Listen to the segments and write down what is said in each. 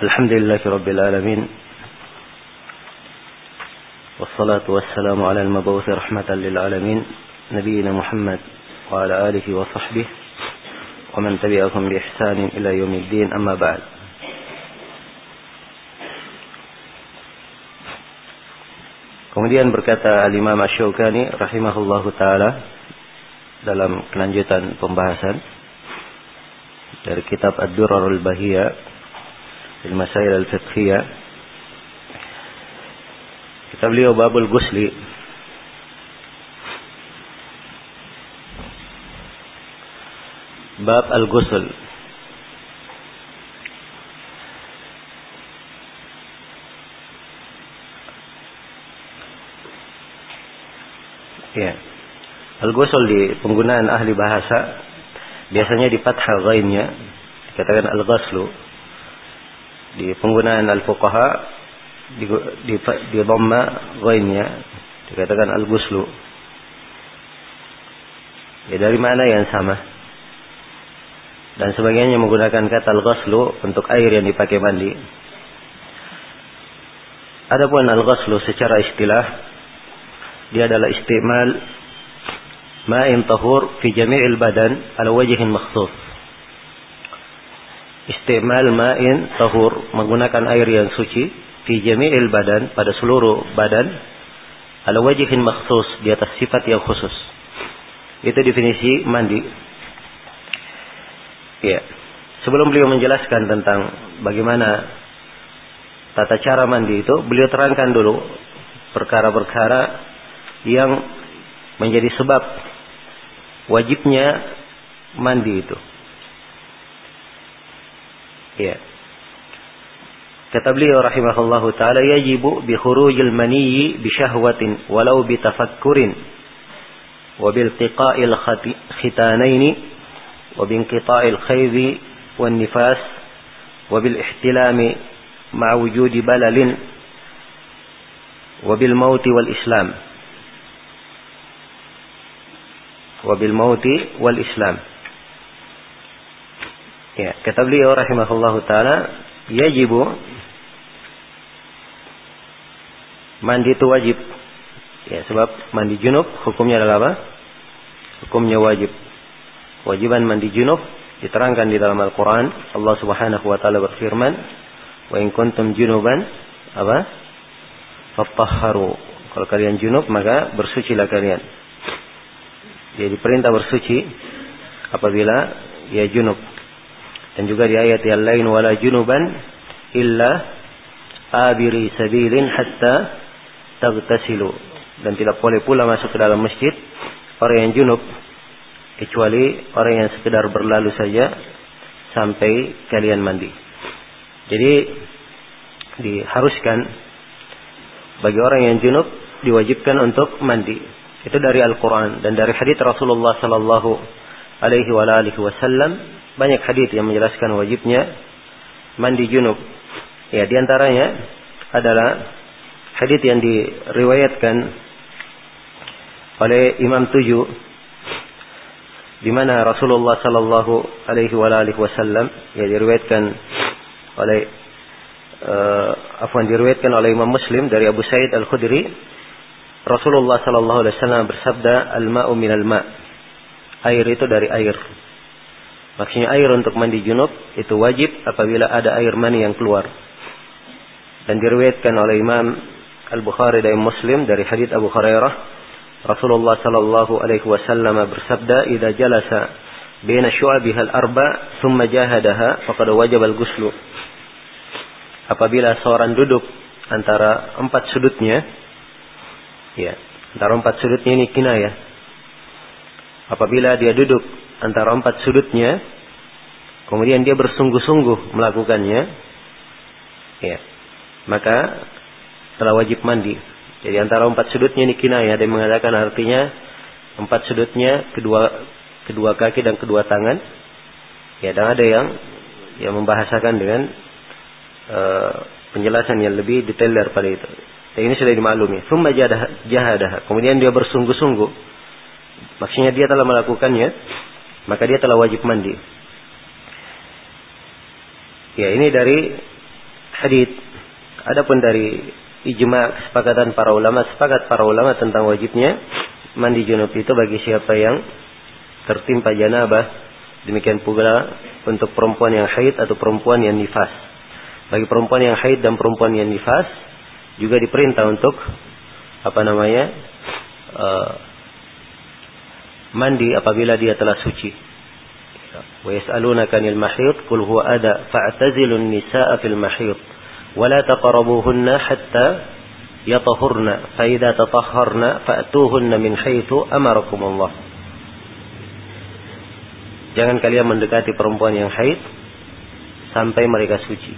الحمد لله رب العالمين والصلاة والسلام على المبعوث رحمة للعالمين نبينا محمد وعلى آله وصحبه ومن تبعهم بإحسان إلى يوم الدين أما بعد. Kemudian berkata Al-Imam Ash-Shawqani rahimahullahu taala dalam kelanjutan pembahasan dari kitab Ad-Durar Al-Bahiyah fil Masail Al-Fiqhiyah kita beliau Babul Gusli Bab Al-Ghusl Ya. Al-ghusl di penggunaan ahli bahasa biasanya di fathah ghainnya dikatakan al-ghuslu. Di penggunaan al-fuqaha di di, dhamma ghainnya dikatakan al-ghuslu. Ya dari mana yang sama? Dan sebagainya menggunakan kata al-ghuslu untuk air yang dipakai mandi. Adapun al-ghuslu secara istilah dia adalah istimal ma'in tahur fi jami'il badan ala wajhin makhsus. Istimal ma'in tahur menggunakan air yang suci fi jami'il badan pada seluruh badan ala wajhin makhsus di atas sifat yang khusus. Itu definisi mandi. Ya. Sebelum beliau menjelaskan tentang bagaimana tata cara mandi itu, beliau terangkan dulu perkara-perkara yang menjadi sebab wajibnya mandi itu. Ya. Kata beliau rahimahullahu taala yajibu bi khurujil maniyyi bi syahwatin walau bi tafakkurin wa bil tiqa'il khitanaini wa bi inqita'il khaydi wan nifas wa bil ihtilami ma'a wujudi balalin wa bil mauti wal islam wabil mauti wal Islam. Ya, kata beliau rahimahullahu taala, yajibu mandi itu wajib. Ya, sebab mandi junub hukumnya adalah apa? Hukumnya wajib. Wajiban mandi junub diterangkan di dalam Al-Qur'an. Allah Subhanahu wa taala berfirman, "Wa in kuntum junuban apa? Fattahharu." Kalau kalian junub maka bersucilah kalian. Dia diperintah bersuci apabila ia junub. Dan juga di ayat yang lain wala junuban illa abiri sabilin hatta tagtasilu. Dan tidak boleh pula masuk ke dalam masjid orang yang junub kecuali orang yang sekedar berlalu saja sampai kalian mandi. Jadi diharuskan bagi orang yang junub diwajibkan untuk mandi. Itu dari Al-Quran dan dari hadits Rasulullah Sallallahu Alaihi Wasallam banyak hadits yang menjelaskan wajibnya mandi junub. Ya, di antaranya adalah hadits yang diriwayatkan oleh Imam Tujuh di mana Rasulullah Sallallahu Alaihi Wasallam ya diriwayatkan oleh uh, afwan diriwayatkan oleh Imam Muslim dari Abu Sa'id Al Khudri Rasulullah Sallallahu Alaihi Wasallam bersabda, "Al-ma'u minal ma'." Air itu dari air. Maksudnya air untuk mandi junub itu wajib apabila ada air mani yang keluar. Dan diriwayatkan oleh Imam Al-Bukhari dan Muslim dari hadits Abu Hurairah, Rasulullah Sallallahu Alaihi Wasallam bersabda, "Idza jalasa baina syu'abiha al-arba, thumma jahadaha, faqad wajib al-ghuslu." Apabila seorang duduk antara empat sudutnya, Ya, antara empat sudutnya ini kinayah. Apabila dia duduk antara empat sudutnya, kemudian dia bersungguh-sungguh melakukannya, ya, maka telah wajib mandi. Jadi antara empat sudutnya ini kinayah dan mengatakan artinya empat sudutnya kedua kedua kaki dan kedua tangan. Ya, dan ada yang yang membahasakan dengan uh, penjelasan yang lebih detail daripada itu. Dan ini sudah dimaklumi. Thumma jahadah. Kemudian dia bersungguh-sungguh. Maksudnya dia telah melakukannya. Maka dia telah wajib mandi. Ya ini dari hadith adapun dari ijma kesepakatan para ulama sepakat para ulama tentang wajibnya mandi junub itu bagi siapa yang tertimpa janabah demikian pula untuk perempuan yang haid atau perempuan yang nifas bagi perempuan yang haid dan perempuan yang nifas juga diperintah untuk apa namanya uh, mandi apabila dia telah suci. Wa yas'alunaka 'anil mahid qul huwa ada fa'tazilun nisaa fil mahid wa la taqrabuhunna hatta yatahurna fa idza tatahharna fa'tuhunna min haitsu amarakum Allah. Jangan kalian mendekati perempuan yang haid sampai mereka suci.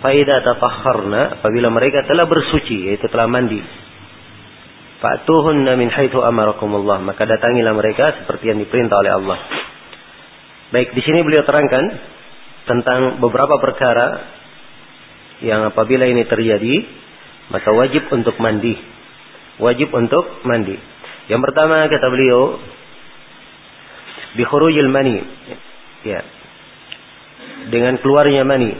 Faida tatahharna apabila mereka telah bersuci yaitu telah mandi Fa'tuhunna min haitsu amarakumullah. Maka datangilah mereka seperti yang diperintah oleh Allah. Baik, di sini beliau terangkan tentang beberapa perkara yang apabila ini terjadi, maka wajib untuk mandi. Wajib untuk mandi. Yang pertama kata beliau, bi khurujil mani. Ya. Dengan keluarnya mani.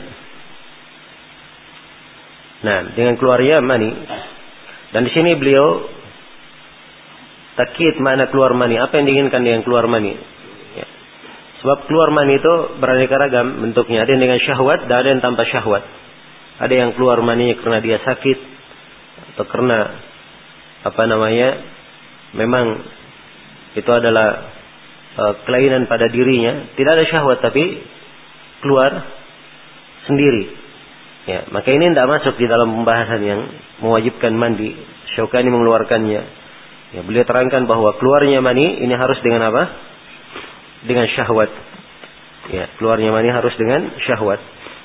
Nah, dengan keluarnya mani. Dan di sini beliau Takit mana keluar mani. Apa yang diinginkan dengan keluar mani? Ya. Sebab keluar mani itu beraneka ragam bentuknya. Ada yang dengan syahwat dan ada yang tanpa syahwat. Ada yang keluar maninya karena dia sakit atau karena apa namanya? Memang itu adalah uh, kelainan pada dirinya. Tidak ada syahwat tapi keluar sendiri. Ya, maka ini tidak masuk di dalam pembahasan yang mewajibkan mandi. Syaukani mengeluarkannya. Ya, beliau terangkan bahwa keluarnya mani ini harus dengan apa? Dengan syahwat. Ya, keluarnya mani harus dengan syahwat.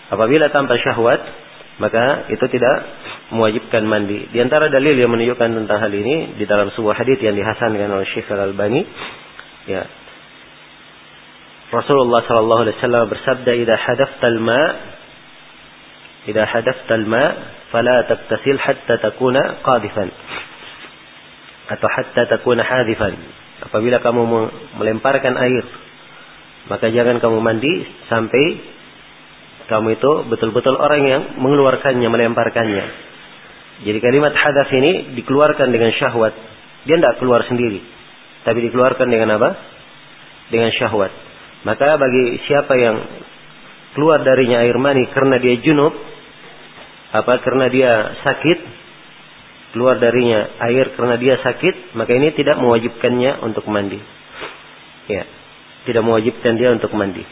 Apabila tanpa syahwat, maka itu tidak mewajibkan mandi. Di antara dalil yang menunjukkan tentang hal ini di dalam sebuah hadis yang dihasankan oleh Syekh Al-Albani, ya. Rasulullah sallallahu alaihi wasallam bersabda, "Idza hadaftal ma idza hadaftal ma fala tattasil hatta takuna qadifan." Atau hatta takuna hadifan. Apabila kamu melemparkan air, maka jangan kamu mandi sampai kamu itu betul-betul orang yang mengeluarkannya, melemparkannya. Jadi kalimat hadaf ini dikeluarkan dengan syahwat. Dia tidak keluar sendiri. Tapi dikeluarkan dengan apa? Dengan syahwat. Maka bagi siapa yang keluar darinya air mani karena dia junub, apa karena dia sakit, keluar darinya air karena dia sakit, maka ini tidak mewajibkannya untuk mandi. Ya, tidak mewajibkan dia untuk mandi.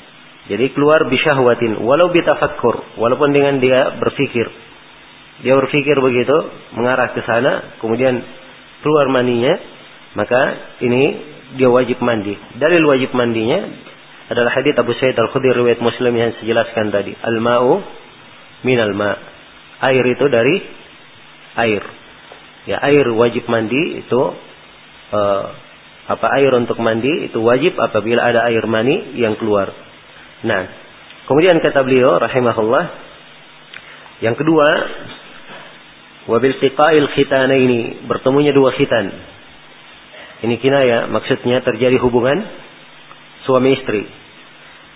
Jadi keluar bisyahwatin, walau bitafakkur, walaupun dengan dia berpikir. Dia berpikir begitu, mengarah ke sana, kemudian keluar maninya, maka ini dia wajib mandi. Dalil wajib mandinya adalah hadits Abu Sa'id Al-Khudri riwayat Muslim yang saya jelaskan tadi. Al-ma'u minal ma. Air itu dari air. Ya air wajib mandi itu uh, apa air untuk mandi itu wajib apabila ada air mani yang keluar. Nah, kemudian kata beliau rahimahullah yang kedua wabil tiqail ini bertemunya dua khitan. Ini kinaya maksudnya terjadi hubungan suami istri.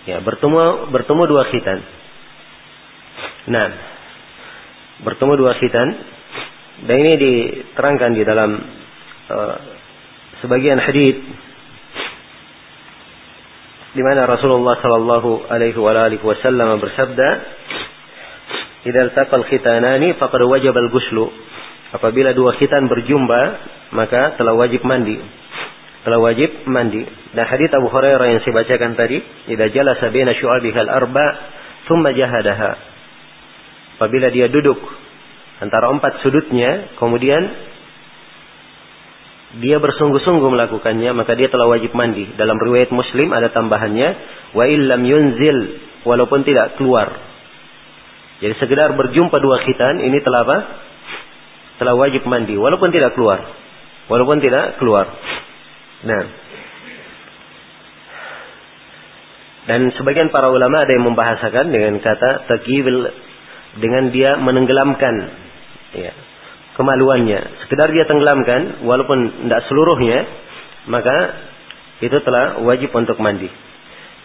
Ya, bertemu bertemu dua khitan. Nah, bertemu dua khitan dan ini diterangkan di dalam uh, sebagian hadis di mana Rasulullah sallallahu alaihi wasallam bersabda, "Idza taqal khitanani faqad wajib al-ghuslu." Apabila dua khitan berjumpa, maka telah wajib mandi. Telah wajib mandi. Dan hadis Abu Hurairah yang saya bacakan tadi, "Idza jalasa baina syu'abihal arba, thumma jahadaha." Apabila dia duduk antara empat sudutnya, kemudian dia bersungguh-sungguh melakukannya, maka dia telah wajib mandi. Dalam riwayat Muslim ada tambahannya, wa illam yunzil, walaupun tidak keluar. Jadi sekedar berjumpa dua khitan, ini telah apa? Telah wajib mandi, walaupun tidak keluar. Walaupun tidak keluar. Nah. Dan sebagian para ulama ada yang membahasakan dengan kata takibil dengan dia menenggelamkan ya, kemaluannya. Sekedar dia tenggelamkan, walaupun tidak seluruhnya, maka itu telah wajib untuk mandi.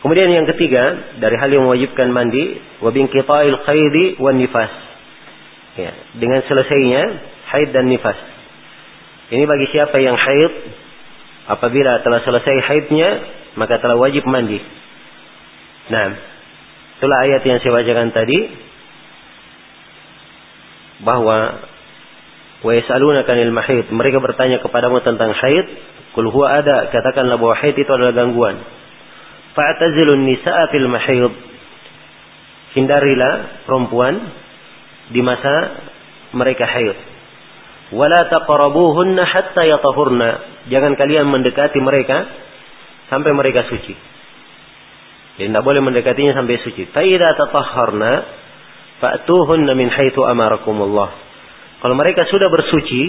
Kemudian yang ketiga dari hal yang mewajibkan mandi wabin qita'il khaidi wan nifas. Ya, dengan selesainya haid dan nifas. Ini bagi siapa yang haid apabila telah selesai haidnya maka telah wajib mandi. Nah, itulah ayat yang saya bacakan tadi bahwa wa yas'alunaka 'anil mahid. Mereka bertanya kepadamu tentang haid, kul huwa ada, katakanlah bahwa haid itu adalah gangguan. Fa'tazilun nisa'a fil mahid. Hindarilah perempuan di masa mereka haid. Wala taqrabuhunna hatta yatahurna. Jangan kalian mendekati mereka sampai mereka suci. Jadi tidak boleh mendekatinya sampai suci. Fa'idha tatahharna fa'tuhunna min haitsu amarakumullah. Kalau mereka sudah bersuci,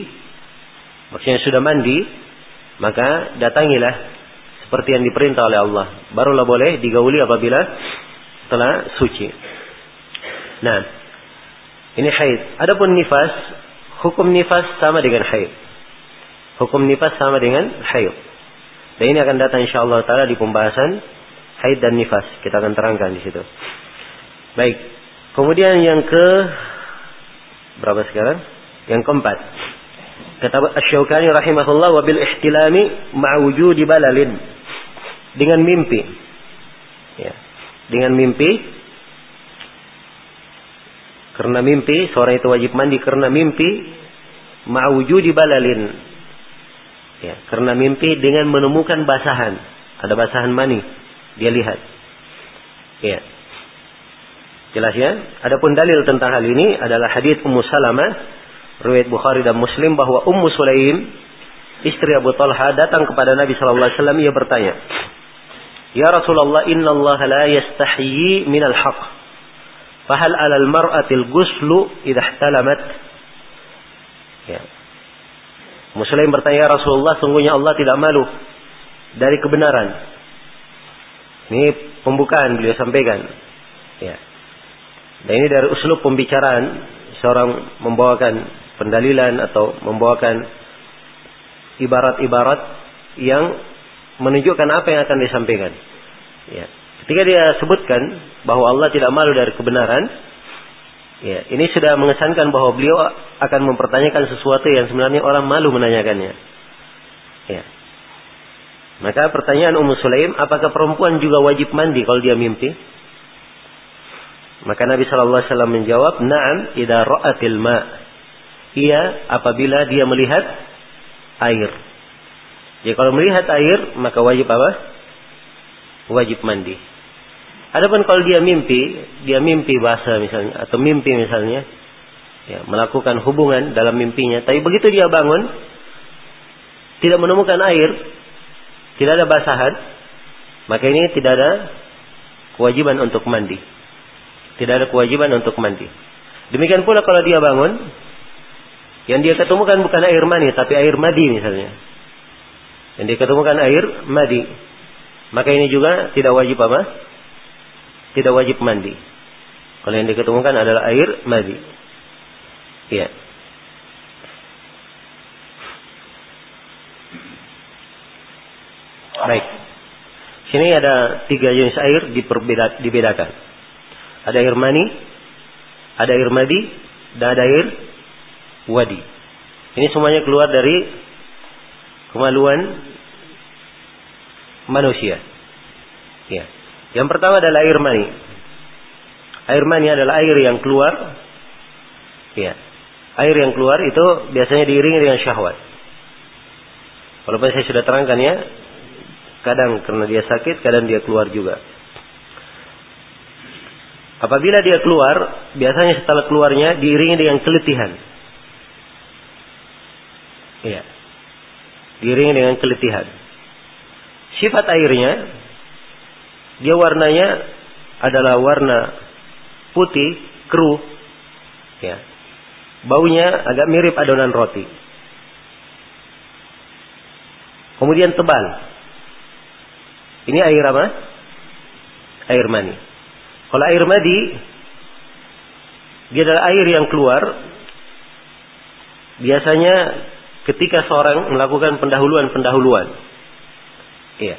maksudnya sudah mandi, maka datangilah seperti yang diperintah oleh Allah. Barulah boleh digauli apabila telah suci. Nah, ini haid. Adapun nifas, hukum nifas sama dengan haid. Hukum nifas sama dengan haid. Dan ini akan datang insyaallah taala di pembahasan haid dan nifas. Kita akan terangkan di situ. Baik. Kemudian yang ke berapa sekarang? Yang keempat. Kata Asy-Syaukani rahimahullah wa bil ihtilami ma'a wujudi balalin dengan mimpi. Ya. Dengan mimpi. Karena mimpi, seorang itu wajib mandi karena mimpi di balalin. Ya, karena mimpi dengan menemukan basahan. Ada basahan mani. Dia lihat. Ya. Jelas ya? Adapun dalil tentang hal ini adalah hadis Ummu Salamah riwayat Bukhari dan Muslim bahwa Ummu Sulaim istri Abu Talha datang kepada Nabi sallallahu alaihi wasallam ia bertanya, Ya Rasulullah, inna Allah la yastahyi minal haq. Fahal alal mar'atil guslu idha ihtalamat. Ya. Muslim bertanya, ya Rasulullah, sungguhnya Allah tidak malu dari kebenaran. Ini pembukaan beliau sampaikan. Dan ini dari uslub pembicaraan seorang membawakan pendalilan atau membawakan ibarat-ibarat yang menunjukkan apa yang akan disampaikan. Ya. Ketika dia sebutkan bahwa Allah tidak malu dari kebenaran, ya, ini sudah mengesankan bahwa beliau akan mempertanyakan sesuatu yang sebenarnya orang malu menanyakannya. Ya. Maka pertanyaan Ummu Sulaim, apakah perempuan juga wajib mandi kalau dia mimpi? Maka Nabi Shallallahu Alaihi Wasallam menjawab, Naam, ida ra'atil ma. Iya, apabila dia melihat air. Ya kalau melihat air maka wajib apa? Wajib mandi. Adapun kalau dia mimpi, dia mimpi bahasa misalnya atau mimpi misalnya ya, melakukan hubungan dalam mimpinya, tapi begitu dia bangun tidak menemukan air, tidak ada basahan, maka ini tidak ada kewajiban untuk mandi. Tidak ada kewajiban untuk mandi. Demikian pula kalau dia bangun, yang dia ketemukan bukan air mani, tapi air madi misalnya. Yang diketemukan air madi. Maka ini juga tidak wajib apa? Tidak wajib mandi. Kalau yang diketemukan adalah air madi. Iya. Baik. Sini ada tiga jenis air diperbeda, dibedakan. Ada air mani, ada air madi, dan ada air wadi. Ini semuanya keluar dari kemaluan manusia. Ya. Yang pertama adalah air mani. Air mani adalah air yang keluar. Ya. Air yang keluar itu biasanya diiringi dengan syahwat. Walaupun saya sudah terangkan ya, kadang karena dia sakit, kadang dia keluar juga. Apabila dia keluar, biasanya setelah keluarnya diiringi dengan keletihan. Iya diiringi dengan keletihan. Sifat airnya, dia warnanya adalah warna putih, keruh, ya. Baunya agak mirip adonan roti. Kemudian tebal. Ini air apa? Air mani. Kalau air madi, dia adalah air yang keluar biasanya ketika seorang melakukan pendahuluan-pendahuluan. Iya.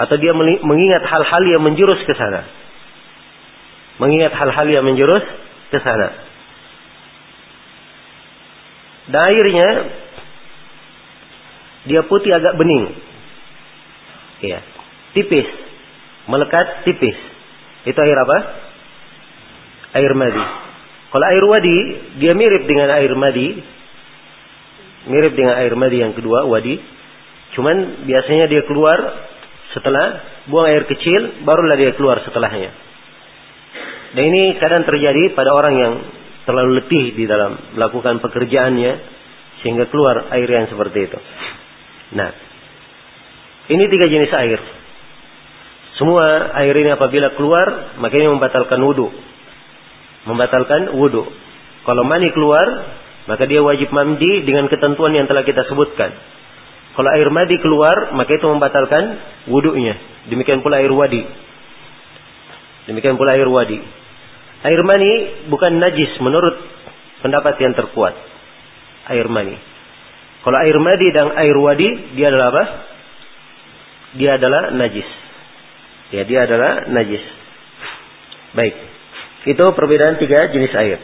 atau dia mengingat hal-hal yang menjurus ke sana. Mengingat hal-hal yang menjurus ke sana. Dan airnya dia putih agak bening. Ya, tipis. Melekat tipis. Itu air apa? Air madi. Kalau air wadi, dia mirip dengan air madi. Mirip dengan air madi yang kedua, wadi. Cuman biasanya dia keluar setelah buang air kecil, barulah dia keluar setelahnya. Dan ini kadang terjadi pada orang yang terlalu letih di dalam melakukan pekerjaannya, sehingga keluar air yang seperti itu. Nah, ini tiga jenis air. Semua air ini apabila keluar, maka ini membatalkan wudhu membatalkan wudhu. Kalau mani keluar, maka dia wajib mandi dengan ketentuan yang telah kita sebutkan. Kalau air madi keluar, maka itu membatalkan wudhunya. Demikian pula air wadi. Demikian pula air wadi. Air mani bukan najis menurut pendapat yang terkuat. Air mani. Kalau air madi dan air wadi, dia adalah apa? Dia adalah najis. Ya, dia adalah najis. Baik. Itu perbedaan tiga jenis air.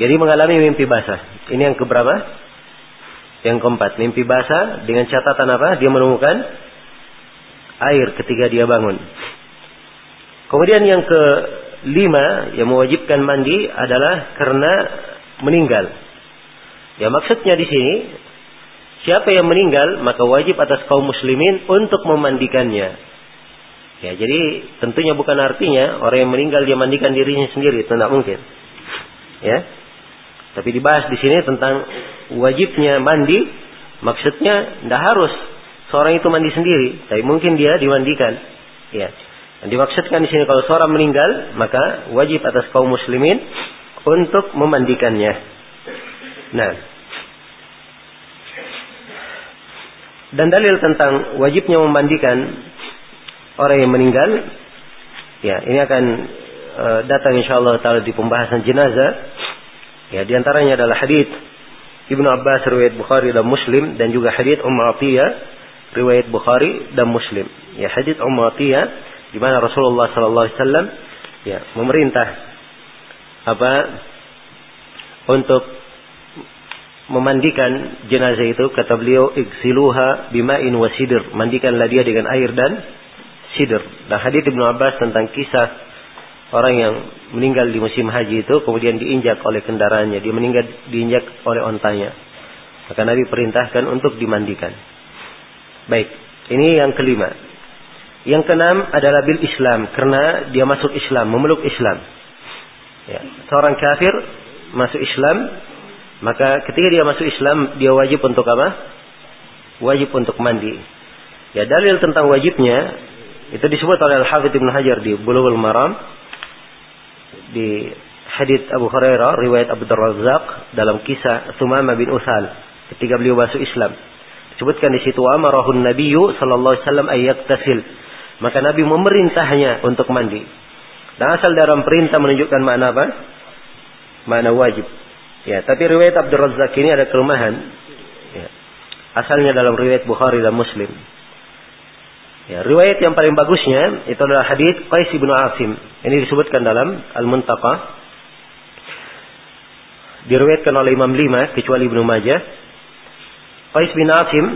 Jadi mengalami mimpi basah. Ini yang keberapa? Yang keempat. Mimpi basah dengan catatan apa? Dia menemukan air ketika dia bangun. Kemudian yang kelima yang mewajibkan mandi adalah karena meninggal. Ya maksudnya di sini siapa yang meninggal maka wajib atas kaum muslimin untuk memandikannya. Ya, jadi tentunya bukan artinya orang yang meninggal dia mandikan dirinya sendiri, itu tidak mungkin. Ya. Tapi dibahas di sini tentang wajibnya mandi, maksudnya tidak harus seorang itu mandi sendiri, tapi mungkin dia dimandikan. Ya. Dan dimaksudkan di sini kalau seorang meninggal, maka wajib atas kaum muslimin untuk memandikannya. Nah, dan dalil tentang wajibnya memandikan orang yang meninggal ya ini akan uh, datang insyaallah taala di pembahasan jenazah. Ya di antaranya adalah hadis Ibnu Abbas riwayat Bukhari dan Muslim dan juga hadis Ummu Atiyah riwayat Bukhari dan Muslim. Ya hadis Ummu Atiyah di mana Rasulullah sallallahu alaihi wasallam ya memerintah apa untuk memandikan jenazah itu kata beliau iksiluha bima'in wasidir mandikanlah dia dengan air dan sidr. Dan hadis Ibnu Abbas tentang kisah orang yang meninggal di musim haji itu kemudian diinjak oleh kendaraannya, dia meninggal diinjak oleh ontanya. Maka Nabi perintahkan untuk dimandikan. Baik, ini yang kelima. Yang keenam adalah bil Islam karena dia masuk Islam, memeluk Islam. Ya, seorang kafir masuk Islam, maka ketika dia masuk Islam dia wajib untuk apa? Wajib untuk mandi. Ya dalil tentang wajibnya itu disebut oleh Al-Hafidh Ibn Hajar di Bulughul Maram di hadits Abu Hurairah riwayat Abu Darrazzaq dalam kisah Sumama bin Uthal ketika beliau masuk Islam. Disebutkan di situ amarahun nabiyyu sallallahu alaihi wasallam ayyak tasil. Maka Nabi memerintahnya untuk mandi. Dan asal dalam perintah menunjukkan makna apa? Makna wajib. Ya, tapi riwayat Abdul Razzaq ini ada kelemahan. Ya. Asalnya dalam riwayat Bukhari dan Muslim. Ya, riwayat yang paling bagusnya itu adalah hadis Qais bin Asim. Ini disebutkan dalam Al-Muntaqa. Diriwayatkan oleh Imam Lima kecuali Ibnu Majah. Qais bin Asim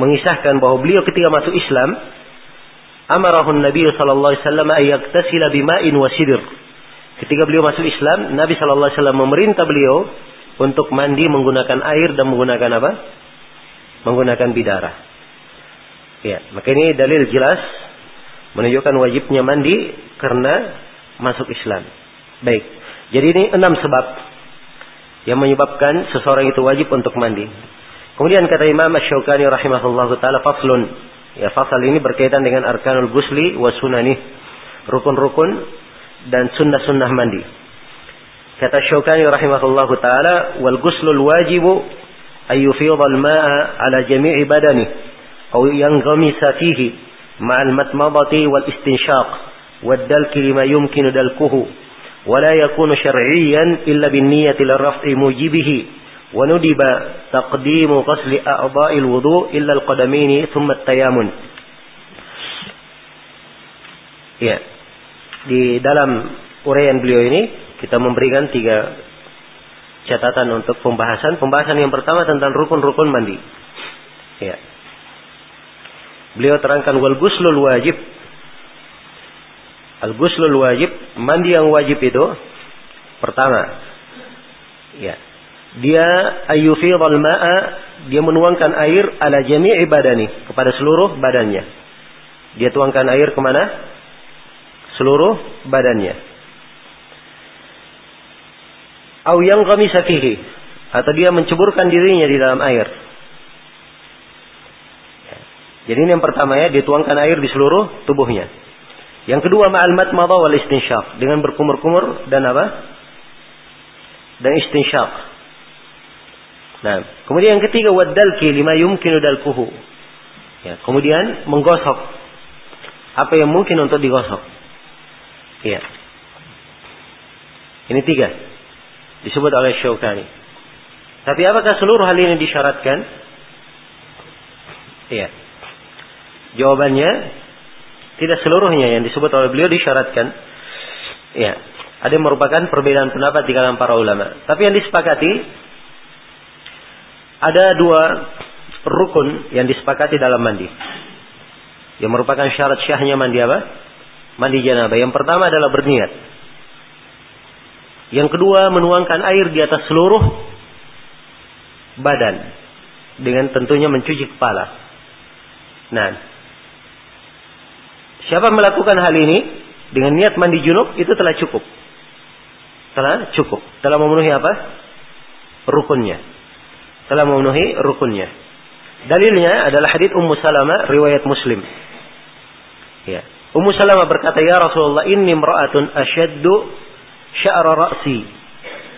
mengisahkan bahwa beliau ketika masuk Islam amarahun Nabi sallallahu alaihi wasallam ayaktasila bima'in wa. Ketika beliau masuk Islam, Nabi sallallahu alaihi wasallam memerintah beliau untuk mandi menggunakan air dan menggunakan apa? Menggunakan bidara. Ya, maka ini dalil jelas menunjukkan wajibnya mandi karena masuk Islam. Baik. Jadi ini enam sebab yang menyebabkan seseorang itu wajib untuk mandi. Kemudian kata Imam Asy-Syaukani rahimahullah taala faslun. Ya, fasal ini berkaitan dengan arkanul gusli wa sunani, rukun-rukun dan sunnah-sunnah mandi. Kata Syaukani rahimahullah taala wal guslul wajibu ayyufidha al-ma'a ala jami'i badani أو ينغمس فيه مع المتمضة والاستنشاق والدلك لما يمكن دلكه ولا يكون شرعيا إلا بالنية للرفع موجبه وندب تقديم غسل أعضاء الوضوء إلا القدمين ثم التيامن Ya, di dalam uraian beliau ini kita memberikan tiga catatan untuk pembahasan. Pembahasan yang pertama tentang rukun-rukun mandi. Ya. Beliau terangkan wal guslul wajib. Al guslul wajib, mandi yang wajib itu pertama. Ya, dia ayyufidhal ma'a dia menuangkan air ala jami'i badani kepada seluruh badannya. Dia tuangkan air ke mana? Seluruh badannya. Au yang kami fihi atau dia menceburkan dirinya di dalam air. Jadi ini yang pertama ya, dituangkan air di seluruh tubuhnya. Yang kedua ma'al matmadha wal istinsyaq, dengan berkumur-kumur dan apa? Dan istinsyaq, Nah, kemudian yang ketiga wadalki lima yumkinu dalkuhu. Ya, kemudian menggosok apa yang mungkin untuk digosok. Ya. Ini tiga. Disebut oleh Syaukani. Tapi apakah seluruh hal ini disyaratkan? Iya. Jawabannya tidak seluruhnya yang disebut oleh beliau disyaratkan. Ya. Ada yang merupakan perbedaan pendapat di kalangan para ulama. Tapi yang disepakati ada dua rukun yang disepakati dalam mandi. Yang merupakan syarat syahnya mandi apa? Mandi janabah. Yang pertama adalah berniat. Yang kedua menuangkan air di atas seluruh badan. Dengan tentunya mencuci kepala. Nah. Siapa melakukan hal ini dengan niat mandi junub itu telah cukup. Telah cukup. Telah memenuhi apa? Rukunnya telah memenuhi rukunnya. Dalilnya adalah hadits Ummu Salamah riwayat Muslim. Ya. Ummu Salamah berkata, "Ya Rasulullah, inni imra'atun ashaddu sya'ra ra'si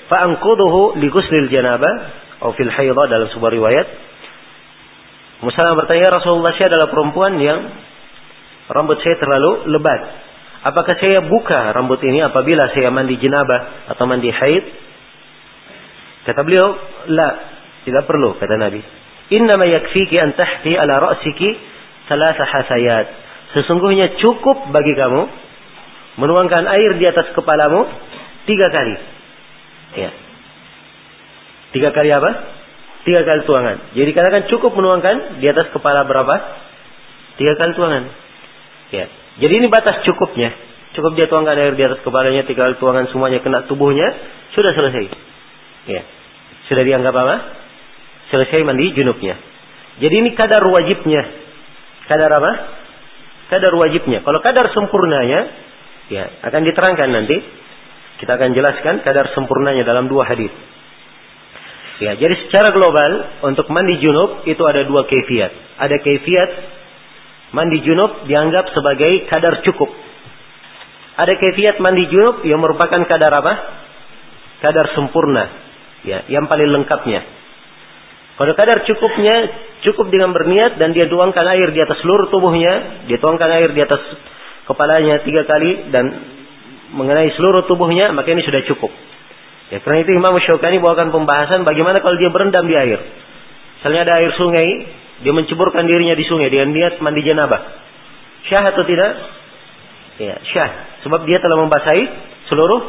fa anquduhu li ghuslil janabah atau fil haidha dalam sebuah riwayat." Ummu Salamah bertanya, "Ya Rasulullah, saya adalah perempuan yang rambut saya terlalu lebat. Apakah saya buka rambut ini apabila saya mandi jenabah atau mandi haid?" Kata beliau, "La, tidak perlu, kata Nabi. Innama yakfiki an tahti ala ra'siki salasa hasayat. Sesungguhnya cukup bagi kamu menuangkan air di atas kepalamu tiga kali. Ya. Tiga kali apa? Tiga kali tuangan. Jadi katakan cukup menuangkan di atas kepala berapa? Tiga kali tuangan. Ya. Jadi ini batas cukupnya. Cukup dia tuangkan air di atas kepalanya, tiga kali tuangan semuanya kena tubuhnya, sudah selesai. Ya. Sudah dianggap apa? selesai mandi junubnya. Jadi ini kadar wajibnya. Kadar apa? Kadar wajibnya. Kalau kadar sempurnanya, ya akan diterangkan nanti. Kita akan jelaskan kadar sempurnanya dalam dua hadis. Ya, jadi secara global untuk mandi junub itu ada dua kefiat. Ada kefiat mandi junub dianggap sebagai kadar cukup. Ada kefiat mandi junub yang merupakan kadar apa? Kadar sempurna. Ya, yang paling lengkapnya. Kalau kadar cukupnya, cukup dengan berniat dan dia tuangkan air di atas seluruh tubuhnya, dia tuangkan air di atas kepalanya tiga kali dan mengenai seluruh tubuhnya, maka ini sudah cukup. Ya, karena itu Imam Syaukani bawakan pembahasan bagaimana kalau dia berendam di air. Misalnya ada air sungai, dia menceburkan dirinya di sungai dengan niat mandi janabah. Syah atau tidak? Ya, syah. Sebab dia telah membasahi seluruh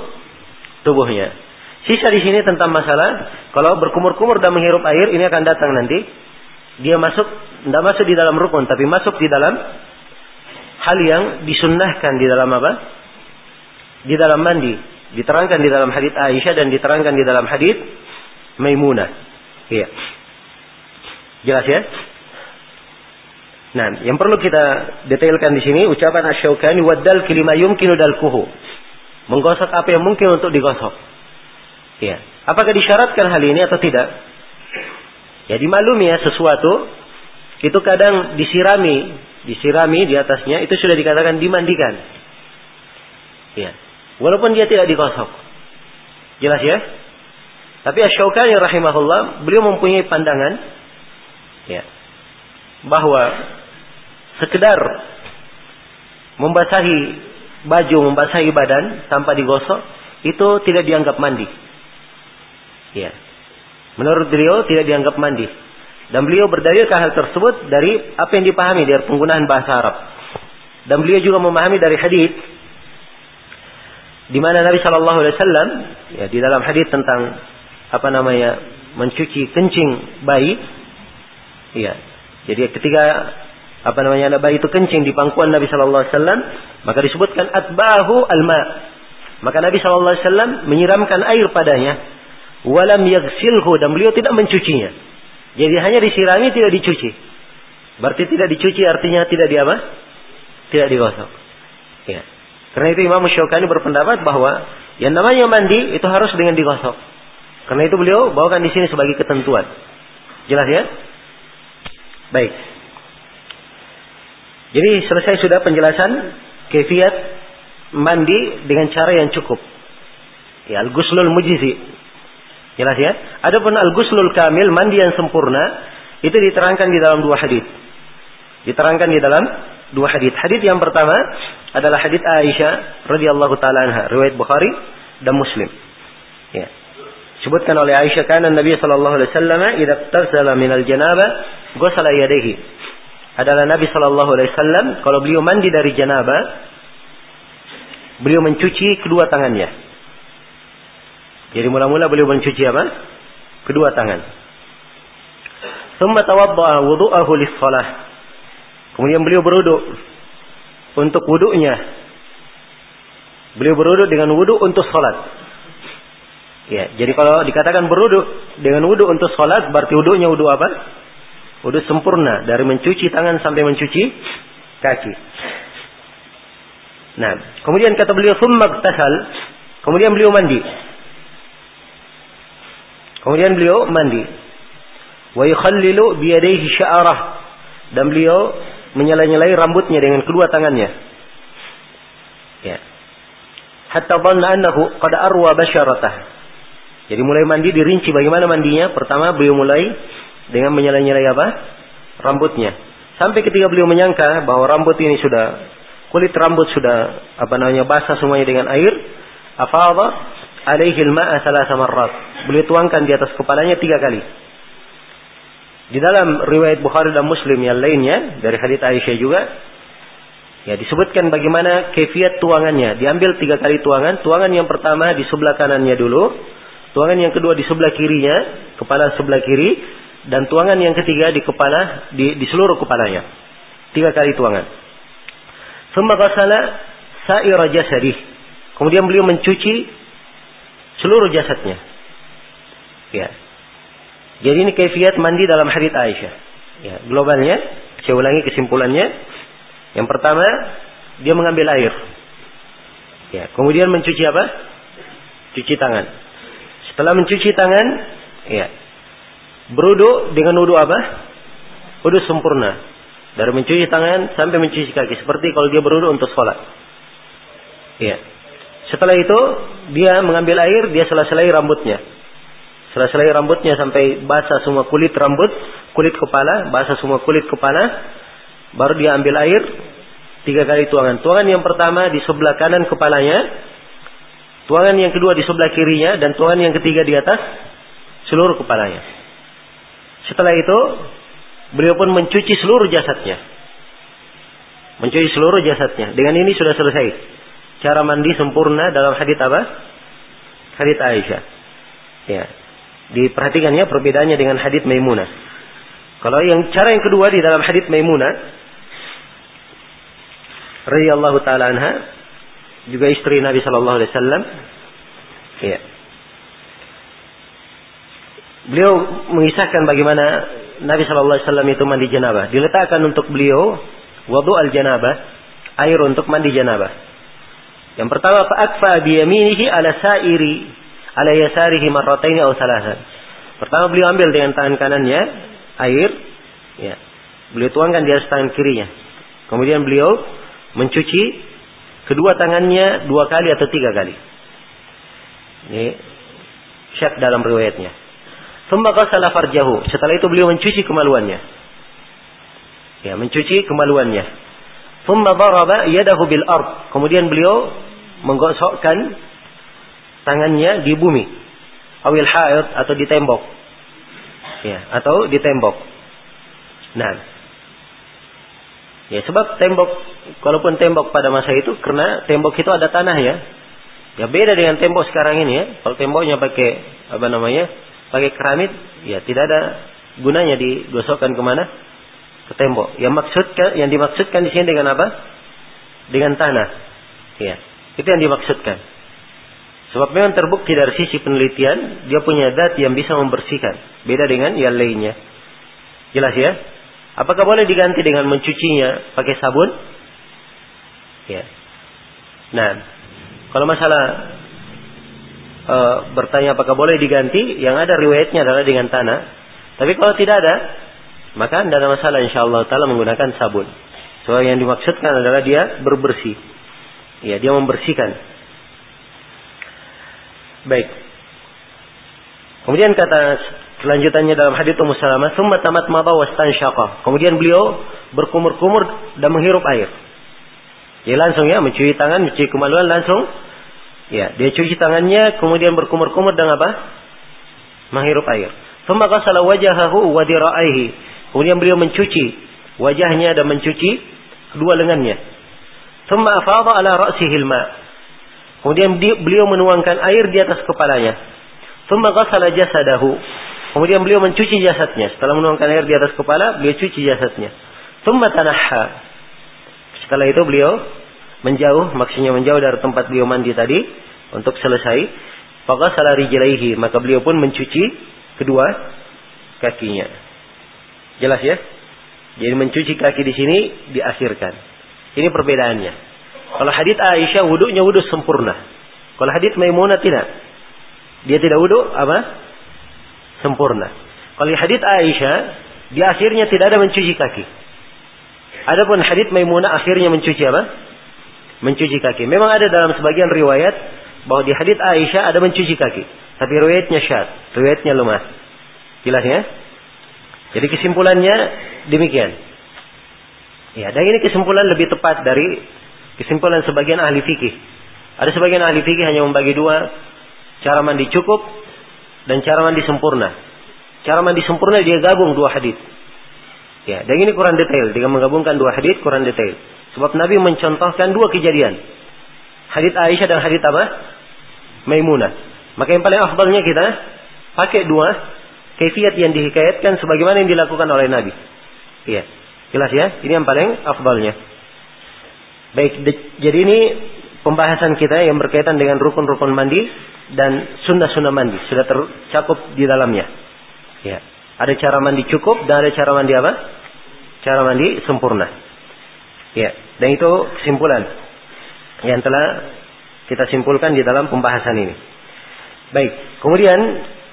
tubuhnya. Sisa di sini tentang masalah kalau berkumur-kumur dan menghirup air ini akan datang nanti. Dia masuk tidak masuk di dalam rukun tapi masuk di dalam hal yang disunnahkan di dalam apa? Di dalam mandi. Diterangkan di dalam hadits Aisyah dan diterangkan di dalam hadits Maimunah. Iya. Jelas ya? Nah, yang perlu kita detailkan di sini ucapan Asy-Syaukani waddal kilima yumkinu dalkuhu. Menggosok apa yang mungkin untuk digosok. Ya. Apakah disyaratkan hal ini atau tidak? Ya dimaklumi ya sesuatu itu kadang disirami, disirami di atasnya itu sudah dikatakan dimandikan. Ya. Walaupun dia tidak digosok. Jelas ya? Tapi Asy-Syaukani rahimahullah, beliau mempunyai pandangan ya, bahwa sekedar membasahi baju, membasahi badan tanpa digosok itu tidak dianggap mandi. Ya. Menurut beliau tidak dianggap mandi. Dan beliau berdalilkan hal tersebut dari apa yang dipahami dari penggunaan bahasa Arab. Dan beliau juga memahami dari hadis di mana Nabi Shallallahu Alaihi Wasallam ya di dalam hadis tentang apa namanya mencuci kencing bayi, ya. Jadi ketika apa namanya anak bayi itu kencing di pangkuan Nabi Shallallahu Alaihi Wasallam, maka disebutkan atbahu alma. Maka Nabi Shallallahu Alaihi Wasallam menyiramkan air padanya, walam yagsilhu dan beliau tidak mencucinya. Jadi hanya disirami tidak dicuci. Berarti tidak dicuci artinya tidak di apa? Tidak digosok. Ya. Karena itu Imam Syaukani berpendapat bahwa yang namanya mandi itu harus dengan digosok. Karena itu beliau bawakan di sini sebagai ketentuan. Jelas ya? Baik. Jadi selesai sudah penjelasan kefiat mandi dengan cara yang cukup. Ya, al-guslul mujizi. Jelas ya? Adapun al-guslul kamil, mandi yang sempurna, itu diterangkan di dalam dua hadis. Diterangkan di dalam dua hadis. Hadis yang pertama adalah hadis Aisyah radhiyallahu taala anha, riwayat Bukhari dan Muslim. Ya. Sebutkan oleh Aisyah kana Nabi sallallahu alaihi wasallam idza tasala min al-janabah ghasala yadayhi. Adalah Nabi sallallahu alaihi wasallam kalau beliau mandi dari janabah beliau mencuci kedua tangannya. Jadi mula-mula beliau mencuci apa? Kedua tangan. Thumma tawadda'a wudu'ahu lis-shalah. Kemudian beliau berwudu untuk wudunya. Beliau berwudu dengan wudu untuk salat. Ya, jadi kalau dikatakan berwudu dengan wudu untuk salat berarti wudunya wudu apa? Wudu sempurna dari mencuci tangan sampai mencuci kaki. Nah, kemudian kata beliau thumma kemudian beliau mandi. Kemudian beliau mandi. Wa yukhallilu biyadaihi sya'arah. Dan beliau menyela-nyelai rambutnya dengan kedua tangannya. Ya. Hatta dhanna annahu qad arwa basyaratah. Jadi mulai mandi dirinci bagaimana mandinya. Pertama beliau mulai dengan menyela-nyelai apa? Rambutnya. Sampai ketika beliau menyangka bahwa rambut ini sudah kulit rambut sudah apa namanya basah semuanya dengan air, afadha alaihi al-ma'a thalatha marrat. Beliau tuangkan di atas kepalanya tiga kali. Di dalam riwayat Bukhari dan Muslim yang lainnya dari hadits Aisyah juga ya disebutkan bagaimana kefiat tuangannya. Diambil tiga kali tuangan. Tuangan yang pertama di sebelah kanannya dulu, tuangan yang kedua di sebelah kirinya, kepala sebelah kiri, dan tuangan yang ketiga di kepala di, di seluruh kepalanya. Tiga kali tuangan. Thumma ghasala sa'ira jasadih. Kemudian beliau mencuci seluruh jasadnya. Ya. Jadi ini kefiat mandi dalam hadis Aisyah. Ya, globalnya, saya ulangi kesimpulannya. Yang pertama, dia mengambil air. Ya, kemudian mencuci apa? Cuci tangan. Setelah mencuci tangan, ya, berudu dengan wudu apa? Wudu sempurna. Dari mencuci tangan sampai mencuci kaki. Seperti kalau dia berudu untuk sholat. Ya. Setelah itu dia mengambil air, dia selesai rambutnya. Selesai rambutnya sampai basah semua kulit rambut, kulit kepala, basah semua kulit kepala. Baru dia ambil air tiga kali tuangan. Tuangan yang pertama di sebelah kanan kepalanya, tuangan yang kedua di sebelah kirinya, dan tuangan yang ketiga di atas seluruh kepalanya. Setelah itu beliau pun mencuci seluruh jasadnya. Mencuci seluruh jasadnya. Dengan ini sudah selesai cara mandi sempurna dalam hadits apa? Hadits Aisyah. Ya. Diperhatikan ya perbedaannya dengan hadits Maimunah. Kalau yang cara yang kedua di dalam hadits Maimunah radhiyallahu taala anha juga istri Nabi sallallahu alaihi wasallam. Ya. Beliau mengisahkan bagaimana Nabi sallallahu alaihi wasallam itu mandi janabah. Diletakkan untuk beliau wudu al janabah, air untuk mandi janabah. Yang pertama fa'akfa biyaminihi ala sa'iri ala yasarihi marrataini aw salasan. Pertama beliau ambil dengan tangan kanannya air ya. Beliau tuangkan di atas tangan kirinya. Kemudian beliau mencuci kedua tangannya dua kali atau tiga kali. Ini syak dalam riwayatnya. Thumma farjahu. Setelah itu beliau mencuci kemaluannya. Ya, mencuci kemaluannya. Thumma daraba yadahu bil ard. Kemudian beliau menggosokkan tangannya di bumi. Awil haid atau di tembok. ya atau di tembok. Nah, ya sebab tembok, kalaupun tembok pada masa itu, karena tembok itu ada tanah ya, ya beda dengan tembok sekarang ini ya. Kalau temboknya pakai apa namanya, pakai keramik, ya tidak ada gunanya digosokkan ke mana? Ke tembok. Yang maksudkan, yang dimaksudkan di sini dengan apa? Dengan tanah. Ya, itu yang dimaksudkan. Sebab memang terbukti dari sisi penelitian, dia punya zat yang bisa membersihkan. Beda dengan yang lainnya. Jelas ya? Apakah boleh diganti dengan mencucinya pakai sabun? Ya. Nah, kalau masalah e, bertanya apakah boleh diganti, yang ada riwayatnya adalah dengan tanah. Tapi kalau tidak ada, maka tidak ada masalah insya Allah Taala menggunakan sabun. So yang dimaksudkan adalah dia berbersih. Ya, dia membersihkan. Baik. Kemudian kata selanjutannya dalam hadits Ummu Salamah, "Tsumma tamat mada wastanshaqa." Kemudian beliau berkumur-kumur dan menghirup air. Ya langsung ya mencuci tangan, mencuci kemaluan langsung. Ya, dia cuci tangannya kemudian berkumur-kumur dan apa? Menghirup air. Tsumma ghasala wajahahu wa dira'aihi. Kemudian beliau mencuci wajahnya dan mencuci kedua lengannya. Tsumma afadha ala ra'sihi. Kemudian beliau menuangkan air di atas kepalanya. Thumma ghasala jasadahu. Kemudian beliau mencuci jasadnya. Setelah menuangkan air di atas kepala, beliau cuci jasadnya. Thumma tanahha. Setelah itu beliau menjauh, maksudnya menjauh dari tempat beliau mandi tadi untuk selesai. Faghasala rijlaihi, maka beliau pun mencuci kedua kakinya. Jelas ya? Jadi mencuci kaki di sini diakhirkan. Ini perbedaannya. Kalau hadith Aisyah wudhunya wudhu sempurna. Kalau hadith Maimunah tidak. Dia tidak wudhu apa? Sempurna. Kalau hadith Aisyah di akhirnya tidak ada mencuci kaki. Adapun hadith Maimunah akhirnya mencuci apa? Mencuci kaki. Memang ada dalam sebagian riwayat bahwa di hadith Aisyah ada mencuci kaki. Tapi riwayatnya syad, riwayatnya lemah. Jelas ya? Jadi kesimpulannya demikian. Ya, dan ini kesimpulan lebih tepat dari Kesimpulan sebagian ahli fikih. Ada sebagian ahli fikih hanya membagi dua. Cara mandi cukup dan cara mandi sempurna. Cara mandi sempurna dia gabung dua hadis. Ya, dan ini kurang detail. Dengan menggabungkan dua hadis kurang detail. Sebab Nabi mencontohkan dua kejadian. Hadis Aisyah dan hadis apa? Maimunah. Maka yang paling afdalnya kita pakai dua kefiat yang dihikayatkan sebagaimana yang dilakukan oleh Nabi. Iya. Jelas ya? Ini yang paling afdalnya. Baik, jadi ini pembahasan kita yang berkaitan dengan rukun-rukun mandi dan sunnah-sunnah mandi sudah tercakup di dalamnya. Ya, ada cara mandi cukup dan ada cara mandi apa? Cara mandi sempurna. Ya, dan itu kesimpulan yang telah kita simpulkan di dalam pembahasan ini. Baik, kemudian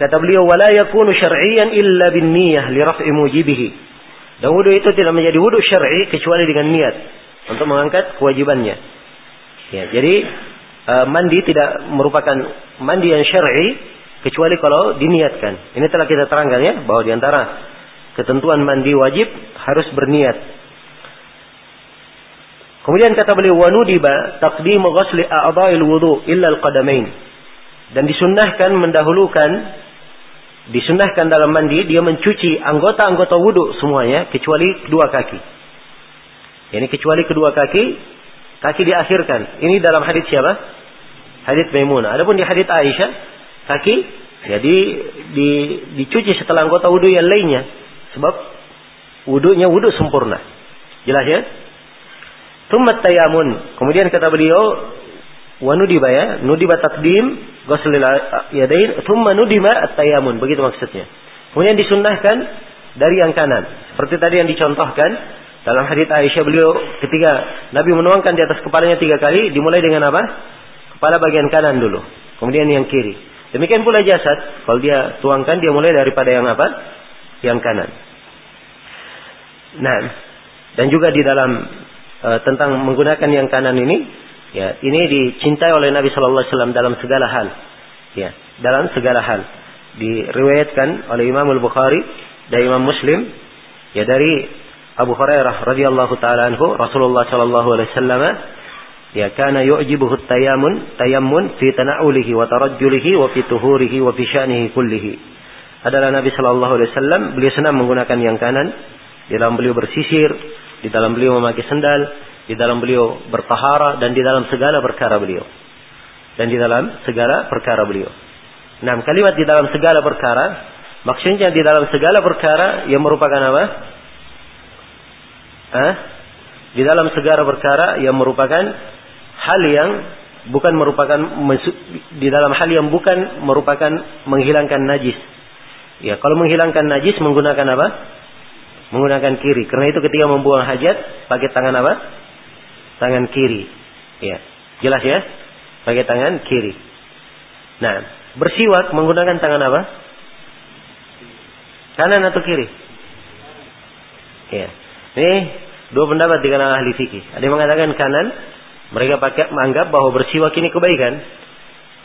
kata beliau wala yakunu syar'iyyan illa bin niyyah li raf'i mujibihi. Dan wudu itu tidak menjadi wudu syar'i kecuali dengan niat untuk mengangkat kewajibannya. Ya, jadi uh, mandi tidak merupakan mandi yang syar'i kecuali kalau diniatkan. Ini telah kita terangkan ya bahwa di antara ketentuan mandi wajib harus berniat. Kemudian kata beliau wanudiba taqdimu ghusli a'dha'il wudu illa al-qadamain. Dan disunnahkan mendahulukan disunnahkan dalam mandi dia mencuci anggota-anggota wudu semuanya kecuali kedua kaki. Ini kecuali kedua kaki, kaki diakhirkan. Ini dalam hadis siapa? Hadis Maimunah. Adapun di hadis Aisyah, kaki jadi di, dicuci setelah anggota wudhu yang lainnya. Sebab wudhunya wudhu sempurna. Jelas ya? Tummat tayamun. Kemudian kata beliau, wa nudiba ya, nudiba takdim ghuslil yadain, thumma nudiba at-tayamun. Begitu maksudnya. Kemudian disunnahkan dari yang kanan. Seperti tadi yang dicontohkan, dalam hadis Aisyah beliau ketika Nabi menuangkan di atas kepalanya tiga kali, dimulai dengan apa? Kepala bagian kanan dulu, kemudian yang kiri. Demikian pula jasad, kalau dia tuangkan dia mulai daripada yang apa? Yang kanan. Nah, dan juga di dalam e, tentang menggunakan yang kanan ini, ya ini dicintai oleh Nabi Shallallahu Alaihi Wasallam dalam segala hal, ya dalam segala hal. Diriwayatkan oleh Imam Al Bukhari dan Imam Muslim, ya dari Abu Hurairah radhiyallahu taala anhu Rasulullah sallallahu alaihi wasallam ya kana yu'jibuhu tayamun tayammun fi tana'ulihi wa tarajjulihi wa fi tuhurihi wa fi sya'nihi kullihi adalah Nabi Shallallahu Alaihi Wasallam. Beliau senang menggunakan yang kanan. Di dalam beliau bersisir, di dalam beliau memakai sendal, di dalam beliau bertahara dan di dalam segala perkara beliau. Dan di dalam segala perkara beliau. Nah, kalimat di dalam segala perkara, maksudnya di dalam segala perkara yang merupakan apa? Hah? Di dalam segala perkara yang merupakan hal yang bukan merupakan di dalam hal yang bukan merupakan menghilangkan najis. Ya, kalau menghilangkan najis menggunakan apa? Menggunakan kiri. Karena itu ketika membuang hajat pakai tangan apa? Tangan kiri. Ya. Jelas ya? Pakai tangan kiri. Nah, bersiwak menggunakan tangan apa? Kanan atau kiri? Ya. Ini dua pendapat di kalangan ahli fikih. Ada yang mengatakan kanan, mereka pakai menganggap bahwa bersiwak ini kebaikan.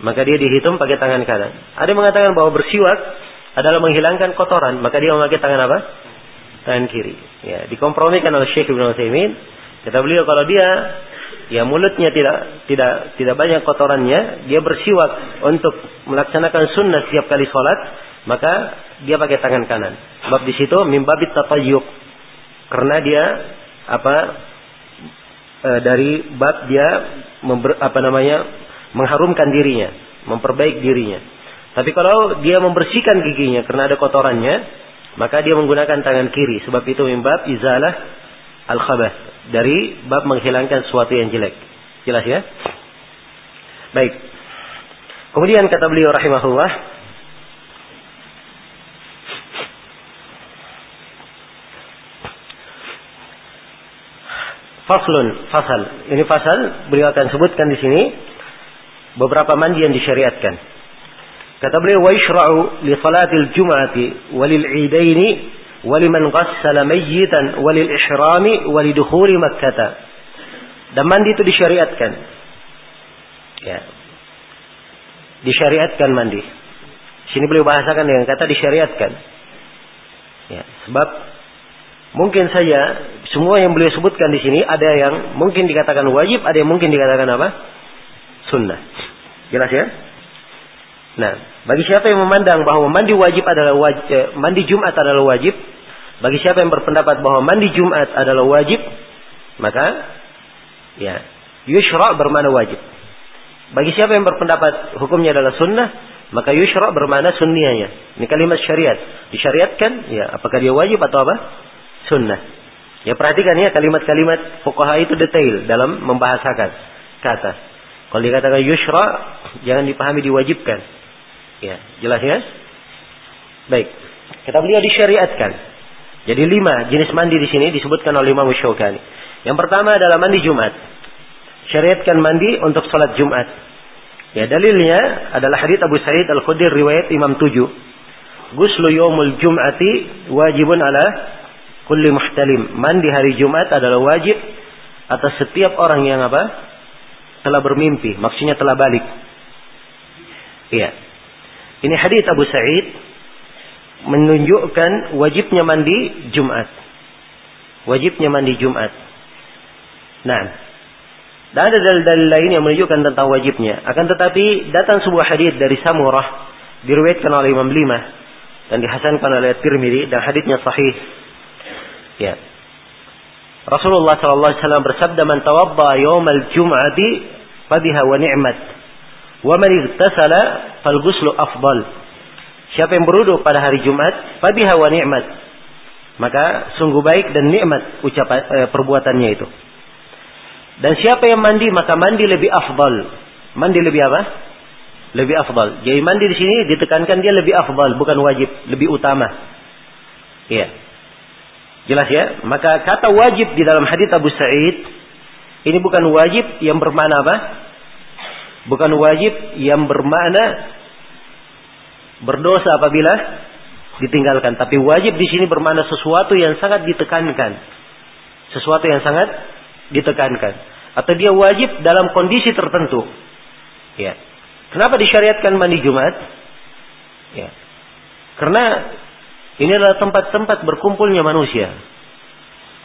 Maka dia dihitung pakai tangan kanan. Ada yang mengatakan bahwa bersiwak adalah menghilangkan kotoran. Maka dia memakai tangan apa? Tangan kiri. Ya, dikompromikan oleh Syekh Ibn Utsaimin. Kata beliau kalau dia ya mulutnya tidak tidak tidak banyak kotorannya, dia bersiwak untuk melaksanakan sunnah setiap kali sholat, maka dia pakai tangan kanan. Sebab di situ mimbabit tatayyuk. Karena dia apa e, dari bab dia member, apa namanya mengharumkan dirinya, memperbaik dirinya. Tapi kalau dia membersihkan giginya karena ada kotorannya, maka dia menggunakan tangan kiri. Sebab itu mimbab izalah al khabah dari bab menghilangkan sesuatu yang jelek. Jelas ya? Baik. Kemudian kata beliau rahimahullah, Faslun, fasal. Ini fasal beliau akan sebutkan di sini beberapa mandi yang disyariatkan. Kata beliau wa yushra'u li salatil jum'ati walil 'idaini waliman ghassala mayyitan walil ihrami walidukhuli makkah. Dan mandi itu disyariatkan. Ya. Disyariatkan mandi. Sini beliau bahasakan dengan kata disyariatkan. Ya, sebab mungkin saja semua yang beliau sebutkan di sini ada yang mungkin dikatakan wajib, ada yang mungkin dikatakan apa? Sunnah. Jelas ya? Nah, bagi siapa yang memandang bahwa mandi wajib adalah wajib, eh, mandi Jumat adalah wajib, bagi siapa yang berpendapat bahwa mandi Jumat adalah wajib, maka ya, yushra bermana wajib. Bagi siapa yang berpendapat hukumnya adalah sunnah, maka yushra bermana sunnianya. Ini kalimat syariat. Disyariatkan, ya, apakah dia wajib atau apa? Sunnah. Ya perhatikan ya kalimat-kalimat fuqaha itu detail dalam membahasakan kata. Kalau dikatakan yusra, jangan dipahami diwajibkan. Ya, jelas ya? Baik. Kata beliau disyariatkan. Jadi lima jenis mandi di sini disebutkan oleh Imam Syaukani. Yang pertama adalah mandi Jumat. Syariatkan mandi untuk salat Jumat. Ya, dalilnya adalah hadits Abu Sa'id Al-Khudri riwayat Imam 7. Guslu yaumul jum'ati wajibun ala kulli muhtalim. Mandi hari Jumat adalah wajib atas setiap orang yang apa? Telah bermimpi, maksudnya telah balik. Iya. Ini hadis Abu Sa'id menunjukkan wajibnya mandi Jumat. Wajibnya mandi Jumat. Nah, dan ada dalil-dalil lain yang menunjukkan tentang wajibnya. Akan tetapi datang sebuah hadis dari Samurah diriwayatkan oleh Imam Lima dan dihasankan oleh Tirmidzi dan hadisnya sahih Ya. Rasulullah sallallahu alaihi wasallam bersabda man tawadda yaumal jum'ati fabiha wa ni'mat. Wa man igtasala fal ghuslu afdal. Siapa yang berwudu pada hari Jumat, fabiha wa ni'mat. Maka sungguh baik dan nikmat ucapan eh, perbuatannya itu. Dan siapa yang mandi maka mandi lebih afdal. Mandi lebih apa? Lebih afdal. Jadi mandi di sini ditekankan dia lebih afdal, bukan wajib, lebih utama. Iya. Jelas ya? Maka kata wajib di dalam hadis Abu Sa'id ini bukan wajib yang bermakna apa? Bukan wajib yang bermakna berdosa apabila ditinggalkan, tapi wajib di sini bermakna sesuatu yang sangat ditekankan. Sesuatu yang sangat ditekankan. Atau dia wajib dalam kondisi tertentu. Ya. Kenapa disyariatkan mandi Jumat? Ya. Karena ini adalah tempat-tempat berkumpulnya manusia.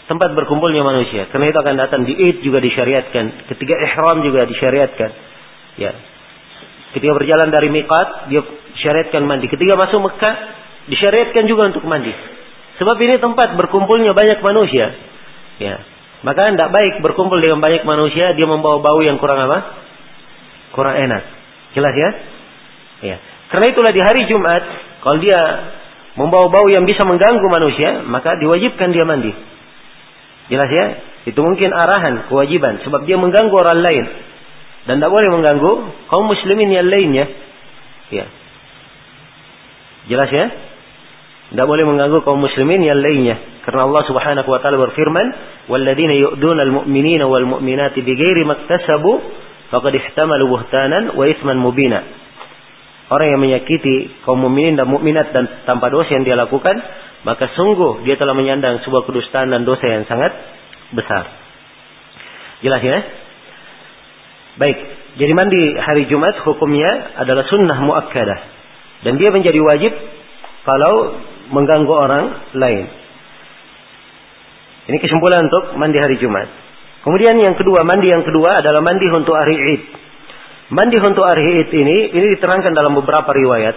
Tempat berkumpulnya manusia. Karena itu akan datang di Id juga disyariatkan. Ketika ihram juga disyariatkan. Ya. Ketika berjalan dari Miqat, dia syariatkan mandi. Ketika masuk Mekah, disyariatkan juga untuk mandi. Sebab ini tempat berkumpulnya banyak manusia. Ya. Maka tidak baik berkumpul dengan banyak manusia dia membawa bau yang kurang apa? Kurang enak. Jelas ya? Ya. Karena itulah di hari Jumat kalau dia membawa bau yang bisa mengganggu manusia, maka diwajibkan dia mandi. Jelas ya? Itu mungkin arahan, kewajiban sebab dia mengganggu orang lain dan tidak boleh mengganggu kaum muslimin yang lainnya. Ya. Jelas ya? Tidak boleh mengganggu kaum muslimin yang lainnya. Karena Allah Subhanahu wa taala berfirman, "Walladzina yu'duna al-mu'minina wal mu'minati bighairi maktasabu faqad ihtamalu buhtanan wa itsman mubina." Orang yang menyakiti kaum mukminin dan mukminat dan tanpa dosa yang dia lakukan, maka sungguh dia telah menyandang sebuah kedustaan dan dosa yang sangat besar. Jelas ya? Baik, jadi mandi hari Jumat hukumnya adalah sunnah muakkadah dan dia menjadi wajib kalau mengganggu orang lain. Ini kesimpulan untuk mandi hari Jumat. Kemudian yang kedua, mandi yang kedua adalah mandi untuk hari Id. Mandi untuk hari Id ini, ini diterangkan dalam beberapa riwayat.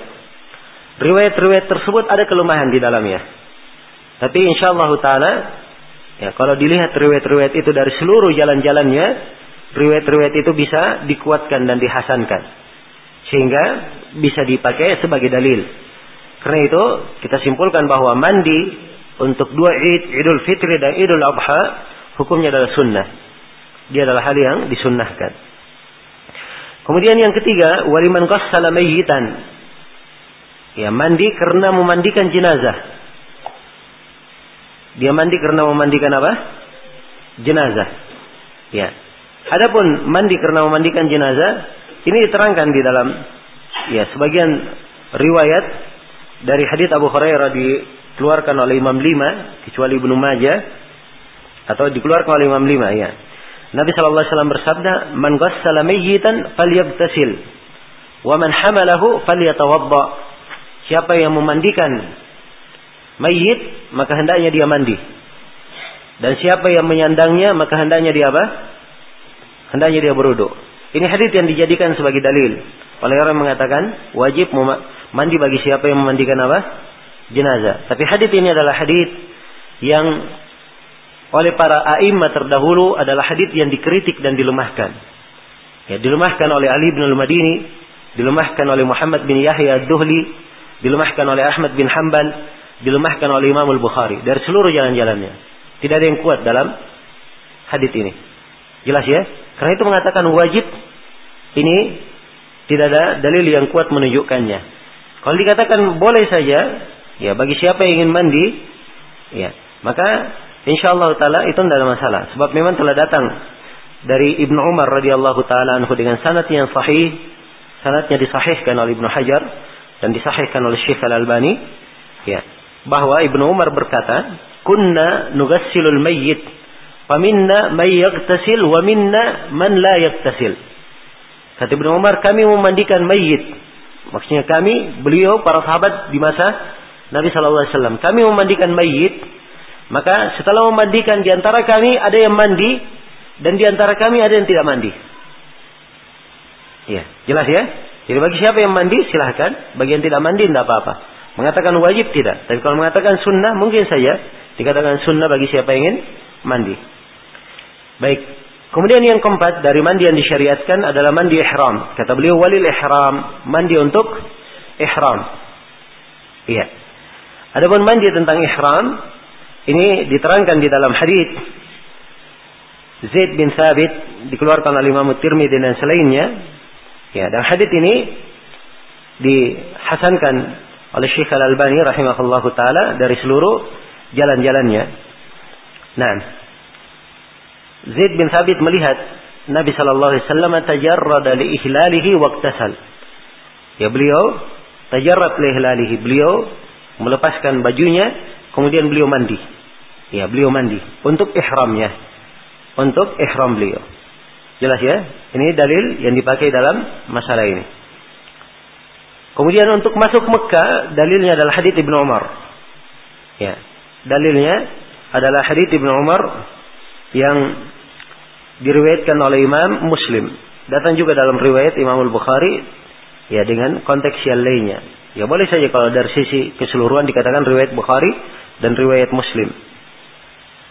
Riwayat-riwayat tersebut ada kelemahan di dalamnya. Tapi insya Allah Ta'ala, ya, kalau dilihat riwayat-riwayat itu dari seluruh jalan-jalannya, riwayat-riwayat itu bisa dikuatkan dan dihasankan. Sehingga bisa dipakai sebagai dalil. Karena itu kita simpulkan bahwa mandi untuk dua Id, Idul Fitri dan Idul Adha hukumnya adalah sunnah. Dia adalah hal yang disunnahkan. Kemudian yang ketiga, waliman ghassala mayyitan. Ya, mandi karena memandikan jenazah. Dia mandi karena memandikan apa? Jenazah. Ya. Adapun mandi karena memandikan jenazah, ini diterangkan di dalam ya sebagian riwayat dari hadis Abu Hurairah dikeluarkan oleh Imam Lima kecuali Ibnu Majah atau dikeluarkan oleh Imam Lima ya. Nabi sallallahu alaihi wasallam bersabda, "Man ghassala mayyitan falyabtasil wa man hamalahu falyatawadda." Siapa yang memandikan mayit, maka hendaknya dia mandi. Dan siapa yang menyandangnya, maka hendaknya dia apa? Hendaknya dia beruduk. Ini hadis yang dijadikan sebagai dalil. Oleh orang mengatakan wajib mandi bagi siapa yang memandikan apa? Jenazah. Tapi hadis ini adalah hadis yang oleh para a'immah terdahulu adalah hadis yang dikritik dan dilemahkan. Ya, dilemahkan oleh Ali bin Al-Madini, dilemahkan oleh Muhammad bin Yahya Ad-Duhli, dilemahkan oleh Ahmad bin Hanbal, dilemahkan oleh Imam Al-Bukhari dari seluruh jalan-jalannya. Tidak ada yang kuat dalam hadis ini. Jelas ya? Karena itu mengatakan wajib ini tidak ada dalil yang kuat menunjukkannya. Kalau dikatakan boleh saja, ya bagi siapa yang ingin mandi, ya maka insya Allah taala itu tidak ada masalah. Sebab memang telah datang dari Ibnu Umar radhiyallahu taala anhu dengan sanad yang sahih, sanadnya disahihkan oleh Ibnu Hajar dan disahihkan oleh Syekh Al Albani, ya bahwa Ibnu Umar berkata, "Kunna nugassilul mayyit, faminna may yaghtasil wa minna man la yaghtasil." Kata Ibnu Umar, kami memandikan mayit Maksudnya kami, beliau para sahabat di masa Nabi Wasallam, kami memandikan mayit, maka setelah memandikan di antara kami ada yang mandi dan di antara kami ada yang tidak mandi. Ya, jelas ya. Jadi bagi siapa yang mandi silahkan, bagi yang tidak mandi tidak apa-apa. Mengatakan wajib tidak, tapi kalau mengatakan sunnah mungkin saja dikatakan sunnah bagi siapa yang ingin mandi. Baik, Kemudian yang keempat dari mandi yang disyariatkan adalah mandi ihram. Kata beliau walil ihram, mandi untuk ihram. Iya. Adapun mandi tentang ihram ini diterangkan di dalam hadis Zaid bin Thabit dikeluarkan oleh Imam Tirmidzi dan selainnya. Ya, dan hadis ini dihasankan oleh Syekh Al Albani rahimahullahu taala dari seluruh jalan-jalannya. Nah, Zaid bin Thabit melihat Nabi Shallallahu Alaihi Wasallam tajarrada li ihlalihi waktasal. Ya beliau tajarrad li ihlalihi. Beliau melepaskan bajunya, kemudian beliau mandi. Ya beliau mandi untuk ihramnya, untuk ihram beliau. Jelas ya? Ini dalil yang dipakai dalam masalah ini. Kemudian untuk masuk Mekah, dalilnya adalah hadits Ibnu Umar. Ya, dalilnya adalah hadits Ibnu Umar yang diriwayatkan oleh Imam Muslim. Datang juga dalam riwayat Imam Al-Bukhari ya dengan konteks yang lainnya. Ya boleh saja kalau dari sisi keseluruhan dikatakan riwayat Bukhari dan riwayat Muslim.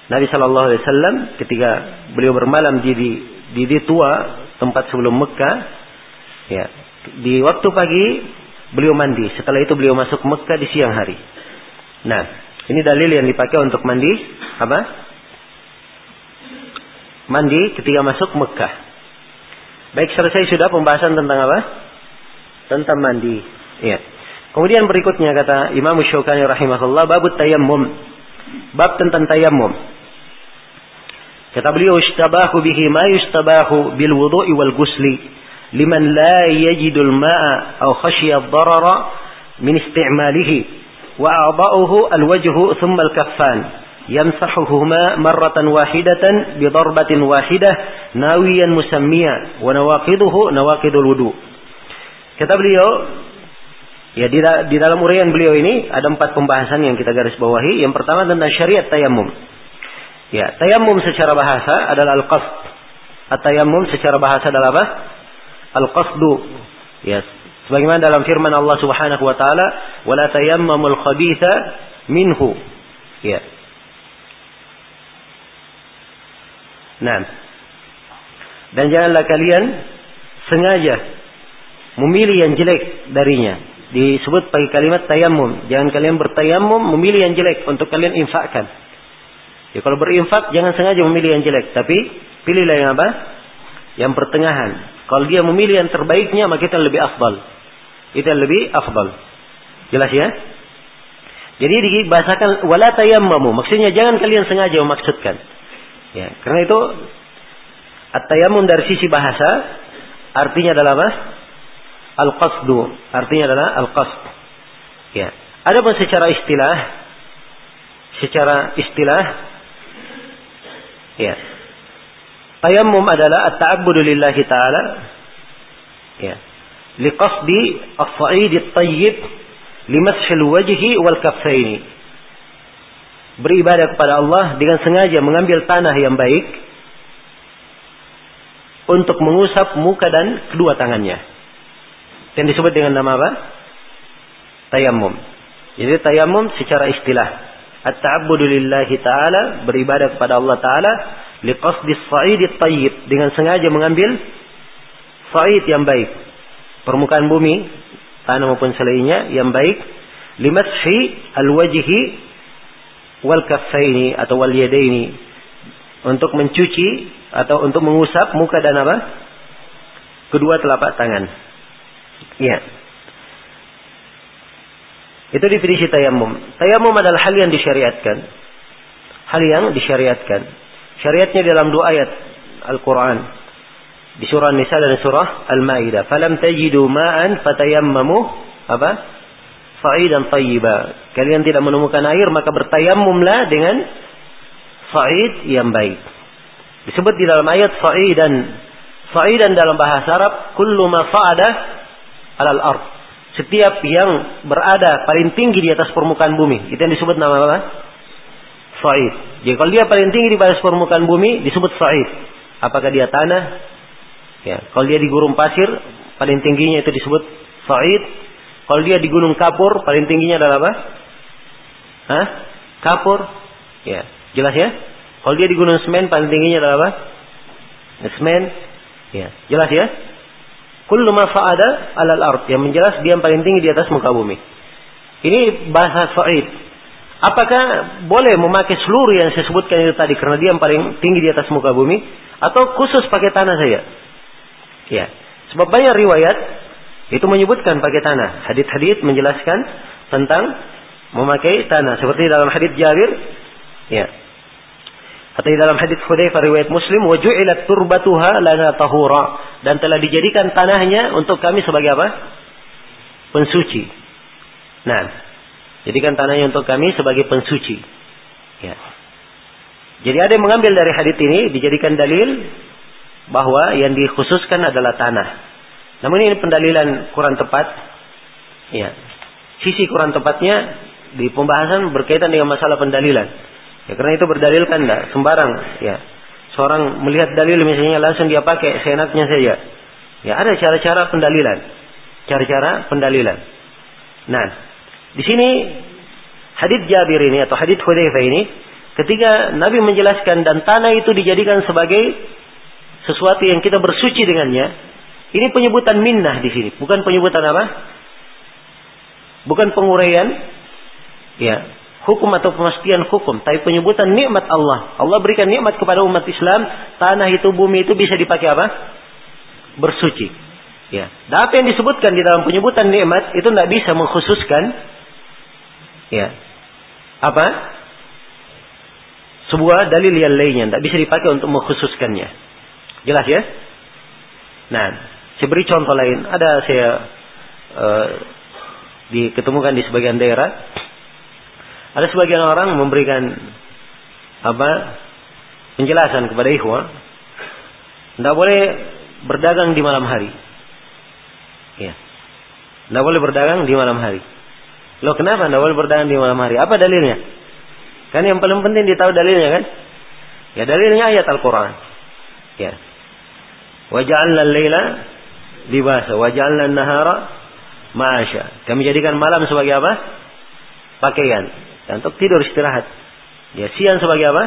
Nabi Shallallahu Alaihi Wasallam ketika beliau bermalam di di, di, di tua tempat sebelum Mekah, ya di waktu pagi beliau mandi. Setelah itu beliau masuk Mekah di siang hari. Nah, ini dalil yang dipakai untuk mandi apa? Mandi ketika masuk Mekah. Baik selesai sudah pembahasan tentang apa? Tentang mandi. Ya. Kemudian berikutnya kata Imam Syukani rahimahullah bab tayammum. Bab tentang tayammum. Kata beliau istabahu bihi ma yustabahu bil wudu'i wal gusli liman la yajidul ma'a aw khashiya ad-darara min istimalihi thumma al-kaffan yamsahuhuma marratan wahidatan bi darbatin wahidah nawiyan musammiya wa nawaqiduhu nawaqidul wudu. Kata beliau Ya di, di dalam uraian beliau ini ada empat pembahasan yang kita garis bawahi. Yang pertama tentang syariat tayamum. Ya, tayamum secara bahasa adalah al-qasd. At-tayammum secara bahasa adalah apa? Al-qasdu. Ya, sebagaimana dalam firman Allah Subhanahu wa taala, "Wala tayammamul khabitha minhu." Ya. Nah. Dan janganlah kalian sengaja memilih yang jelek darinya. Disebut pakai kalimat tayamum. Jangan kalian bertayamum memilih yang jelek untuk kalian infakkan. Ya kalau berinfak jangan sengaja memilih yang jelek, tapi pilihlah yang apa? Yang pertengahan. Kalau dia memilih yang terbaiknya maka itu lebih afdal. Yang lebih afdal. Jelas ya? Jadi dibahasakan wala tayammamu. Maksudnya jangan kalian sengaja memaksudkan. Ya, karena itu at-tayammum dari sisi bahasa artinya adalah apa? Al-qasdu. Artinya adalah al-qasd. Ya. Adapun secara istilah secara istilah Ya. Tayammum adalah at-ta'abbudu lillahi ta'ala. Ya. Liqasdi as-sa'id at-tayyib limashil wajhi wal kaffaini. Beribadah kepada Allah dengan sengaja mengambil tanah yang baik untuk mengusap muka dan kedua tangannya. Dan disebut dengan nama apa? Tayammum. Jadi tayammum secara istilah at-ta'abbudu lillahi ta'ala beribadah kepada Allah taala liqasdis sa'idit tayyib dengan sengaja mengambil sa'id yang baik. Permukaan bumi tanah maupun selainnya yang baik. Limashi alwajhi wal kaffaini atau wal yadaini untuk mencuci atau untuk mengusap muka dan apa? Kedua telapak tangan. Ya. Itu definisi tayamum. Tayamum adalah hal yang disyariatkan. Hal yang disyariatkan. Syariatnya dalam dua ayat Al-Quran. Di surah Nisa dan surah Al-Ma'idah. Falam tajidu ma'an fatayammamu. Apa? Fa'idan tayyiba. Kalian tidak menemukan air maka bertayamumlah dengan fa'id yang baik. Disebut di dalam ayat fa'idan. Fa'idan dalam bahasa Arab. Kullu ma fa'ada alal ard setiap yang berada paling tinggi di atas permukaan bumi. Itu yang disebut nama apa? Sa'id. Jadi kalau dia paling tinggi di atas permukaan bumi disebut Sa'id. Apakah dia tanah? Ya, kalau dia di gurun pasir paling tingginya itu disebut Sa'id. Kalau dia di gunung kapur paling tingginya adalah apa? Hah? Kapur. Ya, jelas ya? Kalau dia di gunung semen paling tingginya adalah apa? Semen. Ya, jelas ya? Kullu ma fa'ada alal ard. Yang menjelas dia yang paling tinggi di atas muka bumi. Ini bahasa Sa'id. Apakah boleh memakai seluruh yang saya sebutkan itu tadi karena dia yang paling tinggi di atas muka bumi atau khusus pakai tanah saja? Ya. Sebab banyak riwayat itu menyebutkan pakai tanah. Hadit-hadit menjelaskan tentang memakai tanah seperti dalam hadit Jabir ya atau di dalam hadis Hudzaifah riwayat Muslim, "Wa ju'ilat turbatuha lana tahura." Dan telah dijadikan tanahnya untuk kami sebagai apa? Pensuci. Nah, jadikan tanahnya untuk kami sebagai pensuci. Ya. Jadi ada yang mengambil dari hadis ini dijadikan dalil bahwa yang dikhususkan adalah tanah. Namun ini pendalilan kurang tepat. Ya. Sisi kurang tepatnya di pembahasan berkaitan dengan masalah pendalilan. Ya karena itu berdalilkan tidak sembarang ya. Seorang melihat dalil misalnya langsung dia pakai seenaknya saja. Ya ada cara-cara pendalilan. Cara-cara pendalilan. Nah, di sini hadits Jabir ini atau hadits Hudzaifah ini ketika Nabi menjelaskan dan tanah itu dijadikan sebagai sesuatu yang kita bersuci dengannya, ini penyebutan minnah di sini, bukan penyebutan apa? Bukan penguraian ya, hukum atau pemastian hukum, tapi penyebutan nikmat Allah. Allah berikan nikmat kepada umat Islam, tanah itu, bumi itu bisa dipakai apa? Bersuci. Ya. Dan apa yang disebutkan di dalam penyebutan nikmat itu tidak bisa mengkhususkan ya. Apa? Sebuah dalil yang lainnya tidak bisa dipakai untuk mengkhususkannya. Jelas ya? Nah, saya beri contoh lain. Ada saya uh, diketemukan di sebagian daerah. Ada sebagian orang memberikan apa penjelasan kepada ikhwah. Tidak boleh berdagang di malam hari. Ya. Tidak boleh berdagang di malam hari. Loh kenapa tidak boleh berdagang di malam hari? Apa dalilnya? Kan yang paling penting ditahu dalilnya kan? Ya dalilnya ayat Al-Quran. Ya. Waja'alna al-laila libasa. Waja'alna nahara ma'asya. Kami jadikan malam sebagai apa? Pakaian. Dan untuk tidur istirahat. Ya siang sebagai apa?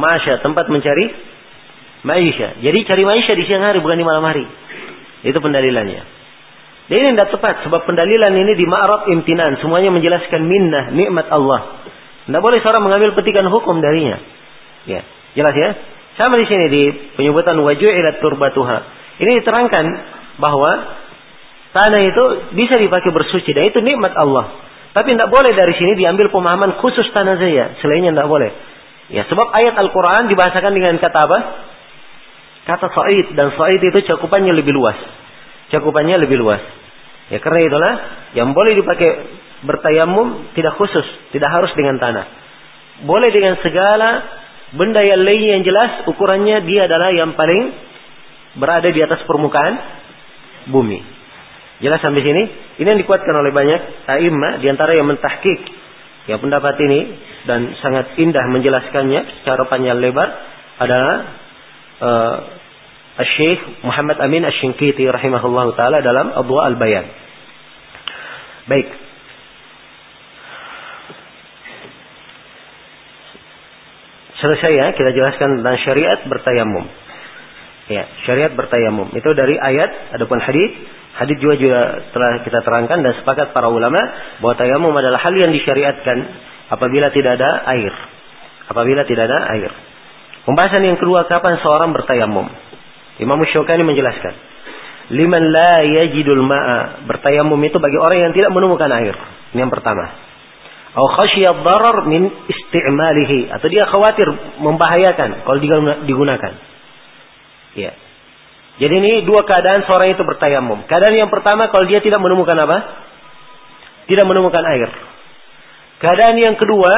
Ma'asya. Tempat mencari maisha. Jadi cari maisha di siang hari bukan di malam hari. Itu pendalilannya. Dan ini tidak tepat sebab pendalilan ini di ma'rab imtinan semuanya menjelaskan minnah nikmat Allah. Tidak boleh seorang mengambil petikan hukum darinya. Ya, jelas ya? Sama di sini di penyebutan waju'ilat turbatuha. Ini diterangkan bahwa tanah itu bisa dipakai bersuci dan itu nikmat Allah. Tapi tidak boleh dari sini diambil pemahaman khusus tanah saja, selainnya tidak boleh. Ya, sebab ayat Al-Quran dibahasakan dengan kata apa? Kata sa'id dan sa'id itu cakupannya lebih luas cakupannya lebih luas. Ya karena itulah yang boleh dipakai bertayamum tidak khusus, tidak harus dengan tanah. Boleh dengan segala benda yang lain yang jelas ukurannya dia adalah yang paling berada di atas permukaan bumi. Jelas sampai sini? Ini yang dikuatkan oleh banyak a'immah di antara yang mentahkik ya pendapat ini dan sangat indah menjelaskannya secara panjang lebar adalah uh, Syekh Muhammad Amin Asy-Syinkiti rahimahullahu taala dalam Adwa Al-Bayan. Baik. Selesai ya, kita jelaskan tentang syariat bertayamum. Ya, syariat bertayamum. Itu dari ayat, adapun hadis, hadis juga juga telah kita terangkan dan sepakat para ulama bahwa tayamum adalah hal yang disyariatkan apabila tidak ada air. Apabila tidak ada air. Pembahasan yang kedua, kapan seorang bertayamum? Imam Syukani menjelaskan, liman la yajidul ma'a bertayamum itu bagi orang yang tidak menemukan air. Ini yang pertama. Au khasyiyad darar min isti'malihi atau dia khawatir membahayakan kalau digunakan. Ya. Jadi ini dua keadaan seorang itu bertayamum. Keadaan yang pertama kalau dia tidak menemukan apa? Tidak menemukan air. Keadaan yang kedua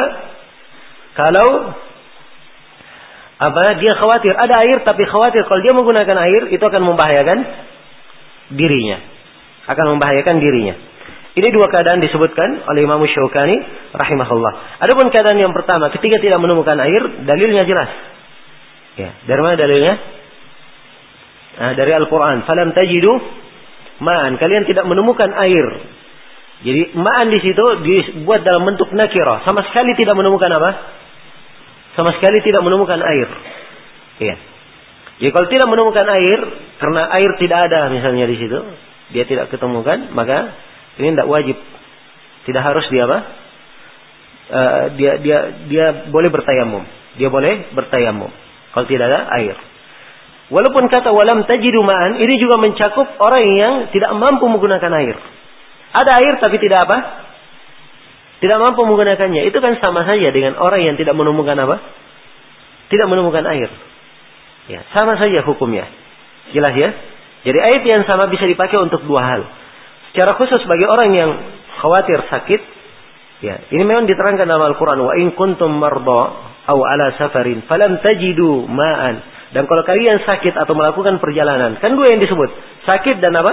kalau apa dia khawatir. Ada air tapi khawatir. Kalau dia menggunakan air itu akan membahayakan dirinya. Akan membahayakan dirinya. Ini dua keadaan disebutkan oleh Imam Syaukani rahimahullah. Adapun keadaan yang pertama ketika tidak menemukan air dalilnya jelas. Ya dari mana dalilnya? Nah, dari Al-Qur'an. Falam tajidu ma'an. Kalian tidak menemukan air. Jadi ma'an di situ dibuat dalam bentuk nakira sama sekali tidak menemukan apa sama sekali tidak menemukan air. Iya. Jadi kalau tidak menemukan air, karena air tidak ada misalnya di situ, dia tidak ketemukan, maka ini tidak wajib. Tidak harus dia apa? Uh, dia dia dia boleh bertayamum. Dia boleh bertayamum kalau tidak ada air. Walaupun kata walam tajidu ma'an ini juga mencakup orang yang tidak mampu menggunakan air. Ada air tapi tidak apa? Tidak mampu menggunakannya, itu kan sama saja dengan orang yang tidak menemukan apa? Tidak menemukan air. Ya, sama saja hukumnya. Jelas ya? Jadi ayat yang sama bisa dipakai untuk dua hal. Secara khusus bagi orang yang khawatir sakit, ya, ini memang diterangkan dalam Al-Qur'an wa in kuntum marda aw ala safarin falam tajidu ma'an. Dan kalau kalian sakit atau melakukan perjalanan, kan dua yang disebut, sakit dan apa?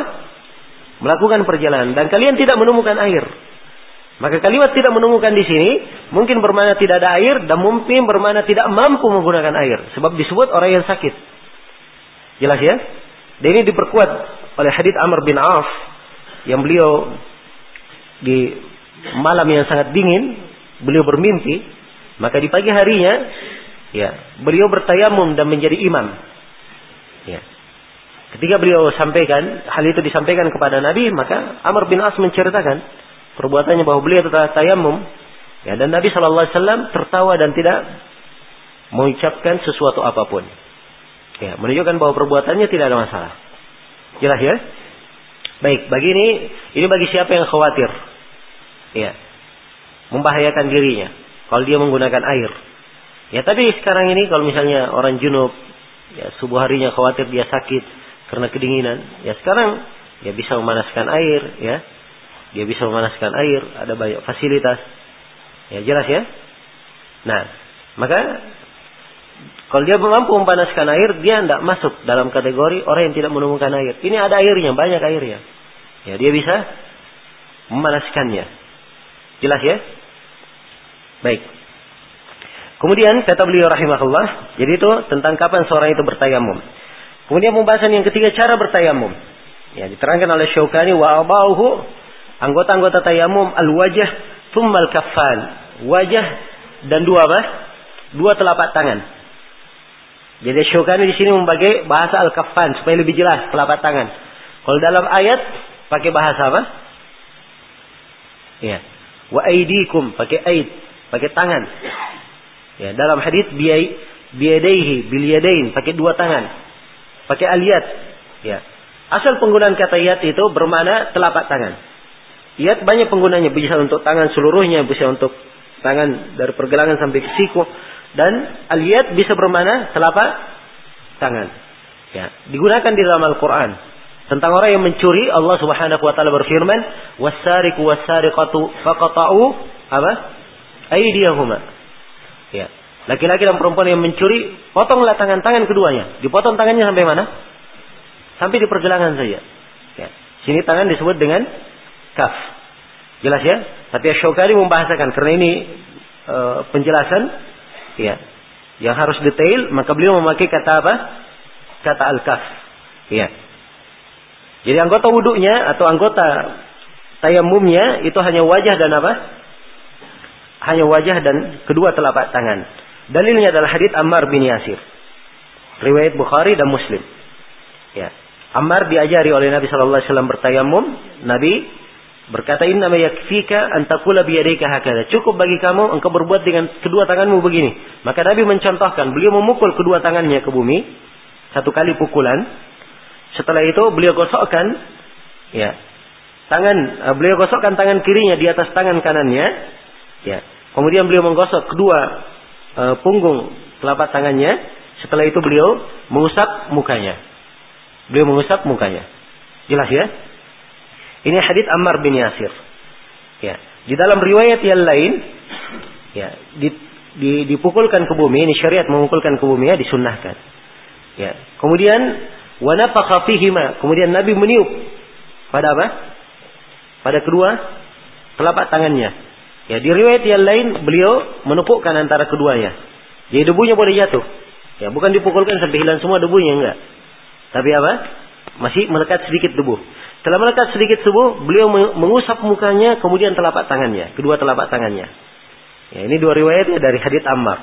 Melakukan perjalanan dan kalian tidak menemukan air. Maka kalimat tidak menemukan di sini mungkin bermakna tidak ada air dan mungkin bermakna tidak mampu menggunakan air. Sebab disebut orang yang sakit. Jelas ya? Dan ini diperkuat oleh hadits Amr bin Auf yang beliau di malam yang sangat dingin beliau bermimpi, maka di pagi harinya ya, beliau bertayamum dan menjadi imam. Ya. Ketika beliau sampaikan, hal itu disampaikan kepada Nabi, maka Amr bin As menceritakan perbuatannya bahwa beliau telah tayamum. Ya, dan Nabi Shallallahu Alaihi tertawa dan tidak mengucapkan sesuatu apa pun. Ya, menunjukkan bahwa perbuatannya tidak ada masalah. Jelas ya? Baik, bagi ini, ini bagi siapa yang khawatir. Ya, membahayakan dirinya. Kalau dia menggunakan air. Ya, tapi sekarang ini kalau misalnya orang junub, ya subuh harinya khawatir dia sakit, karena kedinginan. Ya sekarang ya bisa memanaskan air, ya. Dia bisa memanaskan air, ada banyak fasilitas. Ya jelas ya. Nah, maka kalau dia mampu memanaskan air, dia tidak masuk dalam kategori orang yang tidak menemukan air. Ini ada airnya, banyak airnya. Ya, dia bisa memanaskannya. Jelas ya? Baik. Kemudian kata beliau rahimahullah, jadi itu tentang kapan seorang itu bertayamum. Kemudian pembahasan yang ketiga cara bertayamum. Ya, diterangkan oleh Syaukani wa abauhu anggota-anggota tayamum al-wajah thummal kaffan. Wajah dan dua apa? Dua telapak tangan. Jadi Syaukani di sini membagi bahasa al-kaffan supaya lebih jelas telapak tangan. Kalau dalam ayat pakai bahasa apa? Ya. Wa aidikum pakai aid, pakai tangan. Ya, dalam hadis biyai biyadaihi bil yadain pakai dua tangan pakai aliyat. Ya. Asal penggunaan kata yat itu bermakna telapak tangan. Yat banyak penggunanya, bisa untuk tangan seluruhnya, bisa untuk tangan dari pergelangan sampai ke siku dan aliyat bisa bermakna telapak tangan. Ya, digunakan di dalam Al-Qur'an. Tentang orang yang mencuri, Allah Subhanahu wa taala berfirman, "Was-sariqu was-sariqatu faqata'u apa? Aydiyahuma." Ya. Laki-laki dan perempuan yang mencuri, potonglah tangan-tangan keduanya. Dipotong tangannya sampai mana? Sampai di pergelangan saja. Ya. Sini tangan disebut dengan kaf. Jelas ya? Tapi Syukari membahasakan karena ini e, penjelasan ya yang harus detail, maka beliau memakai kata apa? Kata al-kaf. Ya. Jadi anggota wuduknya atau anggota tayamumnya itu hanya wajah dan apa? Hanya wajah dan kedua telapak tangan. Dalilnya adalah hadits Ammar bin Yasir. Riwayat Bukhari dan Muslim. Ya. Ammar diajari oleh Nabi sallallahu alaihi wasallam bertayamum, Nabi berkata inna ma yakfika an taqula bi hakada. Cukup bagi kamu engkau berbuat dengan kedua tanganmu begini. Maka Nabi mencontohkan, beliau memukul kedua tangannya ke bumi satu kali pukulan. Setelah itu beliau gosokkan ya. Tangan eh, beliau gosokkan tangan kirinya di atas tangan kanannya. Ya. Kemudian beliau menggosok kedua e, punggung telapak tangannya. Setelah itu beliau mengusap mukanya. Beliau mengusap mukanya. Jelas ya? Ini hadits Ammar bin Yasir. Ya. Di dalam riwayat yang lain, ya, di, di, dipukulkan ke bumi, ini syariat memukulkan ke bumi ya disunnahkan. Ya. Kemudian wanafakha kemudian Nabi meniup pada apa? Pada kedua telapak tangannya. Ya, di riwayat yang lain beliau menepukkan antara keduanya. Jadi debunya boleh jatuh. Ya, bukan dipukulkan sampai hilang semua debunya enggak. Tapi apa? Masih melekat sedikit debu. Setelah melekat sedikit debu, beliau mengusap mukanya, kemudian telapak tangannya, kedua telapak tangannya. Ya, ini dua riwayat ya dari hadits Ammar.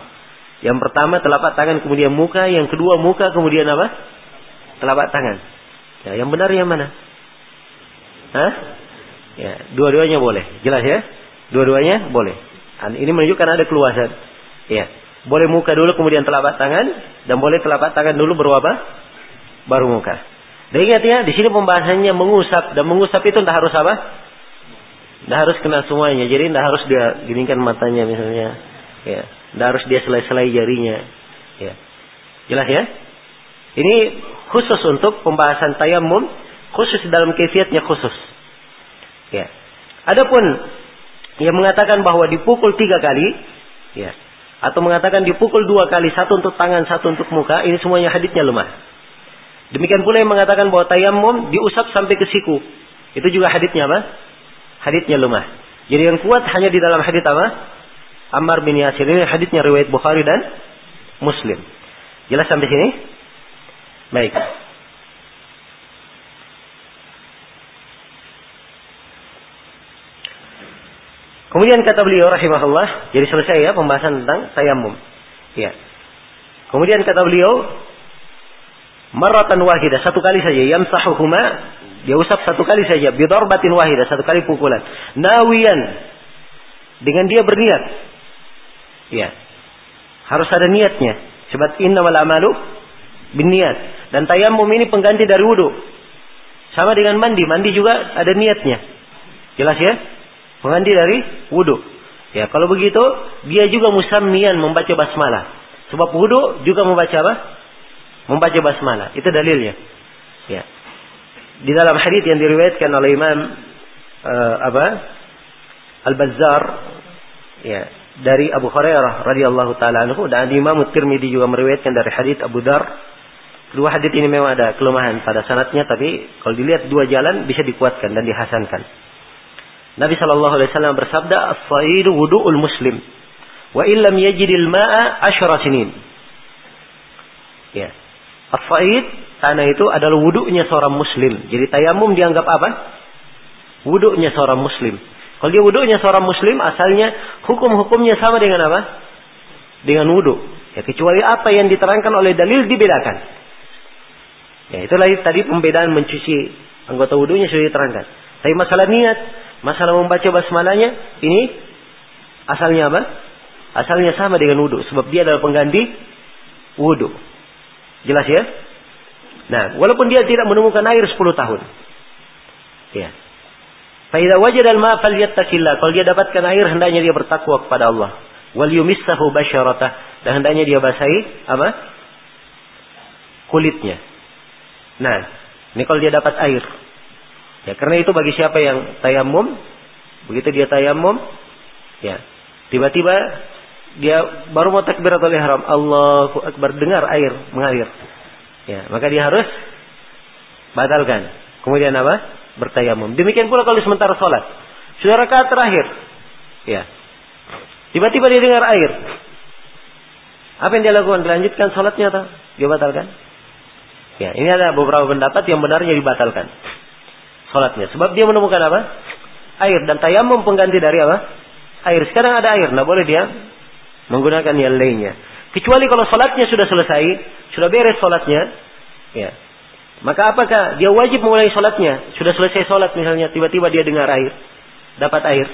Yang pertama telapak tangan kemudian muka, yang kedua muka kemudian apa? Telapak tangan. Ya, yang benar yang mana? Hah? Ya, dua-duanya boleh. Jelas ya? Dua-duanya boleh. Ini menunjukkan ada keluasan. Ya. Boleh muka dulu kemudian telapak tangan dan boleh telapak tangan dulu baru? Baru muka. Dan ingat ya, di sini pembahasannya mengusap dan mengusap itu tidak harus apa? Tidak harus kena semuanya. Jadi tidak harus dia giningkan matanya misalnya. Ya. Tidak harus dia selai-selai jarinya. Ya. Jelas ya? Ini khusus untuk pembahasan tayamum, khusus dalam kefiatnya khusus. Ya. Adapun yang mengatakan bahwa dipukul tiga kali, ya, atau mengatakan dipukul dua kali, satu untuk tangan, satu untuk muka, ini semuanya haditnya lemah. Demikian pula yang mengatakan bahwa tayamum diusap sampai ke siku, itu juga haditnya apa? Haditnya lemah. Jadi yang kuat hanya di dalam hadit apa? Ammar bin Yasir ini haditnya riwayat Bukhari dan Muslim. Jelas sampai sini? Baik. Kemudian kata beliau rahimahullah, jadi selesai ya pembahasan tentang tayamum. Ya. Kemudian kata beliau, maratan wahidah, satu kali saja, yamsahuhuma, dia usap satu kali saja, bidarbatin wahidah, satu kali pukulan. Nawiyan, dengan dia berniat. Ya. Harus ada niatnya. Sebab innamal amalu niat Dan tayamum ini pengganti dari wudhu. Sama dengan mandi, mandi juga ada niatnya. Jelas ya? Mengandi dari wudhu. Ya, kalau begitu dia juga musammian membaca basmalah. Sebab wudhu juga membaca apa? Membaca basmalah. Itu dalilnya. Ya. Di dalam hadis yang diriwayatkan oleh Imam uh, apa? Al-Bazzar ya, dari Abu Hurairah radhiyallahu taala anhu dan Imam Tirmidzi juga meriwayatkan dari hadis Abu Dar. Dua hadis ini memang ada kelemahan pada sanatnya tapi kalau dilihat dua jalan bisa dikuatkan dan dihasankan. Nabi Shallallahu Alaihi Wasallam bersabda, "As-saidu wudu'ul muslim, wa illam yajidil ma'a asyara sinin." Ya. As-said tanah itu adalah wudu'nya seorang muslim. Jadi tayamum dianggap apa? Wudu'nya seorang muslim. Kalau dia wudu'nya seorang muslim, asalnya hukum-hukumnya sama dengan apa? Dengan wudu. Ya, kecuali apa yang diterangkan oleh dalil dibedakan. Ya, itulah tadi pembedaan mencuci anggota wudunya sudah diterangkan. Tapi masalah niat, Masalah membaca basmalahnya ini asalnya apa? Asalnya sama dengan wudhu. Sebab dia adalah pengganti wudhu. Jelas ya? Nah, walaupun dia tidak menemukan air 10 tahun. Ya. Faidah wajah dan ma falyattaqillah. Kalau dia dapatkan air, hendaknya dia bertakwa kepada Allah. Wal yumissahu basyaratah. Dan hendaknya dia basahi apa? Kulitnya. Nah, ini kalau dia dapat air. Ya, karena itu bagi siapa yang tayamum, begitu dia tayamum, ya, tiba-tiba dia baru mau takbiratul ihram, Allahu akbar dengar air mengalir. Ya, maka dia harus batalkan. Kemudian apa? Bertayamum. Demikian pula kalau sementara sholat. Sudah rakaat terakhir. Ya. Tiba-tiba dia dengar air. Apa yang dia lakukan? Dilanjutkan sholatnya atau dia batalkan? Ya, ini ada beberapa pendapat yang benarnya dibatalkan sholatnya. Sebab dia menemukan apa? Air dan tayamum pengganti dari apa? Air. Sekarang ada air, nah boleh dia menggunakan yang lainnya. Kecuali kalau sholatnya sudah selesai, sudah beres sholatnya, ya. Maka apakah dia wajib mulai sholatnya? Sudah selesai sholat misalnya, tiba-tiba dia dengar air, dapat air.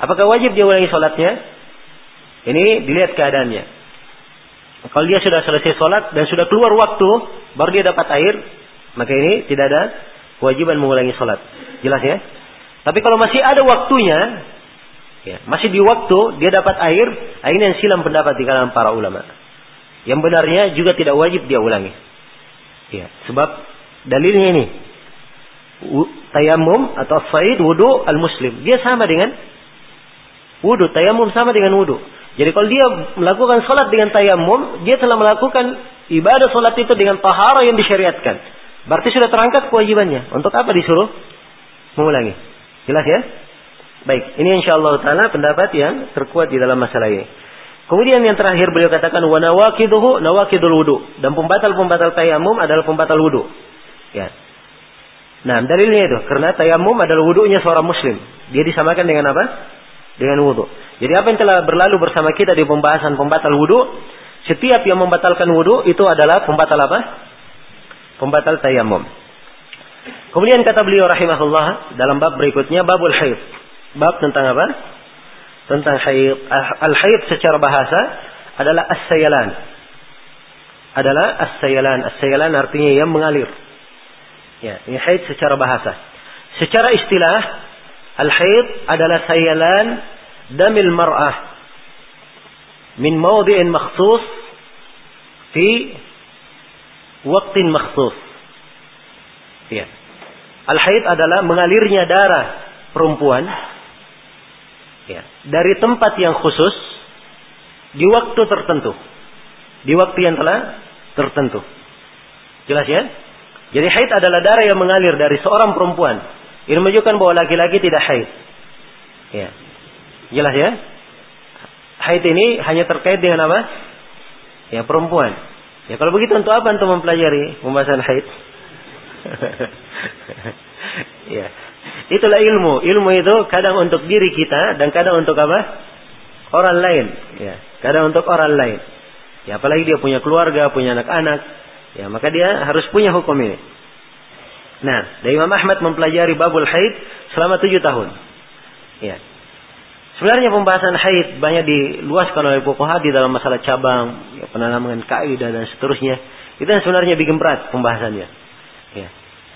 Apakah wajib dia ulangi sholatnya? Ini dilihat keadaannya. Kalau dia sudah selesai sholat dan sudah keluar waktu, baru dia dapat air, maka ini tidak ada kewajiban mengulangi sholat. Jelas ya? Tapi kalau masih ada waktunya, ya, masih di waktu dia dapat air, ini yang silam pendapat di kalangan para ulama. Yang benarnya juga tidak wajib dia ulangi. Ya, sebab dalilnya ini tayamum atau faid wudu al muslim dia sama dengan wudu tayamum sama dengan wudu jadi kalau dia melakukan sholat dengan tayamum dia telah melakukan ibadah sholat itu dengan tahara yang disyariatkan Berarti sudah terangkat kewajibannya. Untuk apa disuruh mengulangi? Jelas ya? Baik, ini insya Allah taala pendapat yang terkuat di dalam masalah ini. Kemudian yang terakhir beliau katakan wa nawakiduhu nawakidul wudu dan pembatal-pembatal tayamum adalah pembatal wudu. Ya. Nah, dalilnya itu karena tayamum adalah wudunya seorang muslim. Dia disamakan dengan apa? Dengan wudu. Jadi apa yang telah berlalu bersama kita di pembahasan pembatal wudu, setiap yang membatalkan wudu itu adalah pembatal apa? pembatal tayamum. Kemudian kata beliau rahimahullah dalam bab berikutnya babul haid. Bab tentang apa? Tentang haid. Al-haid secara bahasa adalah as-sayalan. Adalah as-sayalan. As-sayalan artinya yang mengalir. Ya, ini haid secara bahasa. Secara istilah al-haid adalah sayalan damil mar'ah min mawdi'in makhsus fi waktin maksus. Ya. Al-haid adalah mengalirnya darah perempuan ya, dari tempat yang khusus di waktu tertentu. Di waktu yang telah tertentu. Jelas ya? Jadi haid adalah darah yang mengalir dari seorang perempuan. Ini menunjukkan bahwa laki-laki tidak haid. Ya. Jelas ya? Haid ini hanya terkait dengan apa? Ya, perempuan. Ya kalau begitu untuk apa untuk mempelajari pembahasan haid? ya. Itulah ilmu. Ilmu itu kadang untuk diri kita dan kadang untuk apa? Orang lain. Ya, kadang untuk orang lain. Ya, apalagi dia punya keluarga, punya anak-anak. Ya, maka dia harus punya hukum ini. Nah, dari Imam Ahmad mempelajari babul haid selama tujuh tahun. Ya. Sebenarnya pembahasan haid banyak diluaskan oleh Fuqaha di dalam masalah cabang, ya, penanaman kaidah dan seterusnya. Itu yang sebenarnya bikin berat pembahasannya. Ya.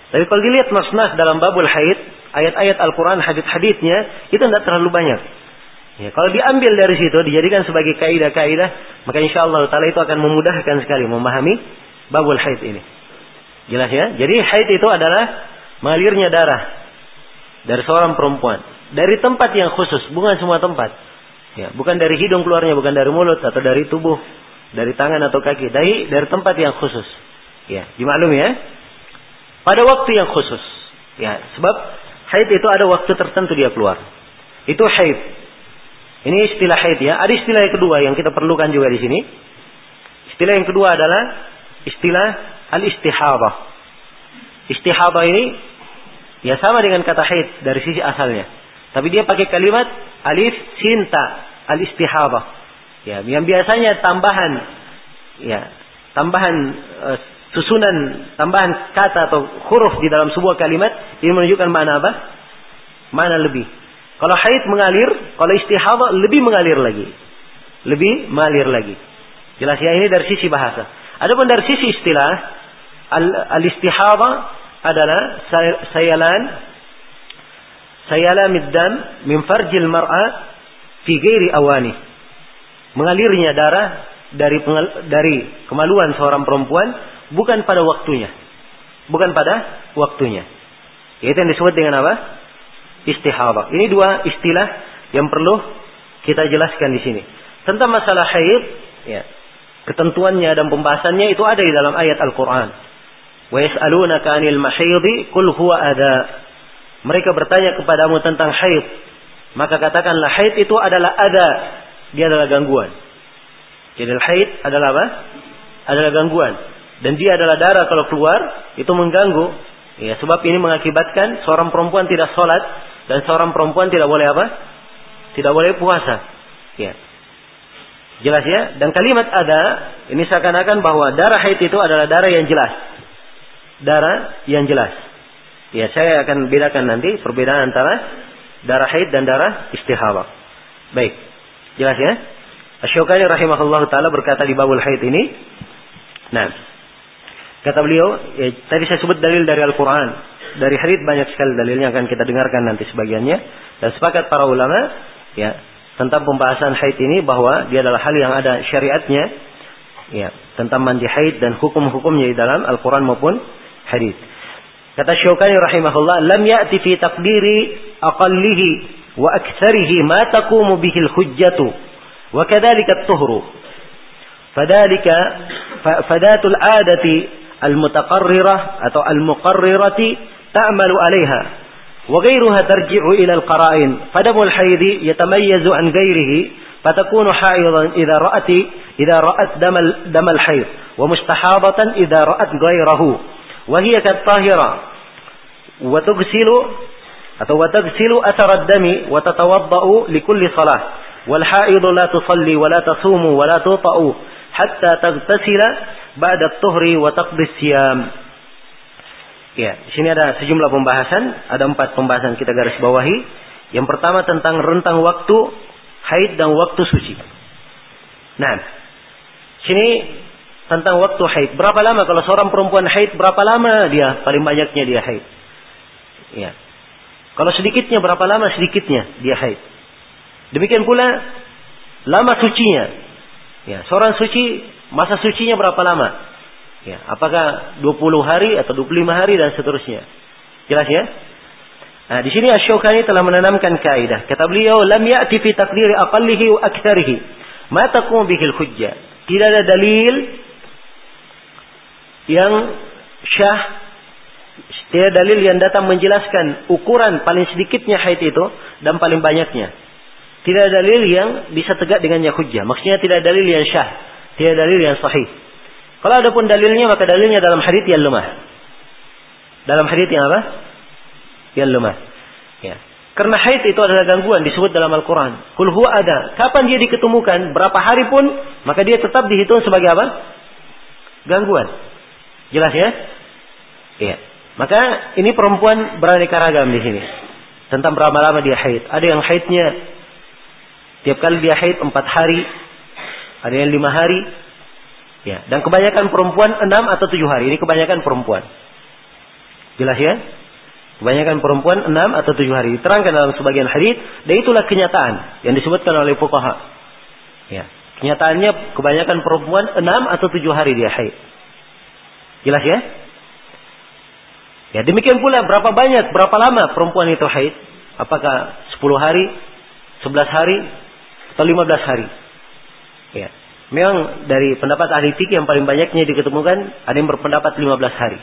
Tapi kalau dilihat nas dalam babul haid, ayat-ayat Al-Quran, hadith-hadithnya, itu tidak terlalu banyak. Ya, kalau diambil dari situ, dijadikan sebagai kaidah-kaidah, maka insya Allah Taala itu akan memudahkan sekali memahami babul haid ini. Jelas ya? Jadi haid itu adalah mengalirnya darah dari seorang perempuan dari tempat yang khusus, bukan semua tempat. Ya, bukan dari hidung keluarnya, bukan dari mulut atau dari tubuh, dari tangan atau kaki, dari dari tempat yang khusus. Ya, dimaklum ya. Pada waktu yang khusus. Ya, sebab haid itu ada waktu tertentu dia keluar. Itu haid. Ini istilah haid ya. Ada istilah yang kedua yang kita perlukan juga di sini. Istilah yang kedua adalah istilah al-istihadah. Istihadah ini ya sama dengan kata haid dari sisi asalnya. Tapi dia pakai kalimat alif cinta al istihabah. Ya, yang biasanya tambahan ya, tambahan uh, susunan tambahan kata atau huruf di dalam sebuah kalimat ini menunjukkan mana apa? Mana lebih. Kalau haid mengalir, kalau istihabah lebih mengalir lagi. Lebih mengalir lagi. Jelas ya ini dari sisi bahasa. Adapun dari sisi istilah al-istihabah adalah sayalan sayalamid dam min farjil mar'a fi ghairi awani. Mengalirnya darah dari dari kemaluan seorang perempuan bukan pada waktunya. Bukan pada waktunya. Itu yang disebut dengan apa? Istihadah. Ini dua istilah yang perlu kita jelaskan di sini. Tentang masalah haid, ya, ketentuannya dan pembahasannya itu ada di dalam ayat Al-Quran. Wa yas'alunaka 'anil mahidi qul huwa ada mereka bertanya kepadamu tentang haid, maka katakanlah haid itu adalah ada, dia adalah gangguan. Jadi haid adalah apa? Adalah gangguan. Dan dia adalah darah kalau keluar, itu mengganggu. Ya, sebab ini mengakibatkan seorang perempuan tidak sholat dan seorang perempuan tidak boleh apa? Tidak boleh puasa. Ya. Jelas ya? Dan kalimat ada, ini seakan-akan bahwa darah haid itu adalah darah yang jelas. Darah yang jelas. Ya, saya akan bedakan nanti perbedaan antara darah haid dan darah istihadah. Baik. Jelas ya? Rahimahullah taala berkata di babul haid ini. Nah, kata beliau, ya, tadi saya sebut dalil dari Al-Qur'an. Dari hadis banyak sekali dalilnya akan kita dengarkan nanti sebagiannya dan sepakat para ulama ya tentang pembahasan haid ini bahwa dia adalah hal yang ada syariatnya ya tentang mandi haid dan hukum-hukumnya di dalam Al-Qur'an maupun hadis. Kata Syaukani rahimahullah, lam ya'ti fi taqdiri aqallihi wa aktsarihi ma taqumu bihi al-hujjatu wa kadzalika at-tuhru. Fadalika fadatul adati al-mutaqarrirah atau al-muqarrirati ta'malu 'alayha wa ghayruha tarji'u ila al-qara'in. Fadamul haidi yatamayyazu an ghayrihi فتكون حائضا إذا رأت إذا رأت دم دم الحيض ومستحاضة إذا رأت غيره وهي كالطاهرة وتغسل atau وتغسل أثر الدم وتتوضأ لكل صلاة والحائض لا تصلي ولا تصوم ولا تطأ حتى ba'da tuhri wa taqdis siyam. Ya, di sini ada sejumlah pembahasan, ada empat pembahasan kita garis bawahi. Yang pertama tentang rentang waktu haid dan waktu suci. Nah, sini tentang waktu haid. Berapa lama kalau seorang perempuan haid berapa lama dia paling banyaknya dia haid? Ya. Kalau sedikitnya berapa lama sedikitnya dia haid? Demikian pula lama sucinya. Ya, seorang suci masa sucinya berapa lama? Ya, apakah 20 hari atau 25 hari dan seterusnya? Jelas ya? Nah, di sini Asy-Syaukani telah menanamkan kaidah. Kata beliau, "Lam ya'ti fi taqdiri aqallihi wa aktsarihi ma taqumu bihil hujjah." Tidak ada dalil yang syah tidak dalil yang datang menjelaskan ukuran paling sedikitnya haid itu dan paling banyaknya. Tidak ada dalil yang bisa tegak dengannya hujjah. Maksudnya tidak ada dalil yang syah. Ada dalil yang sahih. Kalau ada pun dalilnya maka dalilnya dalam hadis yang lemah. Dalam hadis yang apa? Yang lemah. Ya. Karena haid itu adalah gangguan disebut dalam Al-Quran. Kul huwa ada. Kapan dia diketemukan, berapa hari pun, maka dia tetap dihitung sebagai apa? Gangguan. Jelas ya? Iya. Maka ini perempuan beraneka ragam di sini. Tentang berapa lama dia haid. Ada yang haidnya tiap kali dia haid empat hari, ada yang lima hari. Ya. Dan kebanyakan perempuan enam atau tujuh hari. Ini kebanyakan perempuan. Jelas ya? Kebanyakan perempuan enam atau tujuh hari. Diterangkan dalam sebagian hadis dan itulah kenyataan yang disebutkan oleh fuqaha. Ya. Kenyataannya kebanyakan perempuan enam atau tujuh hari dia haid. Jelas ya? Ya demikian pula berapa banyak, berapa lama perempuan itu haid? Apakah sepuluh hari, sebelas hari, atau lima belas hari? Ya. Memang dari pendapat ahli fikih yang paling banyaknya diketemukan ada yang berpendapat lima belas hari.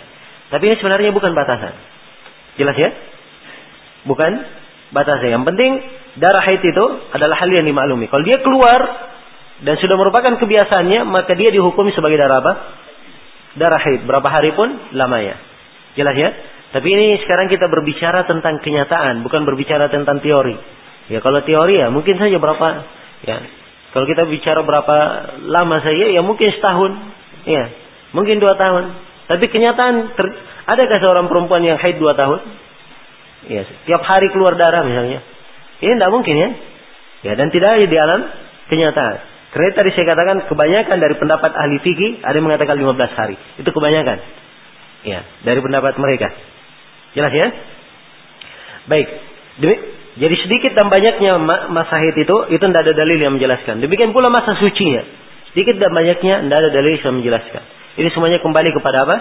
Tapi ini sebenarnya bukan batasan. Jelas ya? Bukan batasnya. Yang penting darah haid itu adalah hal yang dimaklumi. Kalau dia keluar dan sudah merupakan kebiasaannya, maka dia dihukumi sebagai darah apa? Darah haid. Berapa hari pun lamanya. Jelas ya? Tapi ini sekarang kita berbicara tentang kenyataan, bukan berbicara tentang teori. Ya kalau teori ya mungkin saja berapa ya. Kalau kita bicara berapa lama saja ya mungkin setahun, ya. Mungkin dua tahun. Tapi kenyataan ter, Adakah seorang perempuan yang haid dua tahun? Ya, setiap hari keluar darah misalnya. Ini tidak mungkin ya. Ya, dan tidak ada di alam kenyataan. Karena tadi saya katakan kebanyakan dari pendapat ahli fikih ada yang mengatakan 15 hari. Itu kebanyakan. Ya, dari pendapat mereka. Jelas ya? Baik. Demi, jadi sedikit dan banyaknya masa haid itu, itu tidak ada dalil yang menjelaskan. Demikian pula masa sucinya. Sedikit dan banyaknya tidak ada dalil yang menjelaskan. Ini semuanya kembali kepada apa?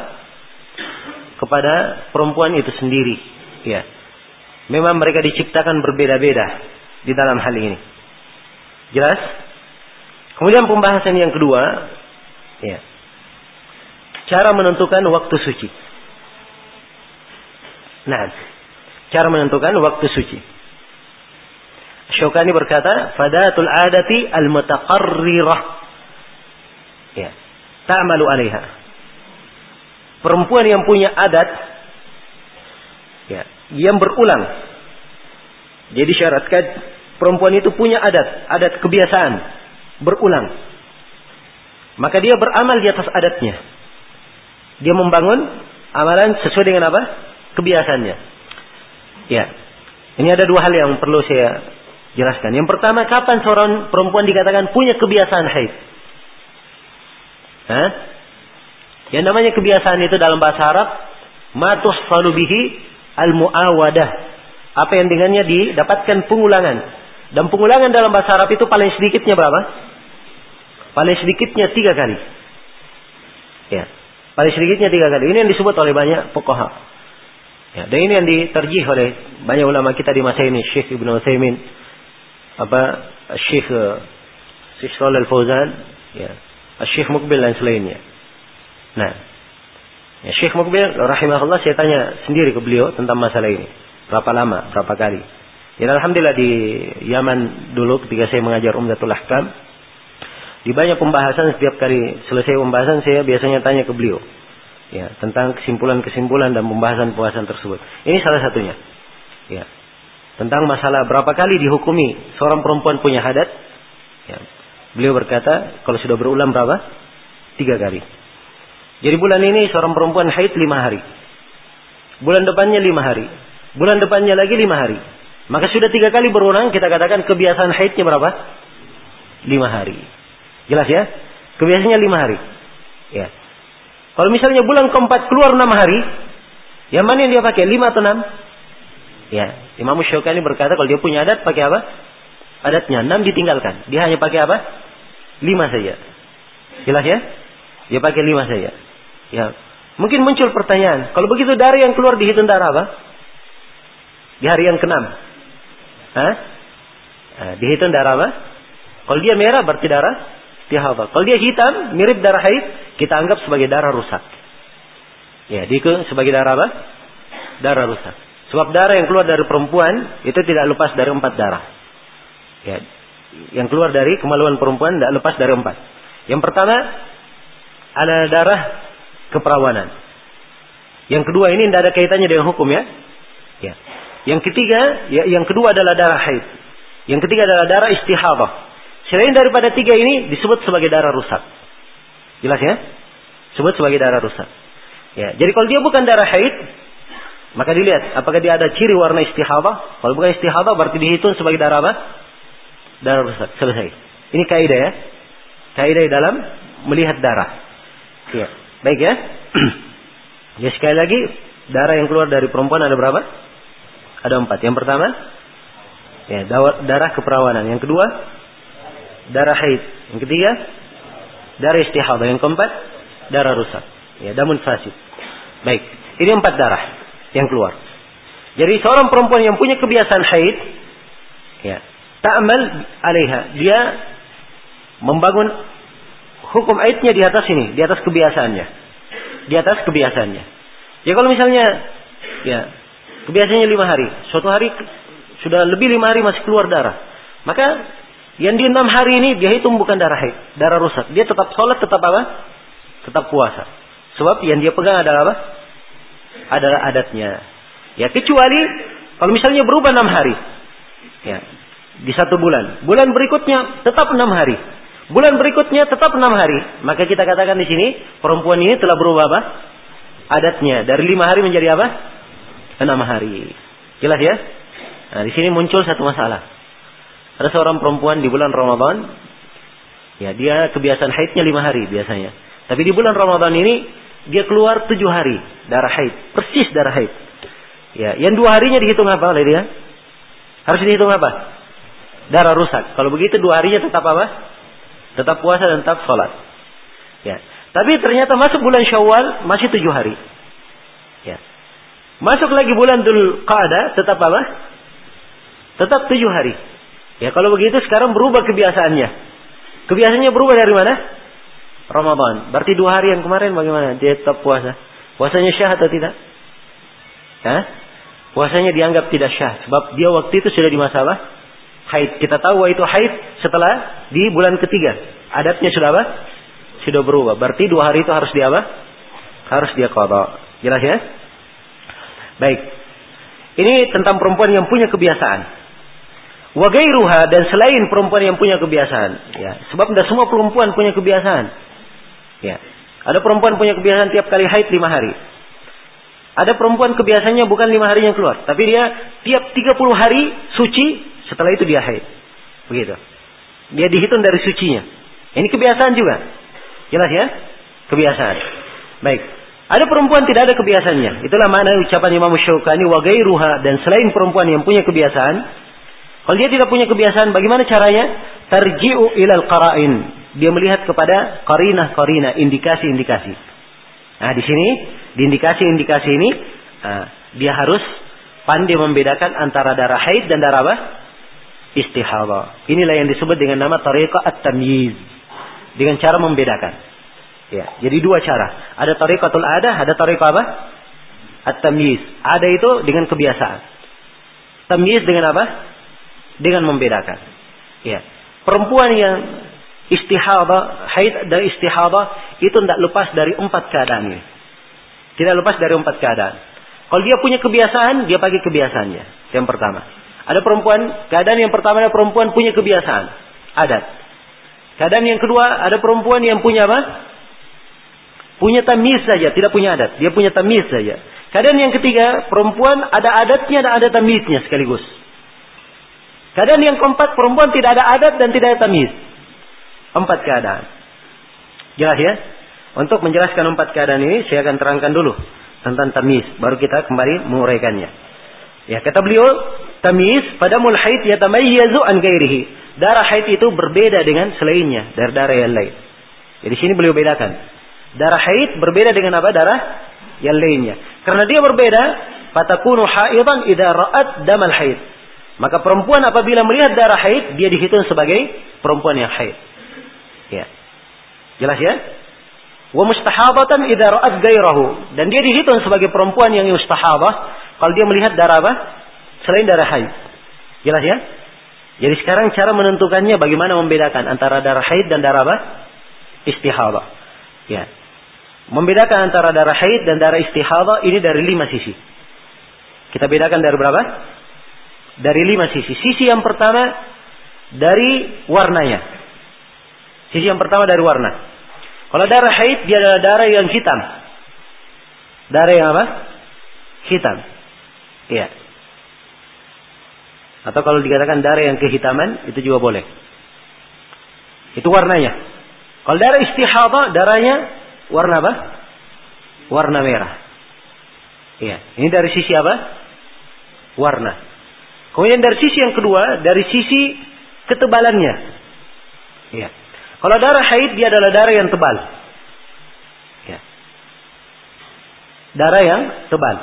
kepada perempuan itu sendiri. Ya. Memang mereka diciptakan berbeda-beda di dalam hal ini. Jelas? Kemudian pembahasan yang kedua, ya. Cara menentukan waktu suci. Nah, cara menentukan waktu suci. Syukani berkata, "Fadatul adati al-mutaqarrirah." Ya. Ta'malu 'alaiha perempuan yang punya adat ya, yang berulang. Jadi syaratkan perempuan itu punya adat, adat kebiasaan berulang. Maka dia beramal di atas adatnya. Dia membangun amalan sesuai dengan apa? Kebiasaannya. Ya. Ini ada dua hal yang perlu saya jelaskan. Yang pertama, kapan seorang perempuan dikatakan punya kebiasaan haid? Hah? Yang namanya kebiasaan itu dalam bahasa Arab matus falubihi al muawadah. Apa yang dengannya didapatkan pengulangan. Dan pengulangan dalam bahasa Arab itu paling sedikitnya berapa? Paling sedikitnya tiga kali. Ya, paling sedikitnya tiga kali. Ini yang disebut oleh banyak pokoha. Ya, dan ini yang diterjih oleh banyak ulama kita di masa ini, Syekh Ibnu Utsaimin, apa Syekh uh, Syekh Shalal Fauzan, ya, Syekh Mukbil dan selainnya. Nah, ya Syekh Mukbil rahimahullah saya tanya sendiri ke beliau tentang masalah ini. Berapa lama, berapa kali. Ya Alhamdulillah di Yaman dulu ketika saya mengajar Umdatul Ahkam. Di banyak pembahasan setiap kali selesai pembahasan saya biasanya tanya ke beliau. Ya, tentang kesimpulan-kesimpulan dan pembahasan-pembahasan tersebut. Ini salah satunya. Ya. Tentang masalah berapa kali dihukumi seorang perempuan punya hadat. Ya. Beliau berkata, kalau sudah berulang berapa? Tiga kali. Jadi bulan ini seorang perempuan haid lima hari. Bulan depannya lima hari. Bulan depannya lagi lima hari. Maka sudah tiga kali berulang kita katakan kebiasaan haidnya berapa? Lima hari. Jelas ya? Kebiasaannya lima hari. Ya. Kalau misalnya bulan keempat keluar enam hari, yang mana yang dia pakai? Lima atau enam? Ya. Imam Syaukani berkata kalau dia punya adat pakai apa? Adatnya enam ditinggalkan. Dia hanya pakai apa? Lima saja. Jelas ya? Dia pakai lima saja. Ya. Mungkin muncul pertanyaan, kalau begitu darah yang keluar dihitung darah apa? Di hari yang keenam. Hah? Nah, dihitung darah apa? Kalau dia merah berarti darah tihadah. Kalau dia hitam, mirip darah haid, kita anggap sebagai darah rusak. Ya, dihitung sebagai darah apa? Darah rusak. Sebab darah yang keluar dari perempuan itu tidak lepas dari empat darah. Ya, yang keluar dari kemaluan perempuan tidak lepas dari empat. Yang pertama ada darah keperawanan. Yang kedua ini tidak ada kaitannya dengan hukum ya. Ya. Yang ketiga, ya, yang kedua adalah darah haid. Yang ketiga adalah darah istihadah. Selain daripada tiga ini disebut sebagai darah rusak. Jelas ya? Disebut sebagai darah rusak. Ya, jadi kalau dia bukan darah haid, maka dilihat apakah dia ada ciri warna istihadah. Kalau bukan istihadah berarti dihitung sebagai darah apa? Darah rusak. Selesai. Ini kaidah ya. Kaidah dalam melihat darah. Ya. Baik ya. ya sekali lagi darah yang keluar dari perempuan ada berapa? Ada empat. Yang pertama, ya darah keperawanan. Yang kedua, darah haid. Yang ketiga, darah istihadah. Yang keempat, darah rusak. Ya, damun fasid. Baik, ini empat darah yang keluar. Jadi seorang perempuan yang punya kebiasaan haid, ya, ta'mal alaiha. Dia membangun hukum haidnya di atas ini, di atas kebiasaannya. Di atas kebiasaannya. Ya kalau misalnya, ya, kebiasaannya lima hari, suatu hari sudah lebih lima hari masih keluar darah, maka yang di enam hari ini dia hitung bukan darah haid, darah rusak. Dia tetap sholat, tetap apa? Tetap puasa. Sebab yang dia pegang adalah apa? Adalah adatnya. Ya kecuali kalau misalnya berubah enam hari, ya di satu bulan. Bulan berikutnya tetap enam hari. Bulan berikutnya tetap enam hari. Maka kita katakan di sini perempuan ini telah berubah apa? Adatnya dari lima hari menjadi apa? Enam hari. Jelas ya? Nah di sini muncul satu masalah. Ada seorang perempuan di bulan Ramadan, ya dia kebiasaan haidnya lima hari biasanya. Tapi di bulan Ramadan ini dia keluar tujuh hari darah haid, persis darah haid. Ya, yang dua harinya dihitung apa oleh dia? Harus dihitung apa? Darah rusak. Kalau begitu dua harinya tetap apa? Tetap puasa dan tetap sholat. Ya. Tapi ternyata masuk bulan Syawal masih tujuh hari. Ya. Masuk lagi bulan Dhul Qa'dah tetap apa? Tetap tujuh hari. Ya kalau begitu sekarang berubah kebiasaannya. Kebiasaannya berubah dari mana? Ramadan. Berarti dua hari yang kemarin bagaimana? Dia tetap puasa. Puasanya syah atau tidak? Hah? Puasanya dianggap tidak syah. Sebab dia waktu itu sudah di masa apa? Haid. Kita tahu itu haid setelah di bulan ketiga. Adatnya sudah apa? Sudah berubah. Berarti dua hari itu harus dia apa? Harus dia kodok. Jelas ya? Baik. Ini tentang perempuan yang punya kebiasaan. Wagairuha dan selain perempuan yang punya kebiasaan. Ya, sebab tidak semua perempuan punya kebiasaan. Ya, ada perempuan punya kebiasaan tiap kali haid lima hari. Ada perempuan kebiasaannya bukan lima hari yang keluar, tapi dia tiap 30 hari suci, setelah itu dia haid. Begitu. Dia dihitung dari sucinya. Ini kebiasaan juga. Jelas ya? Kebiasaan. Baik. Ada perempuan tidak ada kebiasaannya. Itulah mana ucapan Imam Syaukani wa gairuha dan selain perempuan yang punya kebiasaan, kalau dia tidak punya kebiasaan, bagaimana caranya? Tarji'u ilal qara'in. Dia melihat kepada qarinah-qarinah, indikasi-indikasi. Nah, di sini, di indikasi-indikasi ini, uh, dia harus pandai membedakan antara darah haid dan darah apa? Istihadah. Inilah yang disebut dengan nama tariqah at-tamyiz. Dengan cara membedakan. Ya, jadi dua cara. Ada tariqatul ada, ada tariqah apa? At-tamyiz. Ada itu dengan kebiasaan. Tamyiz dengan apa? dengan membedakan. Ya. Perempuan yang istihadah, haid dan istihadah itu tidak lepas dari empat keadaan ini. Tidak lepas dari empat keadaan. Kalau dia punya kebiasaan, dia pakai kebiasaannya. Yang pertama. Ada perempuan, keadaan yang pertama ada perempuan punya kebiasaan. Adat. Keadaan yang kedua, ada perempuan yang punya apa? Punya tamis saja, tidak punya adat. Dia punya tamis saja. Keadaan yang ketiga, perempuan ada adatnya dan ada tamisnya sekaligus. Keadaan yang keempat, perempuan tidak ada adat dan tidak ada tamis. Empat keadaan. Jelas ya? Untuk menjelaskan empat keadaan ini, saya akan terangkan dulu tentang tamis. Baru kita kembali menguraikannya. Ya, kata beliau, tamis pada mulhaid yatamayyazu an gairihi. Darah haid itu berbeda dengan selainnya dari darah yang lain. Jadi sini beliau bedakan. Darah haid berbeda dengan apa? Darah yang lainnya. Karena dia berbeda, fatakunu haidan idza ra'at damal haid. Maka perempuan apabila melihat darah haid, dia dihitung sebagai perempuan yang haid. Ya. Jelas ya? Wa mustahabatan idza ra'at gairahu dan dia dihitung sebagai perempuan yang mustahabah kalau dia melihat darah apa? Selain darah haid. Jelas ya? Jadi sekarang cara menentukannya bagaimana membedakan antara darah haid dan darah apa? Istihadah. Ya. Membedakan antara darah haid dan darah istihadah ini dari lima sisi. Kita bedakan dari berapa? Dari lima sisi. Sisi yang pertama dari warnanya. Sisi yang pertama dari warna. Kalau darah haid dia adalah darah yang hitam. Darah yang apa? Hitam. Iya. Atau kalau dikatakan darah yang kehitaman itu juga boleh. Itu warnanya. Kalau darah istihadah darahnya warna apa? Warna merah. Iya. Ini dari sisi apa? Warna. Kemudian dari sisi yang kedua, dari sisi ketebalannya. Iya. Kalau darah haid dia adalah darah yang tebal. Ya. Darah yang tebal.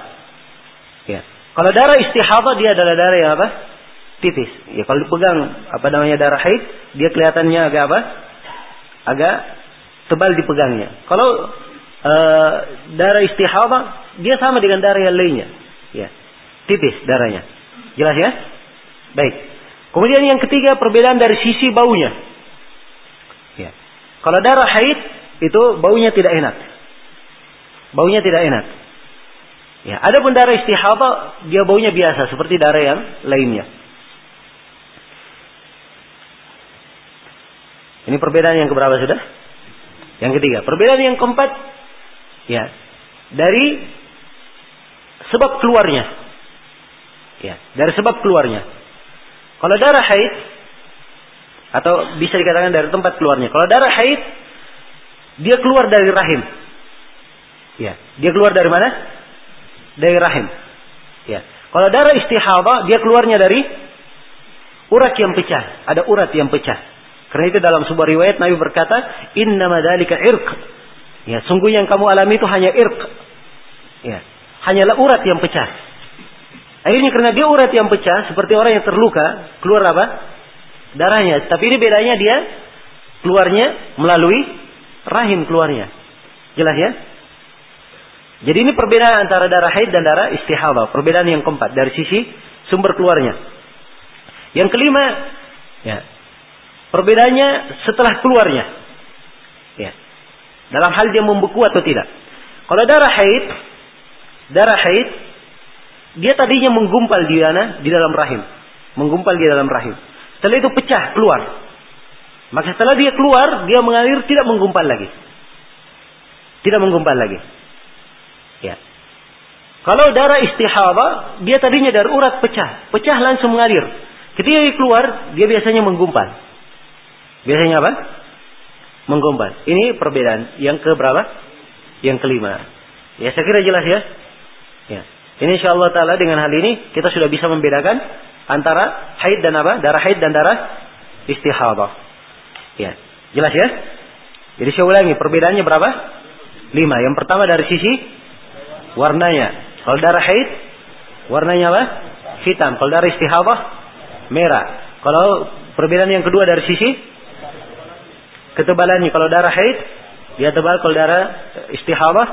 Ya. Kalau darah istihadah dia adalah darah yang apa? Tipis. Ya kalau dipegang apa namanya darah haid, dia kelihatannya agak apa? Agak tebal dipegangnya. Kalau uh, darah istihadah dia sama dengan darah yang lainnya. Ya. Tipis darahnya. Jelas ya? Baik. Kemudian yang ketiga perbedaan dari sisi baunya. Kalau darah haid itu baunya tidak enak. Baunya tidak enak. Ya, ada pun darah istihadah dia baunya biasa seperti darah yang lainnya. Ini perbedaan yang keberapa sudah? Yang ketiga. Perbedaan yang keempat, ya, dari sebab keluarnya. Ya, dari sebab keluarnya. Kalau darah haid, atau bisa dikatakan dari tempat keluarnya. Kalau darah haid, dia keluar dari rahim. Ya, dia keluar dari mana? Dari rahim. Ya. Kalau darah istihadah, dia keluarnya dari urat yang pecah. Ada urat yang pecah. Karena itu dalam sebuah riwayat Nabi berkata, Inna madalika irq. Ya, sungguh yang kamu alami itu hanya irq. Ya, hanyalah urat yang pecah. Akhirnya karena dia urat yang pecah, seperti orang yang terluka, keluar apa? Darahnya. Tapi ini bedanya dia keluarnya melalui rahim keluarnya. Jelas ya? Jadi ini perbedaan antara darah haid dan darah istihadah. Perbedaan yang keempat dari sisi sumber keluarnya. Yang kelima, ya, perbedaannya setelah keluarnya. Ya. Dalam hal dia membeku atau tidak. Kalau darah haid, darah haid, dia tadinya menggumpal di mana? Di dalam rahim. Menggumpal di dalam rahim. Setelah itu pecah, keluar. Maka setelah dia keluar, dia mengalir tidak menggumpal lagi. Tidak menggumpal lagi. Ya. Kalau darah istihadah, dia tadinya dari urat pecah. Pecah langsung mengalir. Ketika dia keluar, dia biasanya menggumpal. Biasanya apa? Menggumpal. Ini perbedaan. Yang ke berapa? Yang kelima. Ya saya kira jelas ya. Ya. Ini insya Allah Ta'ala dengan hal ini kita sudah bisa membedakan antara haid dan apa? Darah haid dan darah istihadah. Ya, jelas ya? Jadi saya ulangi, perbedaannya berapa? Lima. Yang pertama dari sisi warnanya. Kalau darah haid, warnanya apa? Hitam. Kalau darah istihadah, merah. Kalau perbedaan yang kedua dari sisi ketebalannya. Kalau darah haid, dia tebal. Kalau darah istihadah,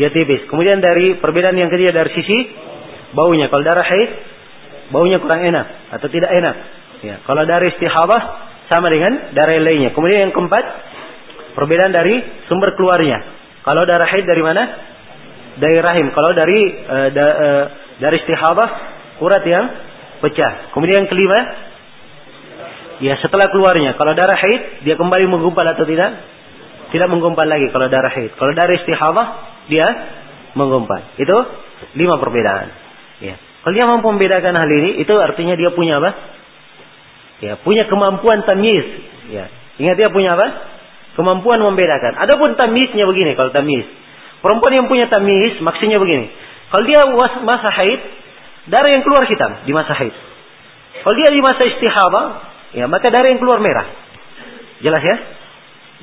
dia tipis. Kemudian dari perbedaan yang ketiga dari sisi baunya. Kalau darah haid, baunya kurang enak atau tidak enak. Ya, kalau dari istihadah sama dengan darah lainnya. Kemudian yang keempat, perbedaan dari sumber keluarnya. Kalau darah haid dari mana? Dari rahim. Kalau dari uh, da, uh, dari istihadah urat yang pecah. Kemudian yang kelima, ya setelah keluarnya. Kalau darah haid dia kembali menggumpal atau tidak? Tidak menggumpal lagi kalau darah haid. Kalau darah istihadah dia menggumpal. Itu lima perbedaan. Kalau dia mampu membedakan hal ini, itu artinya dia punya apa? Ya, punya kemampuan tamyiz. Ya. Ingat dia punya apa? Kemampuan membedakan. Adapun tamyiznya begini, kalau tamyiz. Perempuan yang punya tamyiz, maksudnya begini. Kalau dia masa haid, darah yang keluar hitam di masa haid. Kalau dia di masa istihadah, ya maka darah yang keluar merah. Jelas ya?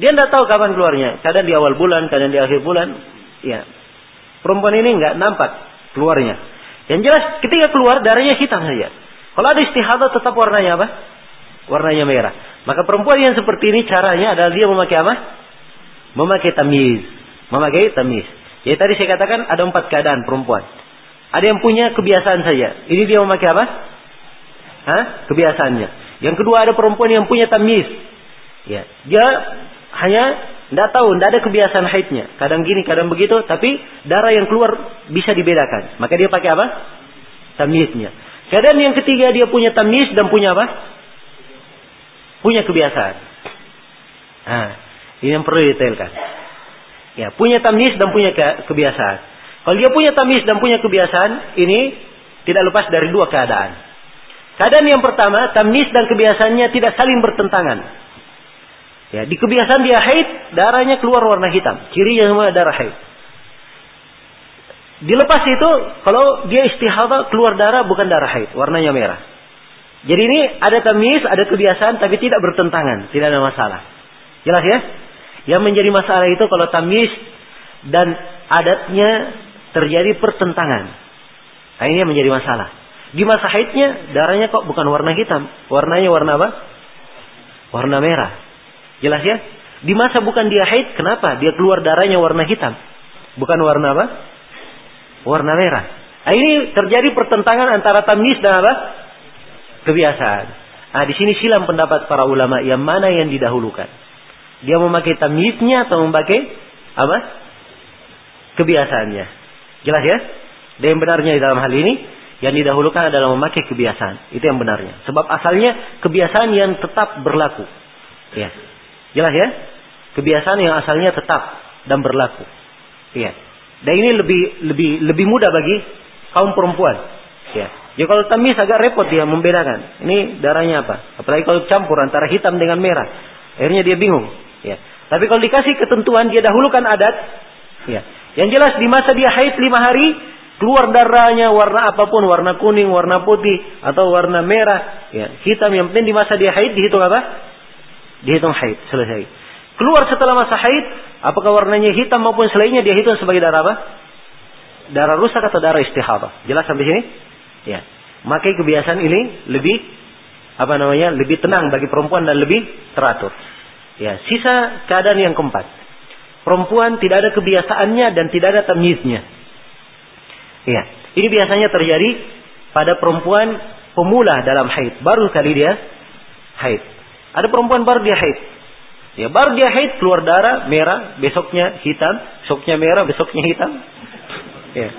Dia tidak tahu kapan keluarnya. Kadang di awal bulan, kadang di akhir bulan. Ya. Perempuan ini nggak nampak keluarnya. Yang jelas ketika keluar darahnya hitam saja. Kalau ada istihadah tetap warnanya apa? Warnanya merah. Maka perempuan yang seperti ini caranya adalah dia memakai apa? Memakai tamiz. Memakai tamiz. Jadi tadi saya katakan ada empat keadaan perempuan. Ada yang punya kebiasaan saja. Ini dia memakai apa? Hah? Kebiasaannya. Yang kedua ada perempuan yang punya tamiz. Ya, dia hanya tidak tahu, tidak ada kebiasaan haidnya. Kadang gini, kadang begitu, tapi darah yang keluar bisa dibedakan. Maka dia pakai apa? tamyiznya. Keadaan yang ketiga dia punya tamyiz dan punya apa? Punya kebiasaan. Nah, ini yang perlu detailkan. Ya, punya tamyiz dan punya ke kebiasaan. Kalau dia punya tamyiz dan punya kebiasaan, ini tidak lepas dari dua keadaan. Keadaan yang pertama, tamyiz dan kebiasaannya tidak saling bertentangan. Ya, di kebiasaan dia haid, darahnya keluar warna hitam. Cirinya semua darah haid. Dilepas itu, kalau dia istihadah keluar darah bukan darah haid, warnanya merah. Jadi ini ada tamis, ada kebiasaan, tapi tidak bertentangan, tidak ada masalah. Jelas ya? Yang menjadi masalah itu kalau tamis dan adatnya terjadi pertentangan. Nah, ini yang menjadi masalah. Di masa haidnya, darahnya kok bukan warna hitam. Warnanya warna apa? Warna merah. Jelas ya? Di masa bukan dia haid, kenapa? Dia keluar darahnya warna hitam. Bukan warna apa? warna merah. Nah, ini terjadi pertentangan antara tamyiz dan apa? Kebiasaan. Nah, di sini silam pendapat para ulama yang mana yang didahulukan. Dia memakai tamyiznya atau memakai apa? Kebiasaannya. Jelas ya? Dan yang benarnya di dalam hal ini yang didahulukan adalah memakai kebiasaan. Itu yang benarnya. Sebab asalnya kebiasaan yang tetap berlaku. Ya. Jelas ya? Kebiasaan yang asalnya tetap dan berlaku. Iya. Dan ini lebih lebih lebih mudah bagi kaum perempuan. Ya. Ya kalau tamis agak repot dia membedakan. Ini darahnya apa? Apalagi kalau campur antara hitam dengan merah. Akhirnya dia bingung. Ya. Tapi kalau dikasih ketentuan dia dahulukan adat. Ya. Yang jelas di masa dia haid lima hari keluar darahnya warna apa pun, warna kuning, warna putih atau warna merah, ya, hitam yang penting di masa dia haid dihitung apa? Dihitung haid, selesai. Keluar setelah masa haid, apakah warnanya hitam maupun selainnya dia hitung sebagai darah apa? Darah rusak atau darah istihadah. Jelas sampai sini? Ya. Makai kebiasaan ini lebih apa namanya? lebih tenang bagi perempuan dan lebih teratur. Ya, sisa keadaan yang keempat. Perempuan tidak ada kebiasaannya dan tidak ada tamyiznya. Ya, ini biasanya terjadi pada perempuan pemula dalam haid, baru kali dia haid. Ada perempuan baru dia haid, Ya baru dia haid keluar darah merah, besoknya hitam, besoknya merah, besoknya hitam. Ya.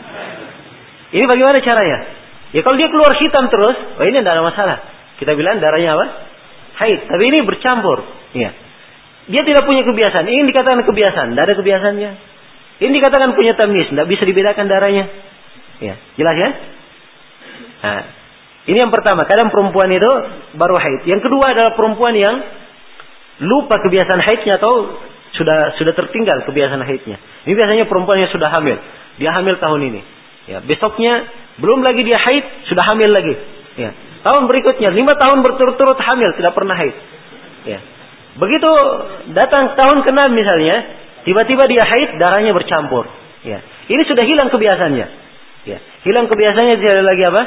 Ini bagaimana caranya? Ya kalau dia keluar hitam terus, oh ini tidak ada masalah. Kita bilang darahnya apa? Haid. Tapi ini bercampur. Ya. Dia tidak punya kebiasaan. Ini dikatakan kebiasaan. Tidak ada kebiasaannya. Ini dikatakan punya tamis. Tidak bisa dibedakan darahnya. Ya. Jelas ya? Nah, ini yang pertama. Kadang perempuan itu baru haid. Yang kedua adalah perempuan yang lupa kebiasaan haidnya atau sudah sudah tertinggal kebiasaan haidnya. Ini biasanya perempuan yang sudah hamil. Dia hamil tahun ini. Ya, besoknya belum lagi dia haid, sudah hamil lagi. Ya. Tahun berikutnya lima tahun berturut-turut hamil, tidak pernah haid. Ya. Begitu datang tahun ke-6 misalnya, tiba-tiba dia haid, darahnya bercampur. Ya. Ini sudah hilang kebiasaannya. Ya. Hilang kebiasaannya tidak lagi apa?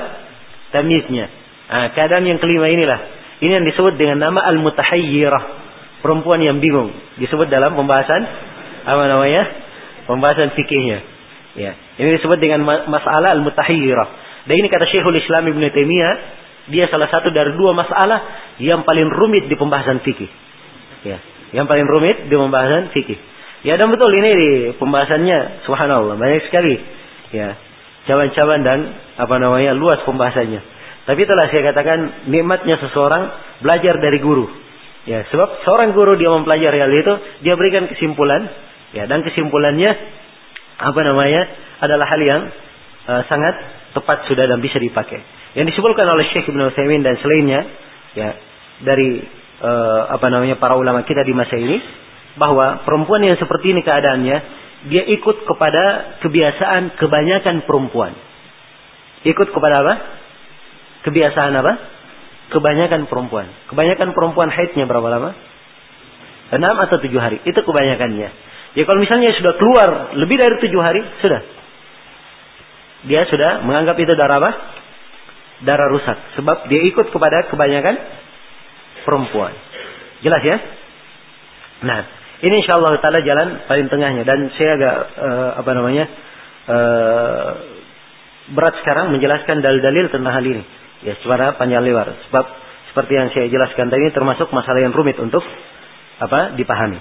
Tamiznya. Nah, keadaan yang kelima inilah. Ini yang disebut dengan nama al-mutahayyirah. Perempuan yang bingung. Disebut dalam pembahasan apa namanya pembahasan fikihnya. Ya. Ini disebut dengan masalah al mutahayyirah dan ini kata Syekhul Islam Ibn Taimiyah dia salah satu dari dua masalah yang paling rumit di pembahasan fikih. Ya. Yang paling rumit di pembahasan fikih. Ya dan betul ini di pembahasannya. Subhanallah banyak sekali. Ya cawan-cawan dan apa namanya luas pembahasannya. Tapi telah saya katakan nikmatnya seseorang belajar dari guru. Ya, sebab seorang guru dia mempelajari hal itu, dia berikan kesimpulan, ya, dan kesimpulannya apa namanya adalah hal yang uh, sangat tepat sudah dan bisa dipakai. Yang disebutkan oleh Syekh Ibn Utsaimin dan selainnya, ya, dari uh, apa namanya para ulama kita di masa ini, bahwa perempuan yang seperti ini keadaannya, dia ikut kepada kebiasaan kebanyakan perempuan. Ikut kepada apa? Kebiasaan apa? kebanyakan perempuan. Kebanyakan perempuan haidnya berapa lama? Enam atau tujuh hari. Itu kebanyakannya. Ya kalau misalnya sudah keluar lebih dari tujuh hari, sudah. Dia sudah menganggap itu darah apa? Darah rusak. Sebab dia ikut kepada kebanyakan perempuan. Jelas ya? Nah, ini insya Allah taala jalan paling tengahnya dan saya agak uh, apa namanya uh, berat sekarang menjelaskan dalil-dalil tentang hal ini ya secara panjang lebar. Sebab seperti yang saya jelaskan tadi termasuk masalah yang rumit untuk apa dipahami.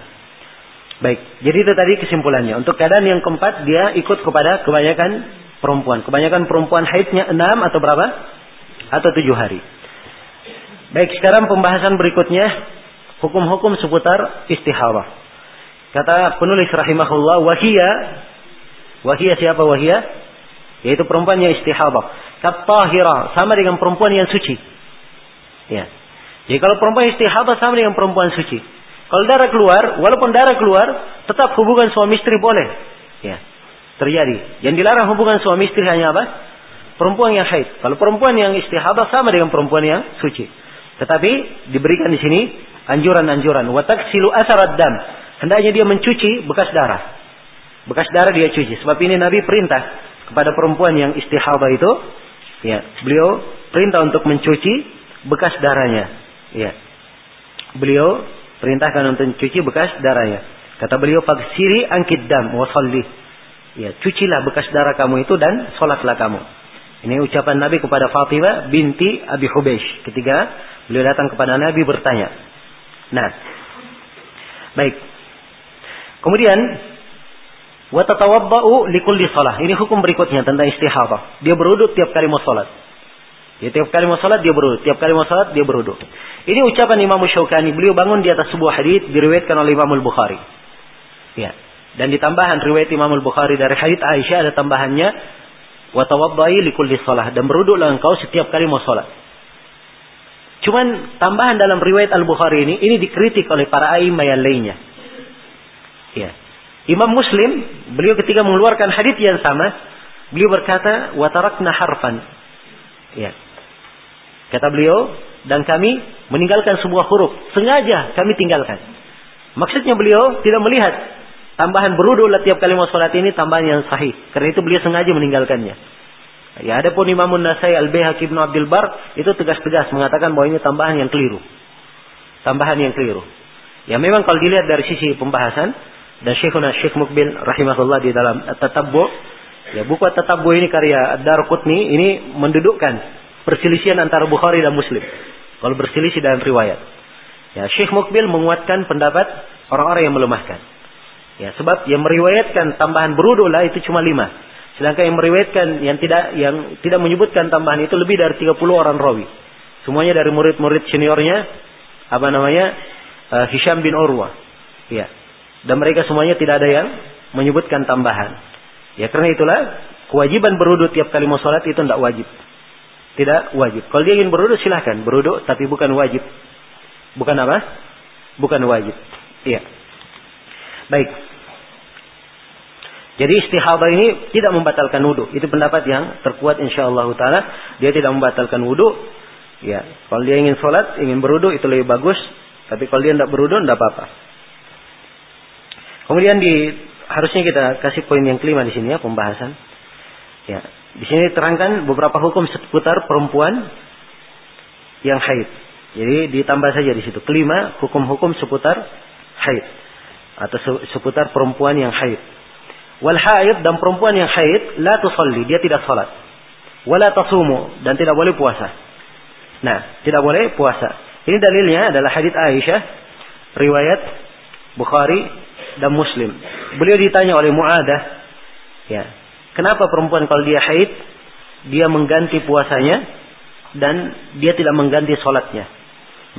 Baik, jadi itu tadi kesimpulannya. Untuk keadaan yang keempat dia ikut kepada kebanyakan perempuan. Kebanyakan perempuan haidnya enam atau berapa? Atau tujuh hari. Baik, sekarang pembahasan berikutnya hukum-hukum seputar istihadah. Kata penulis rahimahullah, wahia, wahia siapa wahia? Yaitu perempuan yang istihadah. Katahira, sama dengan perempuan yang suci. Ya. Jadi kalau perempuan istihadah sama dengan perempuan suci. Kalau darah keluar, walaupun darah keluar, tetap hubungan suami istri boleh. Ya. Terjadi. Yang dilarang hubungan suami istri hanya apa? Perempuan yang haid. Kalau perempuan yang istihadah sama dengan perempuan yang suci. Tetapi diberikan di sini anjuran-anjuran. Watak silu asarat dam. Hendaknya dia mencuci bekas darah. Bekas darah dia cuci. Sebab ini Nabi perintah kepada perempuan yang istihadah itu. Ya, beliau perintah untuk mencuci bekas darahnya. Ya. Beliau perintahkan untuk mencuci bekas darahnya. Kata beliau, "Fagsiri angkit dam wa Ya, cucilah bekas darah kamu itu dan sholatlah kamu. Ini ucapan Nabi kepada Fatimah binti Abi Hubeish ketika beliau datang kepada Nabi bertanya. Nah, baik. Kemudian wa tatawaddau likulli shalah. Ini hukum berikutnya tentang istihadah. Dia beruduk tiap kali mau salat. Ya, tiap kali mau salat dia beruduk, tiap kali mau salat dia beruduk. Ini ucapan Imam Syaukani. Beliau bangun di atas sebuah hadis diriwayatkan oleh Imam Al-Bukhari. Ya. Dan di tambahan riwayat Imam Al-Bukhari dari hadits Aisyah ada tambahannya wa tawaddai likulli shalah dan beruduklah engkau setiap kali mau salat. Cuman tambahan dalam riwayat Al-Bukhari ini ini dikritik oleh para a'immah yang lainnya. Ya. Imam Muslim, beliau ketika mengeluarkan hadits yang sama, beliau berkata, "Wa tarakna harfan." Ya. Kata beliau, dan kami meninggalkan sebuah huruf. Sengaja kami tinggalkan. Maksudnya beliau tidak melihat Tambahan berudu tiap kali mau sholat ini tambahan yang sahih. Karena itu beliau sengaja meninggalkannya. Ya ada pun Imam Nasai al Bayhaqi Ibnu Abdul Bar itu tegas-tegas mengatakan bahwa ini tambahan yang keliru. Tambahan yang keliru. Ya memang kalau dilihat dari sisi pembahasan dan Syekhuna Syekh Mukbil rahimahullah di dalam Tatabbu ya buku Tatabbu ini karya Darqutni ini mendudukkan perselisihan antara Bukhari dan Muslim. Kalau berselisih dalam riwayat. Ya Syekh Mukbil menguatkan pendapat orang-orang yang melemahkan. Ya, sebab yang meriwayatkan tambahan berudu lah itu cuma lima. Sedangkan yang meriwayatkan yang tidak yang tidak menyebutkan tambahan itu lebih dari 30 orang rawi. Semuanya dari murid-murid seniornya apa namanya? Uh, Hisham bin Urwa. Ya. Dan mereka semuanya tidak ada yang menyebutkan tambahan. Ya karena itulah kewajiban berudu tiap kali mau sholat itu tidak wajib. Tidak wajib. Kalau dia ingin berudu silahkan berudu tapi bukan wajib. Bukan apa? Bukan wajib. Iya. Baik. Jadi istihadah ini tidak membatalkan wudhu. Itu pendapat yang terkuat insya Allah taala. Dia tidak membatalkan wudhu. Ya, kalau dia ingin sholat, ingin berwudhu itu lebih bagus. Tapi kalau dia tidak berwudhu, tidak apa-apa. Kemudian di harusnya kita kasih poin yang kelima di sini ya pembahasan. Ya, di sini terangkan beberapa hukum seputar perempuan yang haid. Jadi ditambah saja di situ. Kelima, hukum-hukum seputar haid atau seputar perempuan yang haid. Wal haid dan perempuan yang haid la tusalli, dia tidak salat. Wala tasumu dan tidak boleh puasa. Nah, tidak boleh puasa. Ini dalilnya adalah hadis Aisyah riwayat Bukhari dan Muslim. Beliau ditanya oleh Muadah, ya, kenapa perempuan kalau dia haid dia mengganti puasanya dan dia tidak mengganti sholatnya.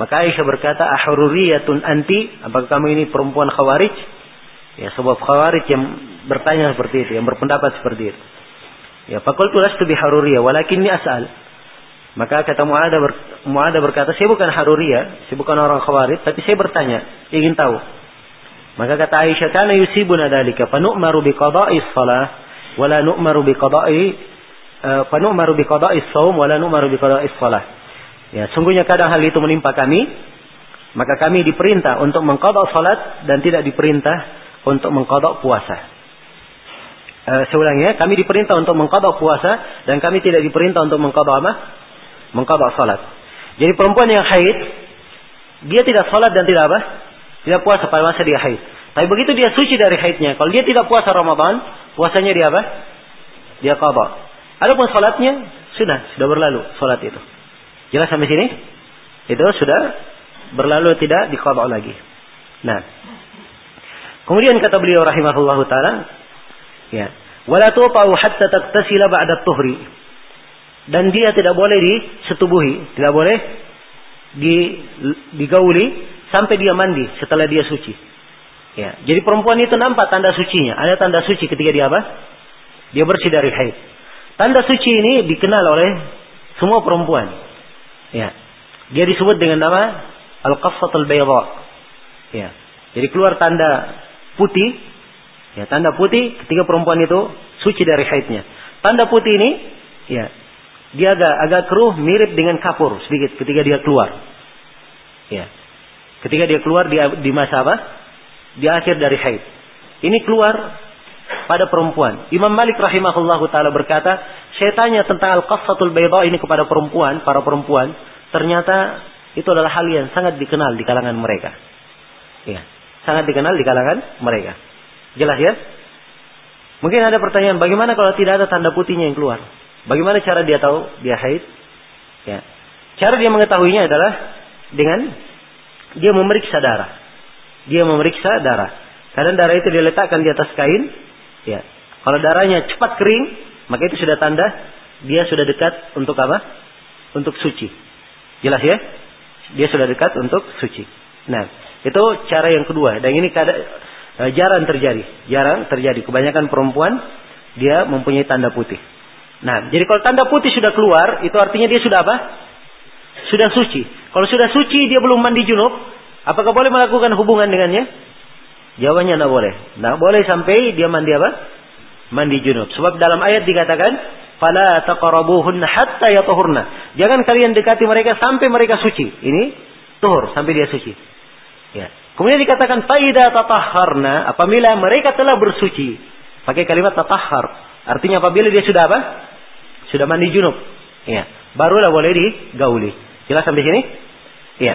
Maka Aisyah berkata, Ahururiyatun anti, apakah kamu ini perempuan khawarij? Ya, sebab khawarij yang bertanya seperti itu, yang berpendapat seperti itu. Ya, fakultu lastu biharuriyah, walakinni as'al. Maka kata Mu'ada ber, Mu'ada berkata, saya bukan haruriyah, saya bukan orang khawarij, tapi saya bertanya, ingin tahu. Maka kata Aisyah, kana yusibuna dalika, fa nu'maru bi qada'i shalah, wala nu'maru bi qada'i fa nu'maru bi qada'i shaum, wala nu'maru bi qada'i shalah. Ya, sungguhnya kadang hal itu menimpa kami, maka kami diperintah untuk mengqada salat dan tidak diperintah untuk mengkodok puasa. Uh, seulangnya, kami diperintah untuk mengkodok puasa dan kami tidak diperintah untuk mengkodok apa? Mengkodok salat. Jadi perempuan yang haid, dia tidak salat dan tidak apa? Tidak puasa pada masa dia haid. Tapi begitu dia suci dari haidnya, kalau dia tidak puasa Ramadan, puasanya dia apa? Dia kodok. Adapun salatnya sudah sudah berlalu salat itu. Jelas sampai sini? Itu sudah berlalu tidak dikodok lagi. Nah, kemudian kata beliau rahimahullahu taala, Ya. Wala tupau hatta taktasila ba'da tuhri. Dan dia tidak boleh disetubuhi, tidak boleh di, digauli sampai dia mandi setelah dia suci. Ya, jadi perempuan itu nampak tanda sucinya. Ada tanda suci ketika dia apa? Dia bersih dari haid. Tanda suci ini dikenal oleh semua perempuan. Ya. Dia disebut dengan nama al-qaffatul bayda. Ya. Jadi keluar tanda putih, ya tanda putih ketika perempuan itu suci dari haidnya. Tanda putih ini, ya dia agak agak keruh mirip dengan kapur sedikit ketika dia keluar. Ya. Ketika dia keluar dia di masa apa? Di akhir dari haid. Ini keluar pada perempuan. Imam Malik rahimahullahu taala berkata, saya tanya tentang al-qassatul bayda ini kepada perempuan, para perempuan, ternyata itu adalah hal yang sangat dikenal di kalangan mereka. Ya, sangat dikenal di kalangan mereka. Jelas ya? Mungkin ada pertanyaan, bagaimana kalau tidak ada tanda putihnya yang keluar? Bagaimana cara dia tahu dia haid? Ya. Cara dia mengetahuinya adalah dengan dia memeriksa darah. Dia memeriksa darah. Kadang darah itu diletakkan di atas kain. Ya. Kalau darahnya cepat kering, maka itu sudah tanda dia sudah dekat untuk apa? Untuk suci. Jelas ya? Dia sudah dekat untuk suci. Nah, itu cara yang kedua. Dan ini kada, eh, jarang terjadi. Jarang terjadi. Kebanyakan perempuan dia mempunyai tanda putih. Nah, jadi kalau tanda putih sudah keluar, itu artinya dia sudah apa? Sudah suci. Kalau sudah suci, dia belum mandi junub, apakah boleh melakukan hubungan dengannya? Jawabannya tidak boleh. Tidak boleh sampai dia mandi apa? Mandi junub. Sebab dalam ayat dikatakan, Fala taqrabuhunna hatta yatuhurna. Jangan kalian dekati mereka sampai mereka suci. Ini tuhur, sampai dia suci. Ya. Kemudian dikatakan faida tatahharna apabila mereka telah bersuci. Pakai kalimat tatahhar. Artinya apabila dia sudah apa? Sudah mandi junub. Ya. Barulah boleh digauli. Jelas sampai sini? Iya.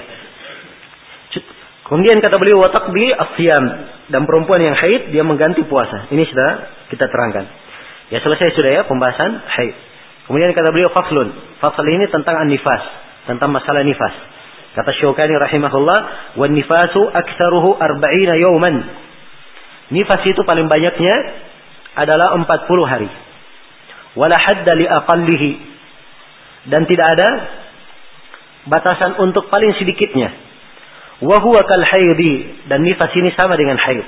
Kemudian kata beliau watak bi asyam dan perempuan yang haid dia mengganti puasa. Ini sudah kita terangkan. Ya selesai sudah ya pembahasan haid. Kemudian kata beliau faslun. Fasal ini tentang an-nifas, tentang masalah nifas. Kata Syaukani rahimahullah, "Wan nifasu aktsaruhu arba'ina yawman." Nifas itu paling banyaknya adalah 40 hari. Wala hadda li aqallihi. Dan tidak ada batasan untuk paling sedikitnya. Wahuwa kal haidi dan nifas ini sama dengan haid.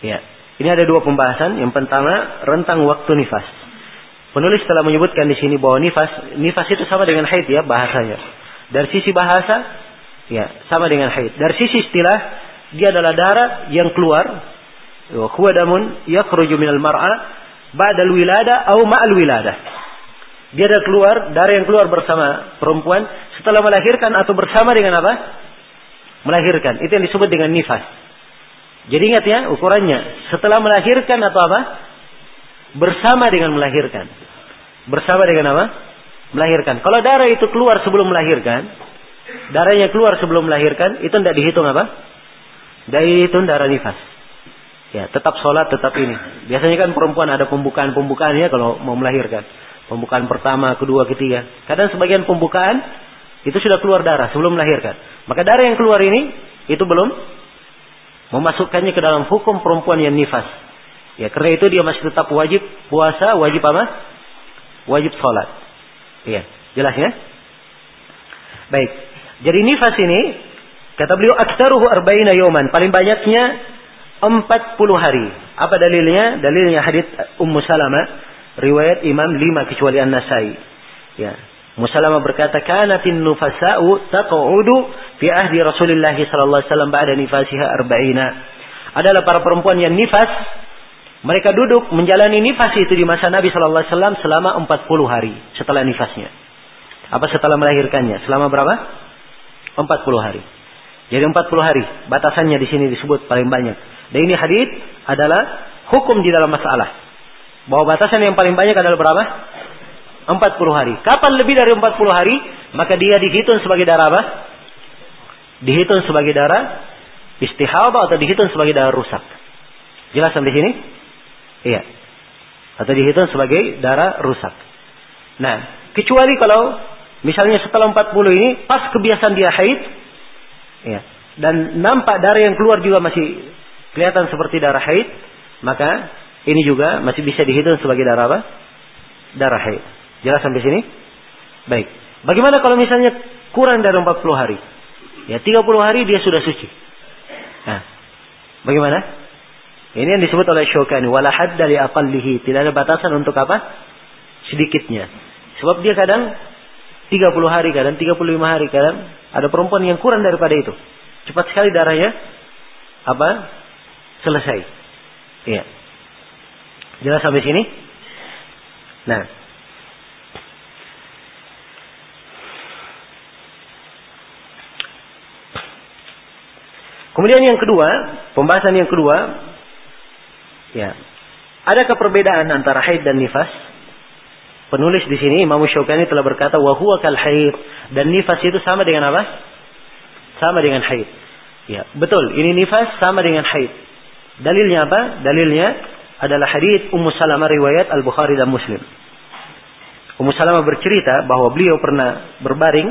Ya. Ini ada dua pembahasan. Yang pertama rentang waktu nifas. Penulis telah menyebutkan di sini bahwa nifas nifas itu sama dengan haid ya bahasanya. Dari sisi bahasa ya sama dengan haid. Dari sisi istilah dia adalah darah yang keluar huwa damun yakhruju minal mar'a ba'dal wilada atau ma'al wilada. Dia ada keluar darah yang keluar bersama perempuan setelah melahirkan atau bersama dengan apa? Melahirkan. Itu yang disebut dengan nifas. Jadi ingat ya ukurannya. Setelah melahirkan atau apa? Bersama dengan melahirkan. Bersama dengan apa? Melahirkan. Kalau darah itu keluar sebelum melahirkan, darahnya keluar sebelum melahirkan, itu tidak dihitung apa? Dari itu darah nifas. Ya, tetap sholat, tetap ini. Biasanya kan perempuan ada pembukaan-pembukaan ya kalau mau melahirkan. Pembukaan pertama, kedua, ketiga. Kadang sebagian pembukaan itu sudah keluar darah sebelum melahirkan. Maka darah yang keluar ini itu belum memasukkannya ke dalam hukum perempuan yang nifas. Ya, karena itu dia masih tetap wajib puasa, wajib apa? Wajib sholat. Iya, jelas ya? Baik. Jadi nifas ini kata beliau aktaruhu arba'ina yoman. Paling banyaknya 40 hari. Apa dalilnya? Dalilnya hadis Ummu Salamah riwayat Imam lima kecuali An-Nasai. Ya. Musalama berkata, "Kanatin nufasa'u taq'udu fi ahdi Rasulullah sallallahu alaihi wasallam ba'da nifasiha arba'ina." Adalah para perempuan yang nifas, mereka duduk menjalani nifas itu di masa Nabi sallallahu alaihi wasallam selama 40 hari setelah nifasnya. Apa setelah melahirkannya? Selama berapa? 40 hari. Jadi 40 hari batasannya di sini disebut paling banyak. Dan ini hadis adalah hukum di dalam masalah. Bahwa batasan yang paling banyak adalah berapa? 40 hari. Kapan lebih dari 40 hari, maka dia dihitung sebagai darah apa? Dihitung sebagai darah istihadah atau dihitung sebagai darah rusak. Jelas sampai sini? Iya. Atau dihitung sebagai darah rusak. Nah, kecuali kalau misalnya setelah 40 ini pas kebiasaan dia haid, ya, dan nampak darah yang keluar juga masih kelihatan seperti darah haid, maka ini juga masih bisa dihitung sebagai darah apa? Darah haid. Jelas sampai sini? Baik. Bagaimana kalau misalnya kurang dari 40 hari? Ya 30 hari dia sudah suci. Nah, bagaimana? Ini yang disebut oleh Syukani. Wala hadda li aqallihi. Tidak ada batasan untuk apa? Sedikitnya. Sebab dia kadang 30 hari, kadang 35 hari, kadang ada perempuan yang kurang daripada itu. Cepat sekali darahnya apa? Selesai. Iya. Jelas sampai sini? Nah, Kemudian yang kedua, pembahasan yang kedua, ya, adakah perbedaan antara haid dan nifas? Penulis di sini Imam Syaukani telah berkata wahwa kal haid dan nifas itu sama dengan apa? Sama dengan haid. Ya, betul. Ini nifas sama dengan haid. Dalilnya apa? Dalilnya adalah hadis Ummu Salamah riwayat Al Bukhari dan Muslim. Ummu Salamah bercerita bahwa beliau pernah berbaring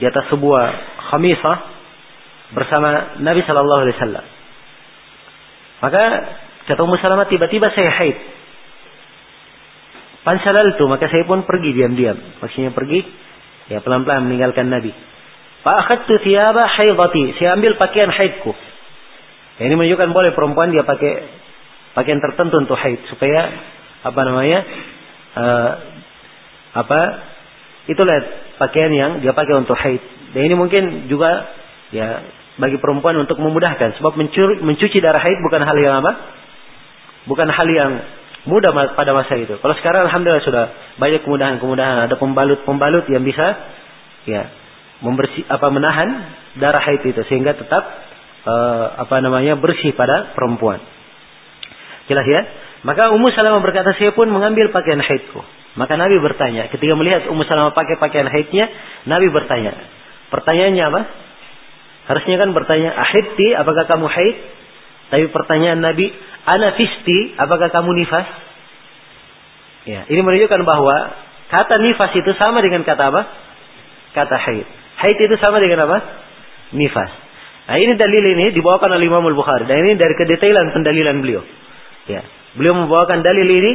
di atas sebuah khamisah bersama Nabi Shallallahu Alaihi Wasallam. Maka kata Ummu Salamah tiba-tiba saya haid. Pansalal itu maka saya pun pergi diam-diam. Maksudnya pergi ya pelan-pelan meninggalkan Nabi. Pak tu tiaba haidati. Saya ambil pakaian haidku. Ya, ini menunjukkan boleh perempuan dia pakai pakaian tertentu untuk haid supaya apa namanya uh, apa itulah pakaian yang dia pakai untuk haid. Dan ini mungkin juga ya bagi perempuan untuk memudahkan sebab mencuri, mencuci darah haid bukan hal yang apa? Bukan hal yang mudah pada masa itu. Kalau sekarang alhamdulillah sudah banyak kemudahan-kemudahan, ada pembalut-pembalut yang bisa ya membersih apa menahan darah haid itu sehingga tetap uh, apa namanya bersih pada perempuan. Jelas ya? Maka Ummu Salamah berkata, saya pun mengambil pakaian haidku. Maka Nabi bertanya, ketika melihat Ummu Salamah pakai pakaian haidnya, Nabi bertanya. Pertanyaannya apa? Harusnya kan bertanya, ahidti, apakah kamu haid? Tapi pertanyaan Nabi, anafisti, apakah kamu nifas? Ya, ini menunjukkan bahwa kata nifas itu sama dengan kata apa? Kata haid. Haid itu sama dengan apa? Nifas. Nah ini dalil ini dibawakan oleh Imam Al-Bukhari. Dan ini dari kedetailan pendalilan beliau. Ya, beliau membawakan dalil ini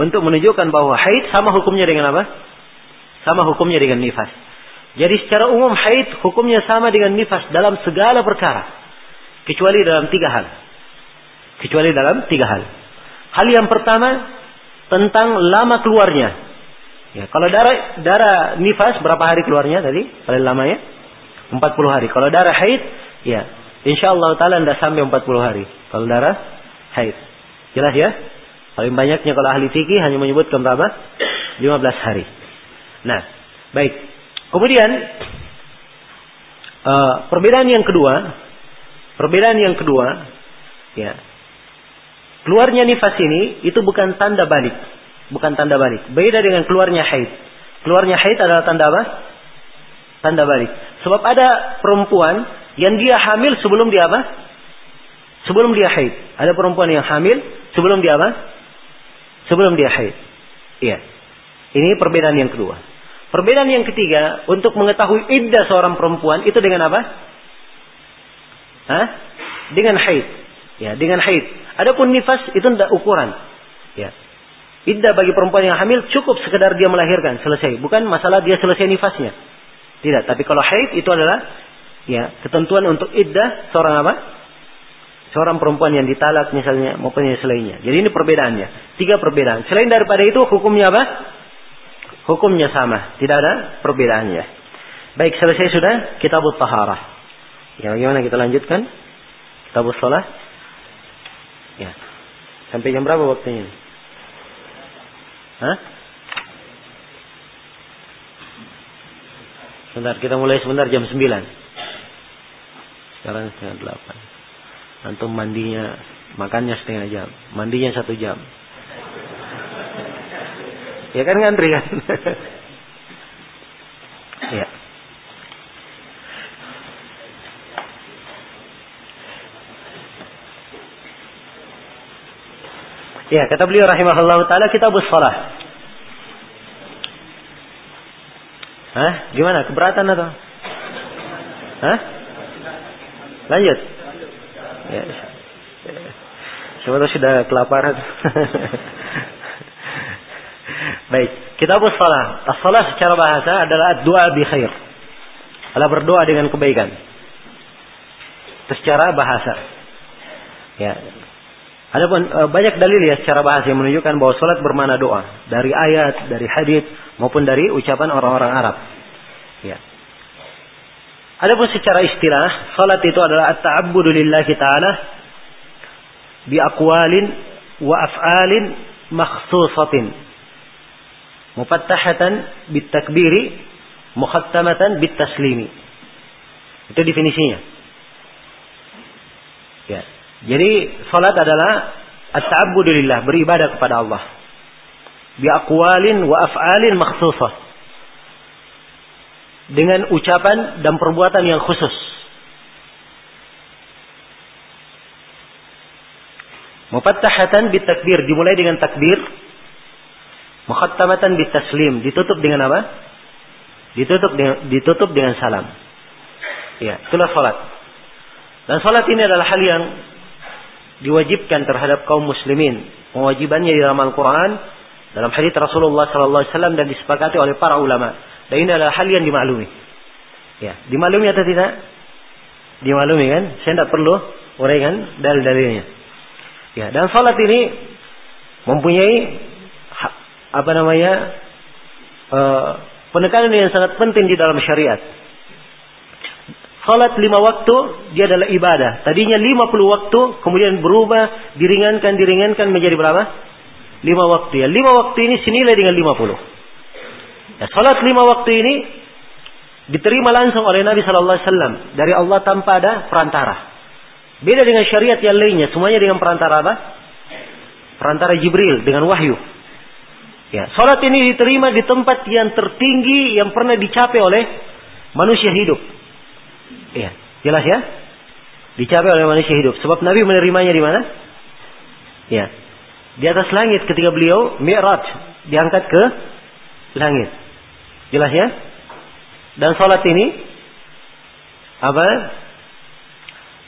untuk menunjukkan bahwa haid sama hukumnya dengan apa? Sama hukumnya dengan nifas. Jadi secara umum haid hukumnya sama dengan nifas dalam segala perkara. Kecuali dalam tiga hal. Kecuali dalam tiga hal. Hal yang pertama tentang lama keluarnya. Ya, kalau darah darah nifas berapa hari keluarnya tadi? Paling lamanya 40 hari. Kalau darah haid, ya, insya Allah taala tidak sampai 40 hari. Kalau darah haid. Jelas ya? Paling banyaknya kalau ahli fikih hanya menyebutkan berapa? 15 hari. Nah, baik. Kemudian uh, perbedaan yang kedua, perbedaan yang kedua, ya, keluarnya nifas ini itu bukan tanda balik, bukan tanda balik. Beda dengan keluarnya haid. Keluarnya haid adalah tanda apa? Tanda balik. Sebab ada perempuan yang dia hamil sebelum dia apa? Sebelum dia haid. Ada perempuan yang hamil sebelum dia apa? Sebelum dia haid. Iya. Ini perbedaan yang kedua. Perbedaan yang ketiga, untuk mengetahui iddah seorang perempuan itu dengan apa? Hah? Dengan haid. Ya, dengan haid. Adapun nifas itu tidak ukuran. Ya. Iddah bagi perempuan yang hamil cukup sekedar dia melahirkan, selesai. Bukan masalah dia selesai nifasnya. Tidak, tapi kalau haid itu adalah ya ketentuan untuk iddah seorang apa? Seorang perempuan yang ditalak misalnya maupun yang selainnya. Jadi ini perbedaannya. Tiga perbedaan. Selain daripada itu hukumnya apa? Hukumnya sama, tidak ada perbedaannya. Baik, selesai sudah kitab taharah. Ya, bagaimana kita lanjutkan? Kitab sholat. Ya. Sampai jam berapa waktunya? Hah? Sebentar, kita mulai sebentar jam 9. Sekarang setengah 8. Antum mandinya, makannya setengah jam. Mandinya satu jam. Ya kan ngantri kan? ya. Ya, kata beliau rahimahullah taala kita shalah. Hah? Gimana? Keberatan atau? Hah? Lanjut. Ya. Tahu sudah kelaparan. Baik, kita buat salah. As-salah secara bahasa adalah doa bi khair. Adalah berdoa dengan kebaikan. Itu secara bahasa. Ya. Ada pun e, banyak dalil ya secara bahasa yang menunjukkan bahwa salat bermana doa dari ayat, dari hadis maupun dari ucapan orang-orang Arab. Adapun secara istilah, salat itu adalah at-ta'abbudu lillahi ta'ala bi aqwalin wa af'alin makhsusatin mufattahatan bit takbiri mukhattamatan bit taslimi. Itu definisinya. Ya. Jadi salat adalah at-ta'abbudu lillah, beribadah kepada Allah. Bi aqwalin wa af'alin makhsusah. Dengan ucapan dan perbuatan yang khusus. Mufattahatan bit takbir, dimulai dengan takbir. Mukhattamatan bit taslim, ditutup dengan apa? Ditutup dengan, ditutup dengan salam. Ya, itulah salat. Dan salat ini adalah hal yang diwajibkan terhadap kaum muslimin. Kewajibannya di dalam Al-Quran, dalam hadits Rasulullah Sallallahu Alaihi Wasallam dan disepakati oleh para ulama. Dan ini adalah hal yang dimaklumi. Ya, dimaklumi atau tidak? Dimaklumi kan? Saya tidak perlu uraikan dalil-dalilnya. Ya, dan salat ini mempunyai apa namanya uh, penekanan yang sangat penting di dalam syariat. Salat lima waktu dia adalah ibadah. Tadinya lima puluh waktu, kemudian berubah, diringankan, diringankan menjadi berapa? Lima waktu ya. Lima waktu ini senilai dengan lima puluh. Ya, salat lima waktu ini diterima langsung oleh Nabi Shallallahu Alaihi Wasallam dari Allah tanpa ada perantara. Beda dengan syariat yang lainnya, semuanya dengan perantara apa? Perantara Jibril dengan wahyu. Ya, salat ini diterima di tempat yang tertinggi yang pernah dicapai oleh manusia hidup. Iya, jelas ya? Dicapai oleh manusia hidup. Sebab Nabi menerimanya di mana? Ya. Di atas langit ketika beliau Mi'raj diangkat ke langit. Jelas ya? Dan salat ini apa?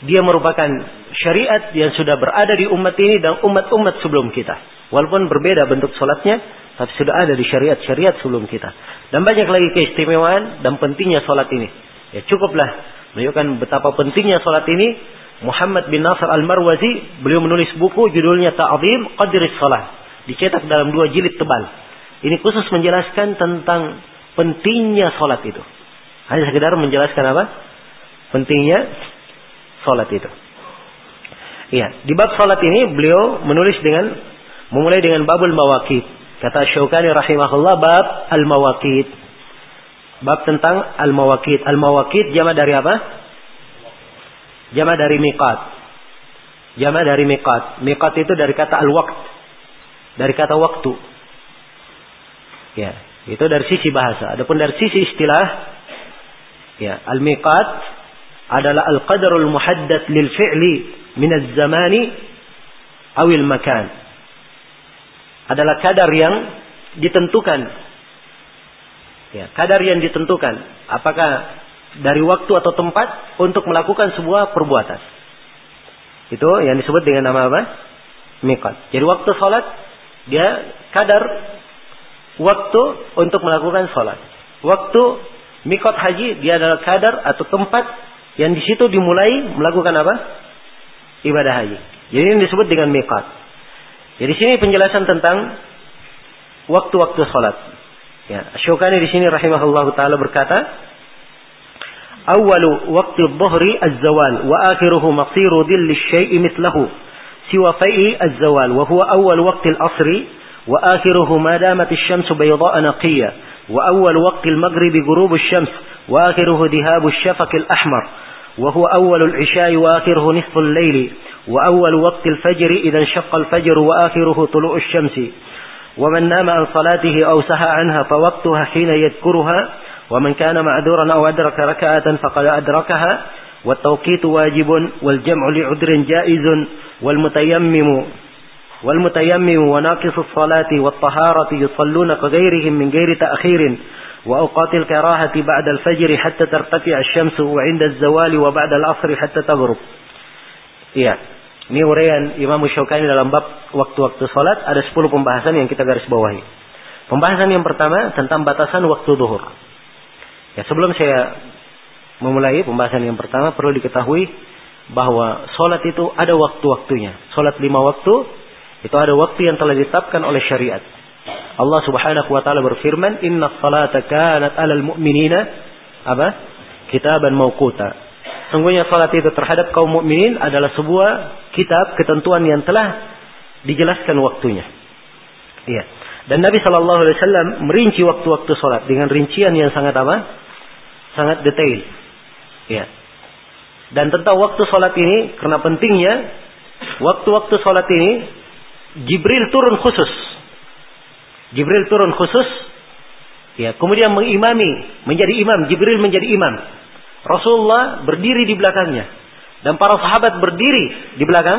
Dia merupakan syariat yang sudah berada di umat ini dan umat-umat sebelum kita. Walaupun berbeda bentuk salatnya, tapi sudah ada di syariat-syariat sebelum kita. Dan banyak lagi keistimewaan dan pentingnya salat ini. Ya cukuplah menunjukkan betapa pentingnya salat ini. Muhammad bin Nasr Al-Marwazi beliau menulis buku judulnya Ta'zim Qadris Salat. Dicetak dalam dua jilid tebal. Ini khusus menjelaskan tentang pentingnya salat itu. Hanya sekedar menjelaskan apa? Pentingnya salat itu. Iya, di bab salat ini beliau menulis dengan memulai dengan babul mawakid. Kata Syaukani rahimahullah bab al-mawakid. Bab tentang al-mawakid. Al-mawakid jama dari apa? Jama dari miqat. Jama dari miqat. Miqat itu dari kata al-waqt. Dari kata waktu. Ya, itu dari sisi bahasa. Adapun dari sisi istilah, ya, al-miqat adalah al-qadarul muhaddad lil fi'li min az-zamani awil makan. Adalah kadar yang ditentukan Ya, kadar yang ditentukan. Apakah dari waktu atau tempat untuk melakukan sebuah perbuatan. Itu yang disebut dengan nama apa? Miqat. Jadi waktu sholat, dia kadar waktu untuk melakukan sholat. Waktu mikot haji, dia adalah kadar atau tempat yang di situ dimulai melakukan apa? Ibadah haji. Jadi ini disebut dengan miqat. Jadi sini penjelasan tentang waktu-waktu sholat. Ya, Syukani di sini rahimahullah taala berkata, "Awalu waqti dhuhri az-zawal wa akhiruhu maqsiru dhilli syai'i mithlahu siwa fai'i az-zawal wa huwa awwal waqti al-'asri وآخره ما دامت الشمس بيضاء نقية وأول وقت المغرب غروب الشمس وآخره ذهاب الشفق الأحمر وهو أول العشاء وآخره نصف الليل وأول وقت الفجر إذا انشق الفجر وآخره طلوع الشمس. ومن نام عن صلاته أو سهى عنها فوقتها حين يذكرها ومن كان معذورا أو أدرك ركعة فقد أدركها. والتوقيت واجب والجمع لعذر جائز والمتيمم wal وناقص الصلاة والطهارة يصلون كغيرهم من غير تأخير وأوقات الكراهة بعد الفجر حتى ترتفع الشمس وعند الزوال وبعد العصر حتى تغرب يا wa Ini uraian Imam Syaukani dalam bab waktu-waktu sholat ada 10 pembahasan yang kita garis bawahi. Pembahasan yang pertama tentang batasan waktu duhur. Ya, sebelum saya memulai pembahasan yang pertama perlu diketahui bahwa sholat itu ada waktu-waktunya. Sholat lima waktu itu ada waktu yang telah ditetapkan oleh syariat. Allah Subhanahu wa taala berfirman, "Inna salata kanat 'alal mu'minina apa? Kitaban mauquta." Sungguhnya salat itu terhadap kaum mukminin adalah sebuah kitab ketentuan yang telah dijelaskan waktunya. Iya. Dan Nabi Shallallahu Alaihi Wasallam merinci waktu-waktu salat dengan rincian yang sangat apa? Sangat detail. Iya. Dan tentang waktu salat ini, karena pentingnya waktu-waktu salat ini, Jibril turun khusus. Jibril turun khusus. Ya, kemudian mengimami, menjadi imam. Jibril menjadi imam Rasulullah berdiri di belakangnya dan para sahabat berdiri di belakang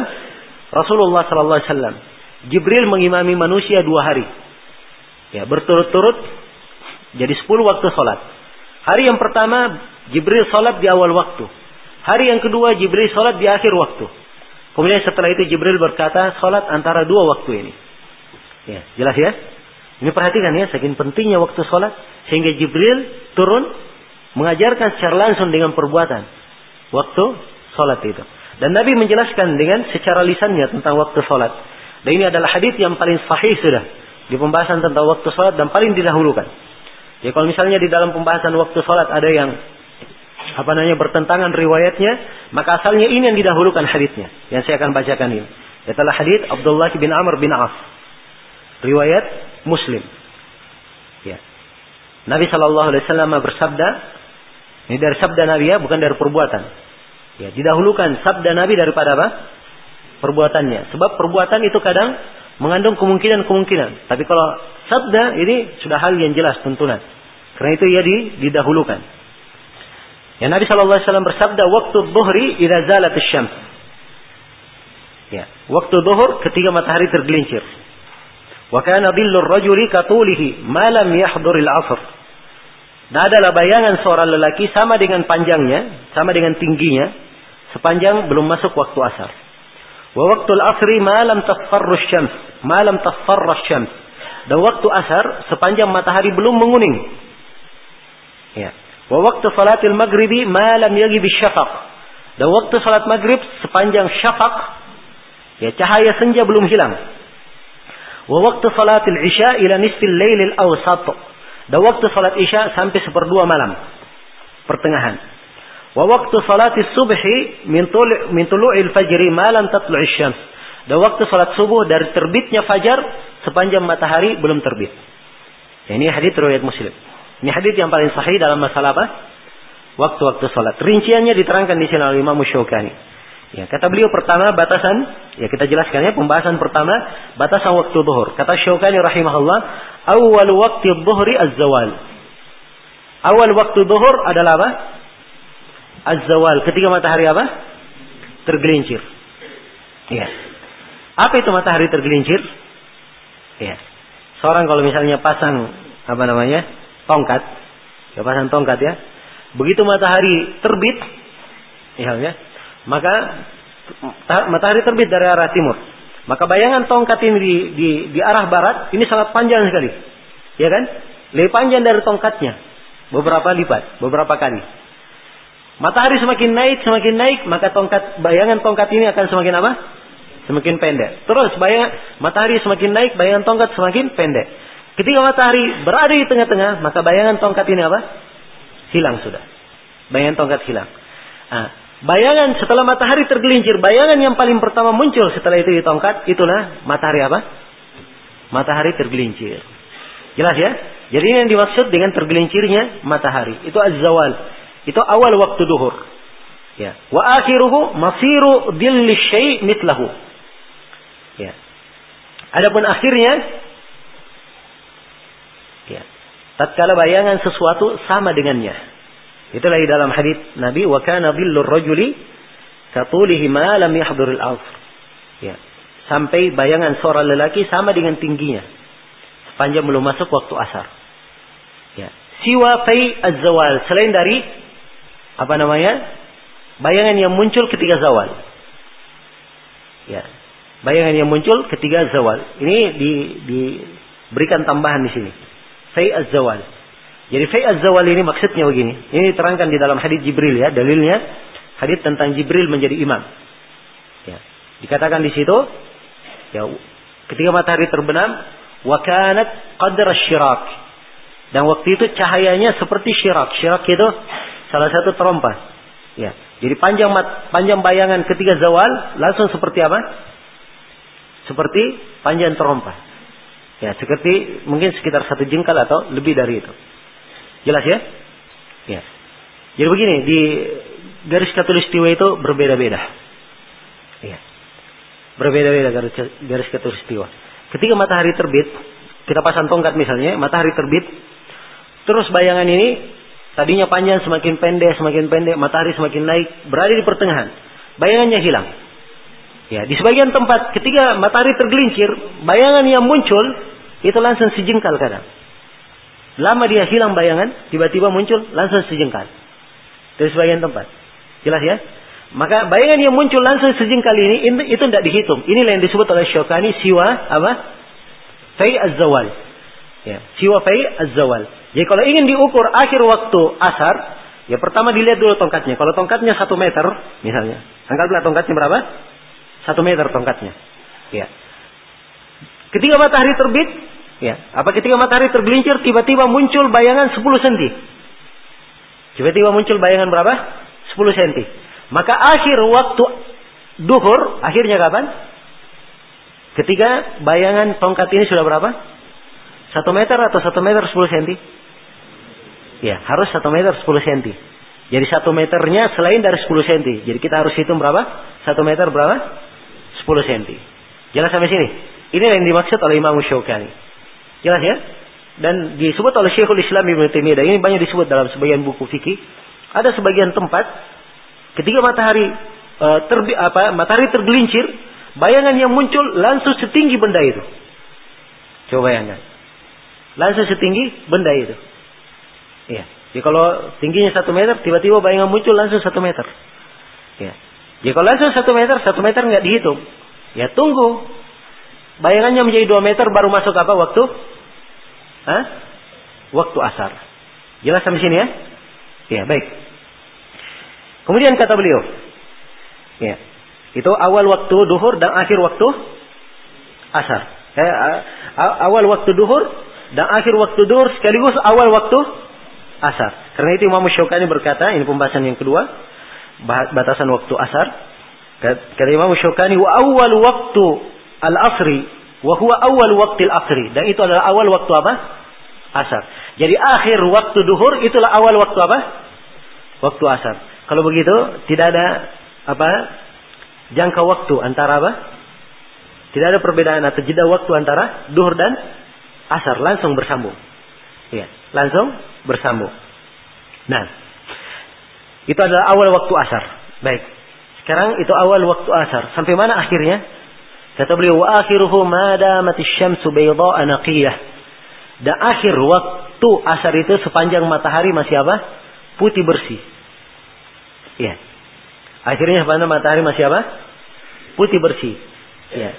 Rasulullah sallallahu alaihi wasallam. Jibril mengimami manusia dua hari. Ya, berturut-turut jadi sepuluh waktu salat. Hari yang pertama Jibril salat di awal waktu. Hari yang kedua Jibril salat di akhir waktu. Kemudian setelah itu Jibril berkata salat antara dua waktu ini. Ya, jelas ya? Ini perhatikan ya, saking pentingnya waktu salat sehingga Jibril turun mengajarkan secara langsung dengan perbuatan waktu sholat itu. Dan Nabi menjelaskan dengan secara lisannya tentang waktu sholat. Dan ini adalah hadis yang paling sahih sudah di pembahasan tentang waktu sholat dan paling didahulukan. Ya kalau misalnya di dalam pembahasan waktu sholat ada yang apa namanya bertentangan riwayatnya, maka asalnya ini yang didahulukan hadisnya yang saya akan bacakan ini. Itulah hadis Abdullah bin Amr bin Auf. Riwayat Muslim. Ya. Nabi Shallallahu Alaihi Wasallam bersabda, ini dari sabda Nabi ya, bukan dari perbuatan. Ya, didahulukan sabda Nabi daripada apa? Perbuatannya. Sebab perbuatan itu kadang mengandung kemungkinan-kemungkinan. Tapi kalau sabda ini sudah hal yang jelas tuntunan. Karena itu ia didahulukan. Ya Nabi Shallallahu Alaihi Wasallam bersabda, waktu dhuhri idza zalat syams. Ya, waktu duhur ketika matahari tergelincir. Wa kana dhillur rajuli katulihi ma lam yahduril asr. Nah adalah bayangan seorang lelaki sama dengan panjangnya, sama dengan tingginya, sepanjang belum masuk waktu asar. Wa waktu asri malam tasfarru syams, malam tasfarra syams. Dan waktu asar sepanjang matahari belum menguning. Ya. Wa waktu salatil maghribi malam yagib syafaq. Dan waktu salat maghrib sepanjang syafaq, ya cahaya senja belum hilang. Wa waktu salatil isya ila nisfil lailil awsat dan waktu salat isya sampai seperdua malam. Pertengahan. Wa waktu salat subhi min tulu'il fajri malam tatlu'is syams. Dan waktu salat subuh dari terbitnya fajar sepanjang matahari belum terbit. Ini hadis riwayat Muslim. Ini hadis yang paling sahih dalam masalah apa? Waktu-waktu salat. Rinciannya diterangkan di sini oleh Imam Syaukani. Ya, kata beliau pertama batasan, ya kita jelaskan ya pembahasan pertama batasan waktu zuhur. Kata Syaukani rahimahullah, awal waktu zuhri az-zawal. Awal waktu zuhur adalah apa? Az-zawal. Ketika matahari apa? Tergelincir. Ya. Apa itu matahari tergelincir? Ya. Seorang kalau misalnya pasang apa namanya? Tongkat, pasang tongkat ya. Begitu matahari terbit, ya, ya maka matahari terbit dari arah timur. Maka bayangan tongkat ini di, di, di arah barat ini sangat panjang sekali. Ya kan? Lebih panjang dari tongkatnya. Beberapa lipat, beberapa kali. Matahari semakin naik, semakin naik, maka tongkat bayangan tongkat ini akan semakin apa? Semakin pendek. Terus bayangan matahari semakin naik, bayangan tongkat semakin pendek. Ketika matahari berada di tengah-tengah, maka bayangan tongkat ini apa? Hilang sudah. Bayangan tongkat hilang. Nah, Bayangan setelah matahari tergelincir, bayangan yang paling pertama muncul setelah itu di tongkat, itulah matahari apa? Matahari tergelincir. Jelas ya? Jadi ini yang dimaksud dengan tergelincirnya matahari. Itu az-zawal. Itu awal waktu duhur. Ya. Wa akhiruhu masiru dilli syai' mitlahu. Ya. Adapun akhirnya ya. Tatkala bayangan sesuatu sama dengannya. Itulah di dalam hadis Nabi wa kana dhillur rajuli katulihi ma lam yahduril asr. Ya. Sampai bayangan seorang lelaki sama dengan tingginya sepanjang belum masuk waktu asar. Ya. Siwa fai az-zawal selain dari apa namanya? bayangan yang muncul ketika zawal. Ya. Bayangan yang muncul ketika zawal. Ini di, diberikan tambahan di sini. Fai az-zawal. Jadi fai az-zawal ini maksudnya begini. Ini diterangkan di dalam hadis Jibril ya, dalilnya hadis tentang Jibril menjadi imam. Ya. Dikatakan di situ ya ketika matahari terbenam wa kanat qadra syirak. Dan waktu itu cahayanya seperti syirak. Syirak itu salah satu terompa. Ya. Jadi panjang panjang bayangan ketika zawal langsung seperti apa? Seperti panjang terompa. Ya, seperti mungkin sekitar satu jengkal atau lebih dari itu. Jelas ya? Ya. Jadi begini, di garis katulistiwa itu berbeda-beda. Ya. Berbeda-beda garis, garis katulistiwa. Ketika matahari terbit, kita pasang tongkat misalnya, matahari terbit, terus bayangan ini tadinya panjang semakin pendek, semakin pendek, matahari semakin naik, berada di pertengahan. Bayangannya hilang. Ya, di sebagian tempat ketika matahari tergelincir, bayangan yang muncul itu langsung sejengkal kadang. Lama dia hilang bayangan, tiba-tiba muncul langsung sejengkal. Dari sebagian tempat. Jelas ya? Maka bayangan yang muncul langsung sejengkal ini itu tidak dihitung. Inilah yang disebut oleh Syokani siwa apa? Fai az-zawal. Ya, siwa fai az-zawal. Jadi kalau ingin diukur akhir waktu asar, ya pertama dilihat dulu tongkatnya. Kalau tongkatnya satu meter, misalnya, anggaplah tongkatnya berapa? Satu meter tongkatnya. Ya. Ketika matahari terbit, ya, apa ketika matahari tergelincir, tiba-tiba muncul bayangan 10 cm. Tiba-tiba muncul bayangan berapa? 10 cm. Maka akhir waktu duhur, akhirnya kapan? Ketika bayangan tongkat ini sudah berapa? Satu meter atau satu meter 10 cm? Ya, harus satu meter 10 cm. Jadi satu meternya selain dari 10 cm. Jadi kita harus hitung berapa? Satu meter berapa? 10 cm. Jelas sampai sini? Ini yang dimaksud oleh Imam Syaukani. Jelas ya? Dan disebut oleh Syekhul Islam Ibn Taimiyah. Ini banyak disebut dalam sebagian buku fikih. Ada sebagian tempat ketika matahari uh, terbi, apa matahari tergelincir, bayangan yang muncul langsung setinggi benda itu. Coba bayangkan. Langsung setinggi benda itu. Iya. Jadi kalau tingginya satu meter, tiba-tiba bayangan muncul langsung satu meter. Ya. Jadi kalau langsung satu meter, satu meter nggak dihitung. Ya tunggu. Bayangannya menjadi dua meter baru masuk apa waktu? Hah? Waktu asar. Jelas sampai sini ya? Ya baik. Kemudian kata beliau, ya itu awal waktu duhur dan akhir waktu asar. Eh, awal waktu duhur dan akhir waktu duhur sekaligus awal waktu asar. Karena itu Imam Syukani berkata, ini pembahasan yang kedua, batasan waktu asar. Kata Imam Syukani, wa awal waktu al-asri, wa huwa awal waktu al-asri. Dan itu adalah awal waktu apa? Asar. Jadi akhir waktu duhur itulah awal waktu apa? Waktu asar. Kalau begitu, tidak ada apa? Jangka waktu antara apa? Tidak ada perbedaan atau jeda waktu antara duhur dan asar langsung bersambung. Ya, langsung bersambung. Nah, itu adalah awal waktu asar. Baik. Sekarang itu awal waktu asar. Sampai mana akhirnya? Kata beliau, wa akhiruhu ma damati syamsu bayda'a naqiyah. Dan akhir waktu asar itu sepanjang matahari masih apa? Putih bersih. Ya. Akhirnya sepanjang matahari masih apa? Putih bersih. Ya.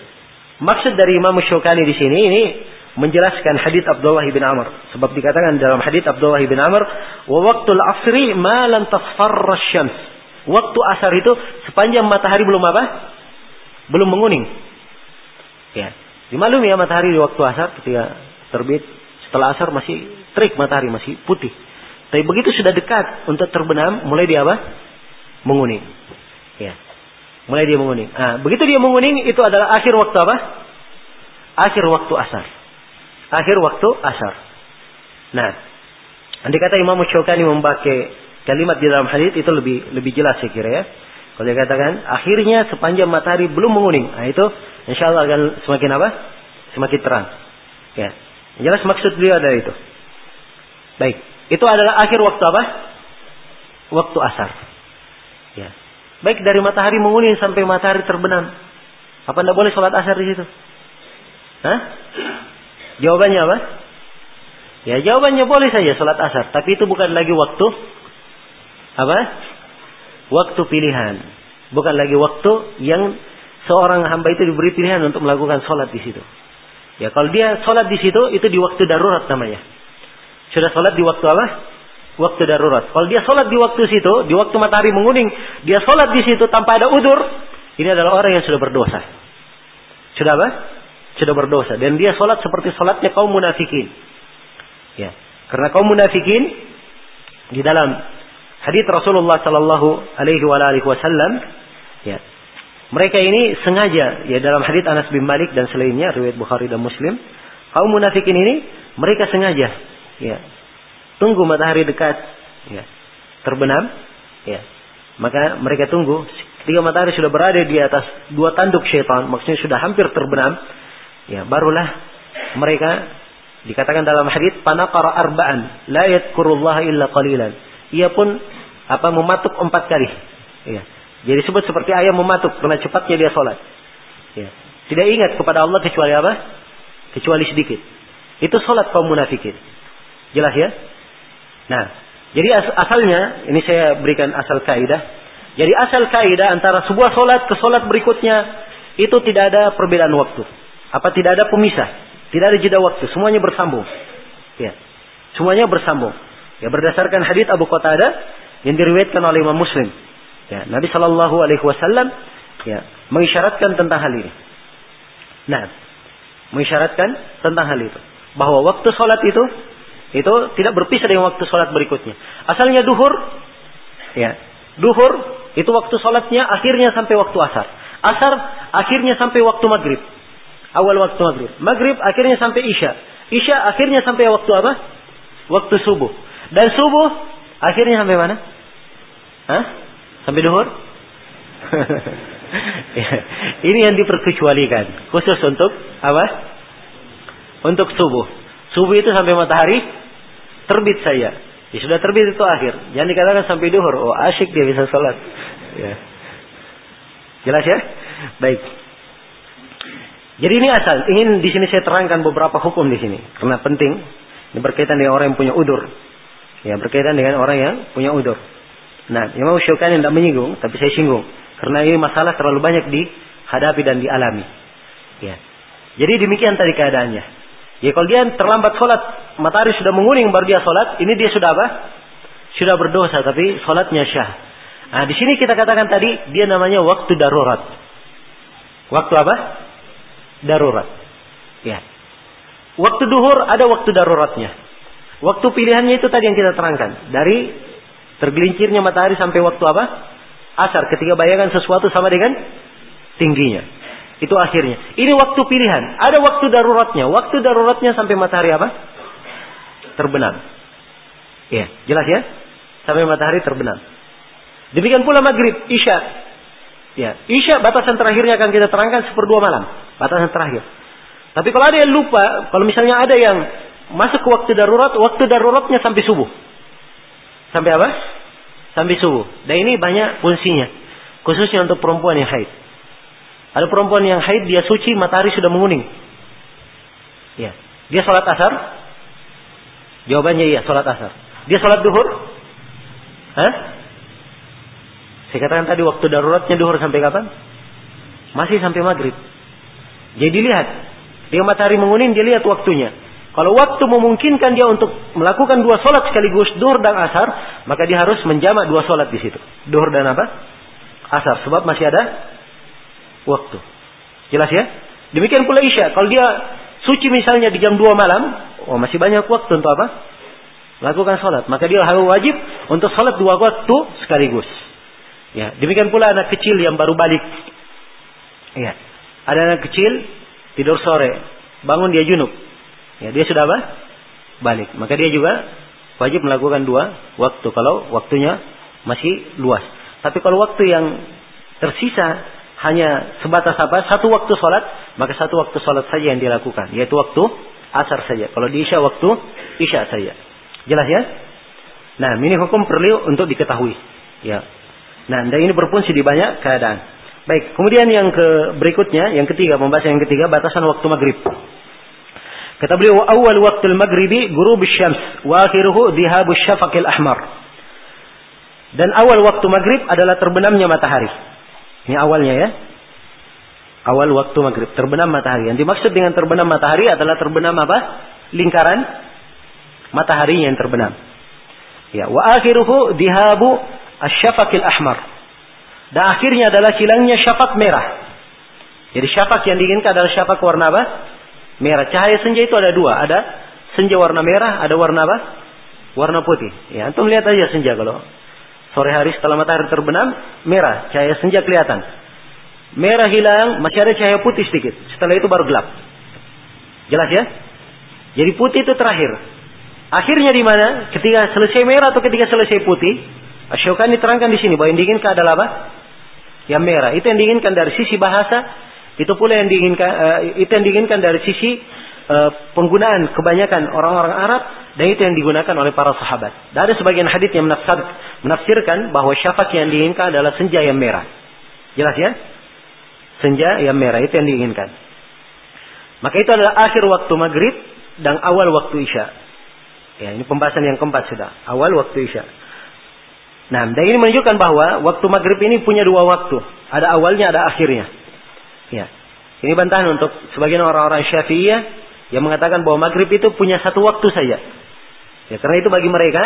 Maksud dari Imam Syukani di sini ini menjelaskan hadis Abdullah bin Amr. Sebab dikatakan dalam hadis Abdullah bin Amr, "Wa waqtul asri ma syams." Waktu asar itu sepanjang matahari belum apa? Belum menguning. Ya. Dimaklum ya matahari di waktu asar ketika terbit, setelah asar masih terik matahari, masih putih. Tapi begitu sudah dekat untuk terbenam, mulai dia apa? Menguning. Ya. Mulai dia menguning. Nah, begitu dia menguning itu adalah akhir waktu apa? Akhir waktu asar akhir waktu asar. Nah, andai kata Imam Syukani memakai kalimat di dalam hadis itu lebih lebih jelas saya kira ya. Kalau dia katakan akhirnya sepanjang matahari belum menguning, nah itu insya Allah akan semakin apa? Semakin terang. Ya, jelas maksud beliau adalah itu. Baik, itu adalah akhir waktu apa? Waktu asar. Ya, baik dari matahari menguning sampai matahari terbenam. Apa tidak boleh sholat asar di situ? Hah? Jawabannya apa? Ya jawabannya boleh saja sholat asar, tapi itu bukan lagi waktu apa? Waktu pilihan, bukan lagi waktu yang seorang hamba itu diberi pilihan untuk melakukan sholat di situ. Ya, kalau dia sholat di situ, itu di waktu darurat namanya. Sudah sholat di waktu apa? Waktu darurat. Kalau dia sholat di waktu situ, di waktu matahari menguning, dia sholat di situ tanpa ada udur, ini adalah orang yang sudah berdosa. Sudah apa? Sudah berdosa. Dan dia sholat seperti sholatnya kaum munafikin. Ya. Karena kaum munafikin di dalam hadis Rasulullah Sallallahu Alaihi Wasallam, ya, mereka ini sengaja ya dalam hadis Anas bin Malik dan selainnya riwayat Bukhari dan Muslim, kaum munafikin ini mereka sengaja ya tunggu matahari dekat ya terbenam ya maka mereka tunggu ketika matahari sudah berada di atas dua tanduk syaitan maksudnya sudah hampir terbenam ya barulah mereka dikatakan dalam hadis panaqara arba'an la yadhkurullaha illa qalilan ia pun apa mematuk empat kali ya jadi sebut seperti ayam mematuk karena cepatnya dia sholat. Ya. Tidak ingat kepada Allah kecuali apa? Kecuali sedikit. Itu sholat kaum munafikin. Jelas ya? Nah, jadi as asalnya, ini saya berikan asal kaidah. Jadi asal kaidah antara sebuah sholat ke sholat berikutnya, itu tidak ada perbedaan waktu. Apa tidak ada pemisah? Tidak ada jeda waktu. Semuanya bersambung. Ya. Semuanya bersambung. Ya berdasarkan hadits Abu Qatadah yang diriwayatkan oleh Imam Muslim Ya, Nabi Shallallahu Alaihi Wasallam ya, mengisyaratkan tentang hal ini. Nah, mengisyaratkan tentang hal itu bahwa waktu sholat itu itu tidak berpisah dengan waktu sholat berikutnya. Asalnya duhur, ya, duhur itu waktu sholatnya akhirnya sampai waktu asar. Asar akhirnya sampai waktu maghrib. Awal waktu maghrib. Maghrib akhirnya sampai isya. Isya akhirnya sampai waktu apa? Waktu subuh. Dan subuh akhirnya sampai mana? Hah? Sampai duhur? ya. Ini yang diperkecualikan. Khusus untuk apa? Untuk subuh. Subuh itu sampai matahari terbit saya. Ya, sudah terbit itu akhir. Jangan dikatakan sampai duhur. Oh asyik dia bisa sholat. Ya. Jelas ya? Baik. Jadi ini asal. Ingin di sini saya terangkan beberapa hukum di sini. Karena penting. Ini berkaitan dengan orang yang punya udur. Ya, berkaitan dengan orang yang punya udur. Nah, Imam Syaukani tidak menyinggung, tapi saya singgung. Karena ini masalah terlalu banyak dihadapi dan dialami. Ya. Jadi demikian tadi keadaannya. Ya kalau dia terlambat sholat, matahari sudah menguning baru dia sholat, ini dia sudah apa? Sudah berdosa, tapi sholatnya syah. Nah, di sini kita katakan tadi, dia namanya waktu darurat. Waktu apa? Darurat. Ya. Waktu duhur ada waktu daruratnya. Waktu pilihannya itu tadi yang kita terangkan. Dari Tergelincirnya matahari sampai waktu apa? Asar. Ketika bayangkan sesuatu sama dengan tingginya. Itu akhirnya. Ini waktu pilihan. Ada waktu daruratnya. Waktu daruratnya sampai matahari apa? Terbenam. Ya, jelas ya? Sampai matahari terbenam. Demikian pula maghrib, isya. Ya, isya batasan terakhirnya akan kita terangkan seperdua malam. Batasan terakhir. Tapi kalau ada yang lupa, kalau misalnya ada yang masuk ke waktu darurat, waktu daruratnya sampai subuh. Sampai apa? Sampai subuh. Dan ini banyak fungsinya. Khususnya untuk perempuan yang haid. Ada perempuan yang haid, dia suci, matahari sudah menguning. Ya. Dia sholat asar? Jawabannya iya, sholat asar. Dia sholat duhur? Hah? Saya katakan tadi waktu daruratnya duhur sampai kapan? Masih sampai maghrib. Jadi lihat. Dia matahari menguning, dia lihat waktunya. Kalau waktu memungkinkan dia untuk melakukan dua sholat sekaligus duhur dan asar, maka dia harus menjamak dua sholat di situ. Duhur dan apa? Asar. Sebab masih ada waktu. Jelas ya? Demikian pula isya. Kalau dia suci misalnya di jam 2 malam, oh masih banyak waktu untuk apa? Melakukan sholat. Maka dia harus wajib untuk sholat dua waktu sekaligus. Ya, demikian pula anak kecil yang baru balik. Ya, ada anak kecil tidur sore, bangun dia junub. Ya, dia sudah apa? Balik. Maka dia juga wajib melakukan dua waktu kalau waktunya masih luas. Tapi kalau waktu yang tersisa hanya sebatas apa? Satu waktu sholat, maka satu waktu sholat saja yang dilakukan, yaitu waktu asar saja. Kalau di isya waktu isya saja. Jelas ya? Nah, ini hukum perlu untuk diketahui. Ya. Nah, dan ini berfungsi di banyak keadaan. Baik, kemudian yang ke berikutnya, yang ketiga, pembahasan yang ketiga, batasan waktu maghrib. Kata beliau, awal waktu maghribi gurub syams, wa akhiruhu dhihabu syafaqil ahmar. Dan awal waktu maghrib adalah terbenamnya matahari. Ini awalnya ya. Awal waktu maghrib. Terbenam matahari. Yang dimaksud dengan terbenam matahari adalah terbenam apa? Lingkaran matahari yang terbenam. Ya, wa akhiruhu dihabu asyafakil ahmar. Dan akhirnya adalah kilangnya syafak merah. Jadi syafak yang diinginkan adalah syafak warna apa? Merah. Cahaya senja itu ada dua. Ada senja warna merah, ada warna apa? Warna putih. Ya, antum lihat aja senja kalau sore hari setelah matahari terbenam, merah. Cahaya senja kelihatan. Merah hilang, masih ada cahaya putih sedikit. Setelah itu baru gelap. Jelas ya? Jadi putih itu terakhir. Akhirnya di mana? Ketika selesai merah atau ketika selesai putih, Asyokani diterangkan di sini bahwa yang diinginkan adalah apa? Yang merah. Itu yang diinginkan dari sisi bahasa, itu pula yang diinginkan uh, itu yang diinginkan dari sisi uh, penggunaan kebanyakan orang-orang Arab dan itu yang digunakan oleh para sahabat. Ada sebagian hadis yang menafsir, menafsirkan bahwa syafak yang diinginkan adalah senja yang merah. Jelas ya? Senja yang merah itu yang diinginkan. Maka itu adalah akhir waktu maghrib dan awal waktu isya. Ya, ini pembahasan yang keempat sudah. Awal waktu isya. Nah, dan ini menunjukkan bahwa waktu maghrib ini punya dua waktu. Ada awalnya, ada akhirnya. Ya. Ini bantahan untuk sebagian orang-orang syafi'iyah yang mengatakan bahwa maghrib itu punya satu waktu saja. Ya, karena itu bagi mereka,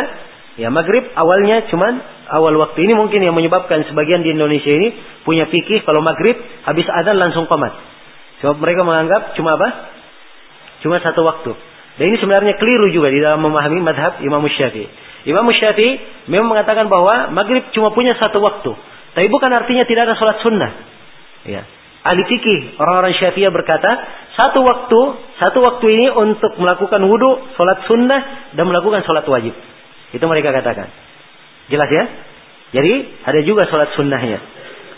ya maghrib awalnya cuman awal waktu ini mungkin yang menyebabkan sebagian di Indonesia ini punya fikih kalau maghrib habis adzan langsung komat. Sebab mereka menganggap cuma apa? Cuma satu waktu. Dan ini sebenarnya keliru juga di dalam memahami madhab Imam Syafi'i. Imam Syafi'i memang mengatakan bahwa maghrib cuma punya satu waktu. Tapi bukan artinya tidak ada sholat sunnah. Ya. Ahli fikih orang-orang Syafi'i berkata satu waktu satu waktu ini untuk melakukan wudhu, sholat sunnah dan melakukan sholat wajib. Itu mereka katakan. Jelas ya? Jadi ada juga sholat sunnahnya.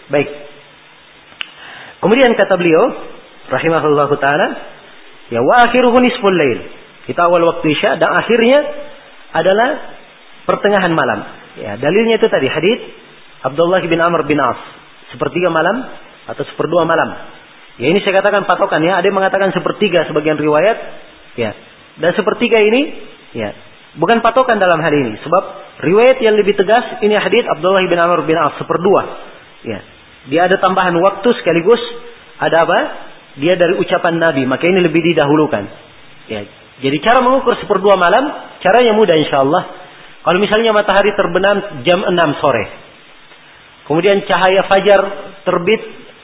Baik. Kemudian kata beliau, rahimahullah taala, ya wa akhiruhu nisful lail. Kita awal waktu Isya dan akhirnya adalah pertengahan malam. Ya, dalilnya itu tadi hadis Abdullah bin Amr bin As, sepertiga malam atau seperdua malam. Ya ini saya katakan patokan ya, ada yang mengatakan sepertiga sebagian riwayat, ya. Dan sepertiga ini ya, bukan patokan dalam hal ini sebab riwayat yang lebih tegas ini hadis Abdullah bin Amr bin As seperdua. Ya. Dia ada tambahan waktu sekaligus ada apa? Dia dari ucapan Nabi, maka ini lebih didahulukan. Ya, jadi cara mengukur seperdua malam, caranya mudah insya Allah. Kalau misalnya matahari terbenam jam 6 sore. Kemudian cahaya fajar terbit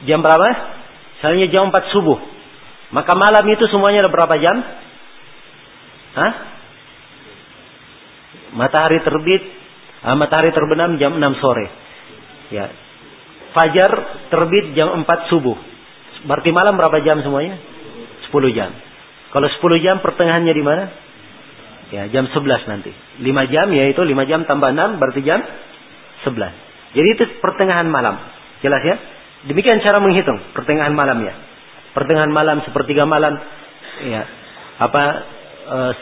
jam berapa? Misalnya jam 4 subuh. Maka malam itu semuanya ada berapa jam? Hah? Matahari terbit, ah, matahari terbenam jam 6 sore. Ya. Fajar terbit jam 4 subuh. Berarti malam berapa jam semuanya? 10 jam. Kalau 10 jam pertengahannya di mana? Ya, jam 11 nanti. 5 jam yaitu 5 jam tambah 6 berarti jam 11. Jadi itu pertengahan malam. Jelas ya? Demikian cara menghitung pertengahan malamnya. Pertengahan malam, sepertiga malam, ya, apa, uh,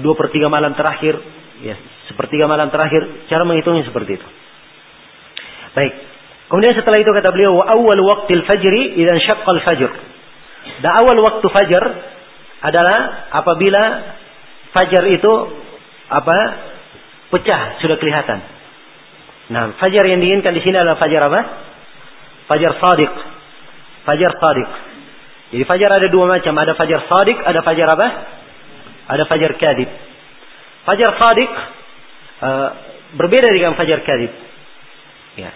dua per tiga malam terakhir, ya, sepertiga malam terakhir, cara menghitungnya seperti itu. Baik. Kemudian setelah itu kata beliau, wa awal waqtil fajri idan syaqqal fajr. Dan awal waktu fajar adalah apabila fajar itu apa pecah sudah kelihatan. Nah, fajar yang diinginkan di sini adalah fajar apa? Fajar sadiq. Fajar sadiq. Jadi fajar ada dua macam, ada fajar sadiq, ada fajar apa? Ada fajar kadib. Fajar sadiq uh, berbeda dengan fajar kadib. Ya.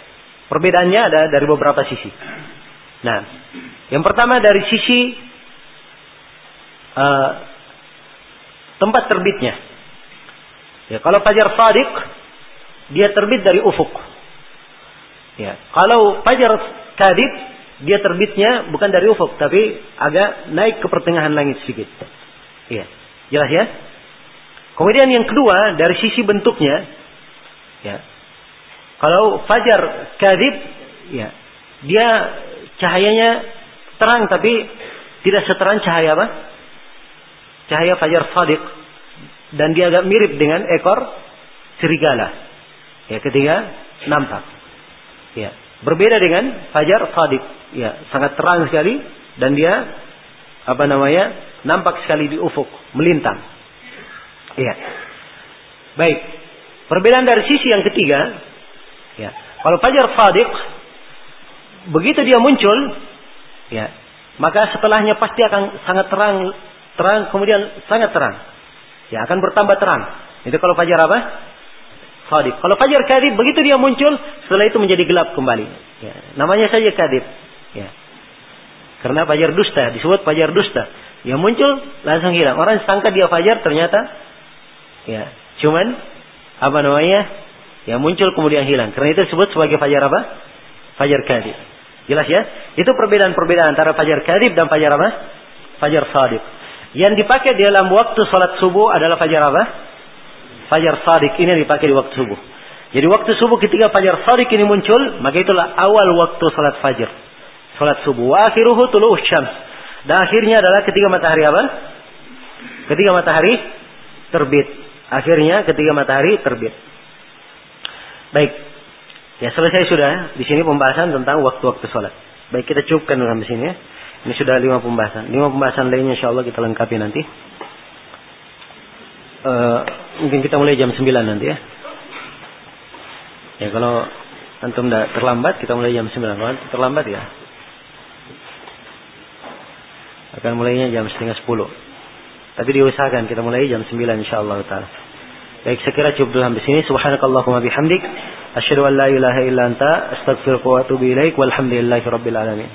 Perbedaannya ada dari beberapa sisi. Nah, yang pertama dari sisi uh, tempat terbitnya. Ya, kalau fajar sadiq dia terbit dari ufuk. Ya, kalau fajar kadib dia terbitnya bukan dari ufuk tapi agak naik ke pertengahan langit sedikit. Ya, jelas ya? Kemudian yang kedua dari sisi bentuknya ya. Kalau fajar kadib ya, dia cahayanya terang tapi tidak seterang cahaya apa? Cahaya fajar sadiq dan dia agak mirip dengan ekor serigala. Ya, ketika nampak. Ya, berbeda dengan fajar sadiq. Ya, sangat terang sekali dan dia apa namanya? nampak sekali di ufuk, melintang. Ya. Baik. Perbedaan dari sisi yang ketiga, ya. Kalau fajar sadiq begitu dia muncul, Ya. Maka setelahnya pasti akan sangat terang, terang kemudian sangat terang. Ya, akan bertambah terang. Itu kalau fajar apa? Sadiq. Kalau fajar kadib, begitu dia muncul, setelah itu menjadi gelap kembali. Ya. Namanya saja kadib. Ya. Karena fajar dusta, disebut fajar dusta. Yang muncul langsung hilang. Orang sangka dia fajar, ternyata ya, cuman apa namanya? Yang muncul kemudian hilang. Karena itu disebut sebagai fajar apa? Fajar kadib. Jelas ya? Itu perbedaan-perbedaan antara fajar kadib dan fajar apa? Fajar sadiq. Yang dipakai dalam waktu sholat subuh adalah fajar apa? Fajar sadiq ini yang dipakai di waktu subuh. Jadi waktu subuh ketika fajar sadiq ini muncul, maka itulah awal waktu sholat fajar salat subuh. Wa akhiruhu tulu'uh syams. Dan akhirnya adalah ketika matahari apa? Ketika matahari terbit. Akhirnya ketika matahari terbit. Baik. Ya selesai sudah. Di sini pembahasan tentang waktu-waktu sholat. Baik kita cukupkan di sini ya. Ini sudah lima pembahasan. Lima pembahasan lainnya insya Allah kita lengkapi nanti. Uh, mungkin kita mulai jam 9 nanti ya. Ya kalau antum tidak terlambat kita mulai jam 9. Kalau terlambat ya akan mulainya jam setengah sepuluh. Tapi diusahakan kita mulai jam sembilan insyaallah taala. Baik, saya kira cukup dulu sampai sini. Subhanakallahumma bihamdik, asyhadu an la ilaha illa anta, astaghfiruka wa alamin.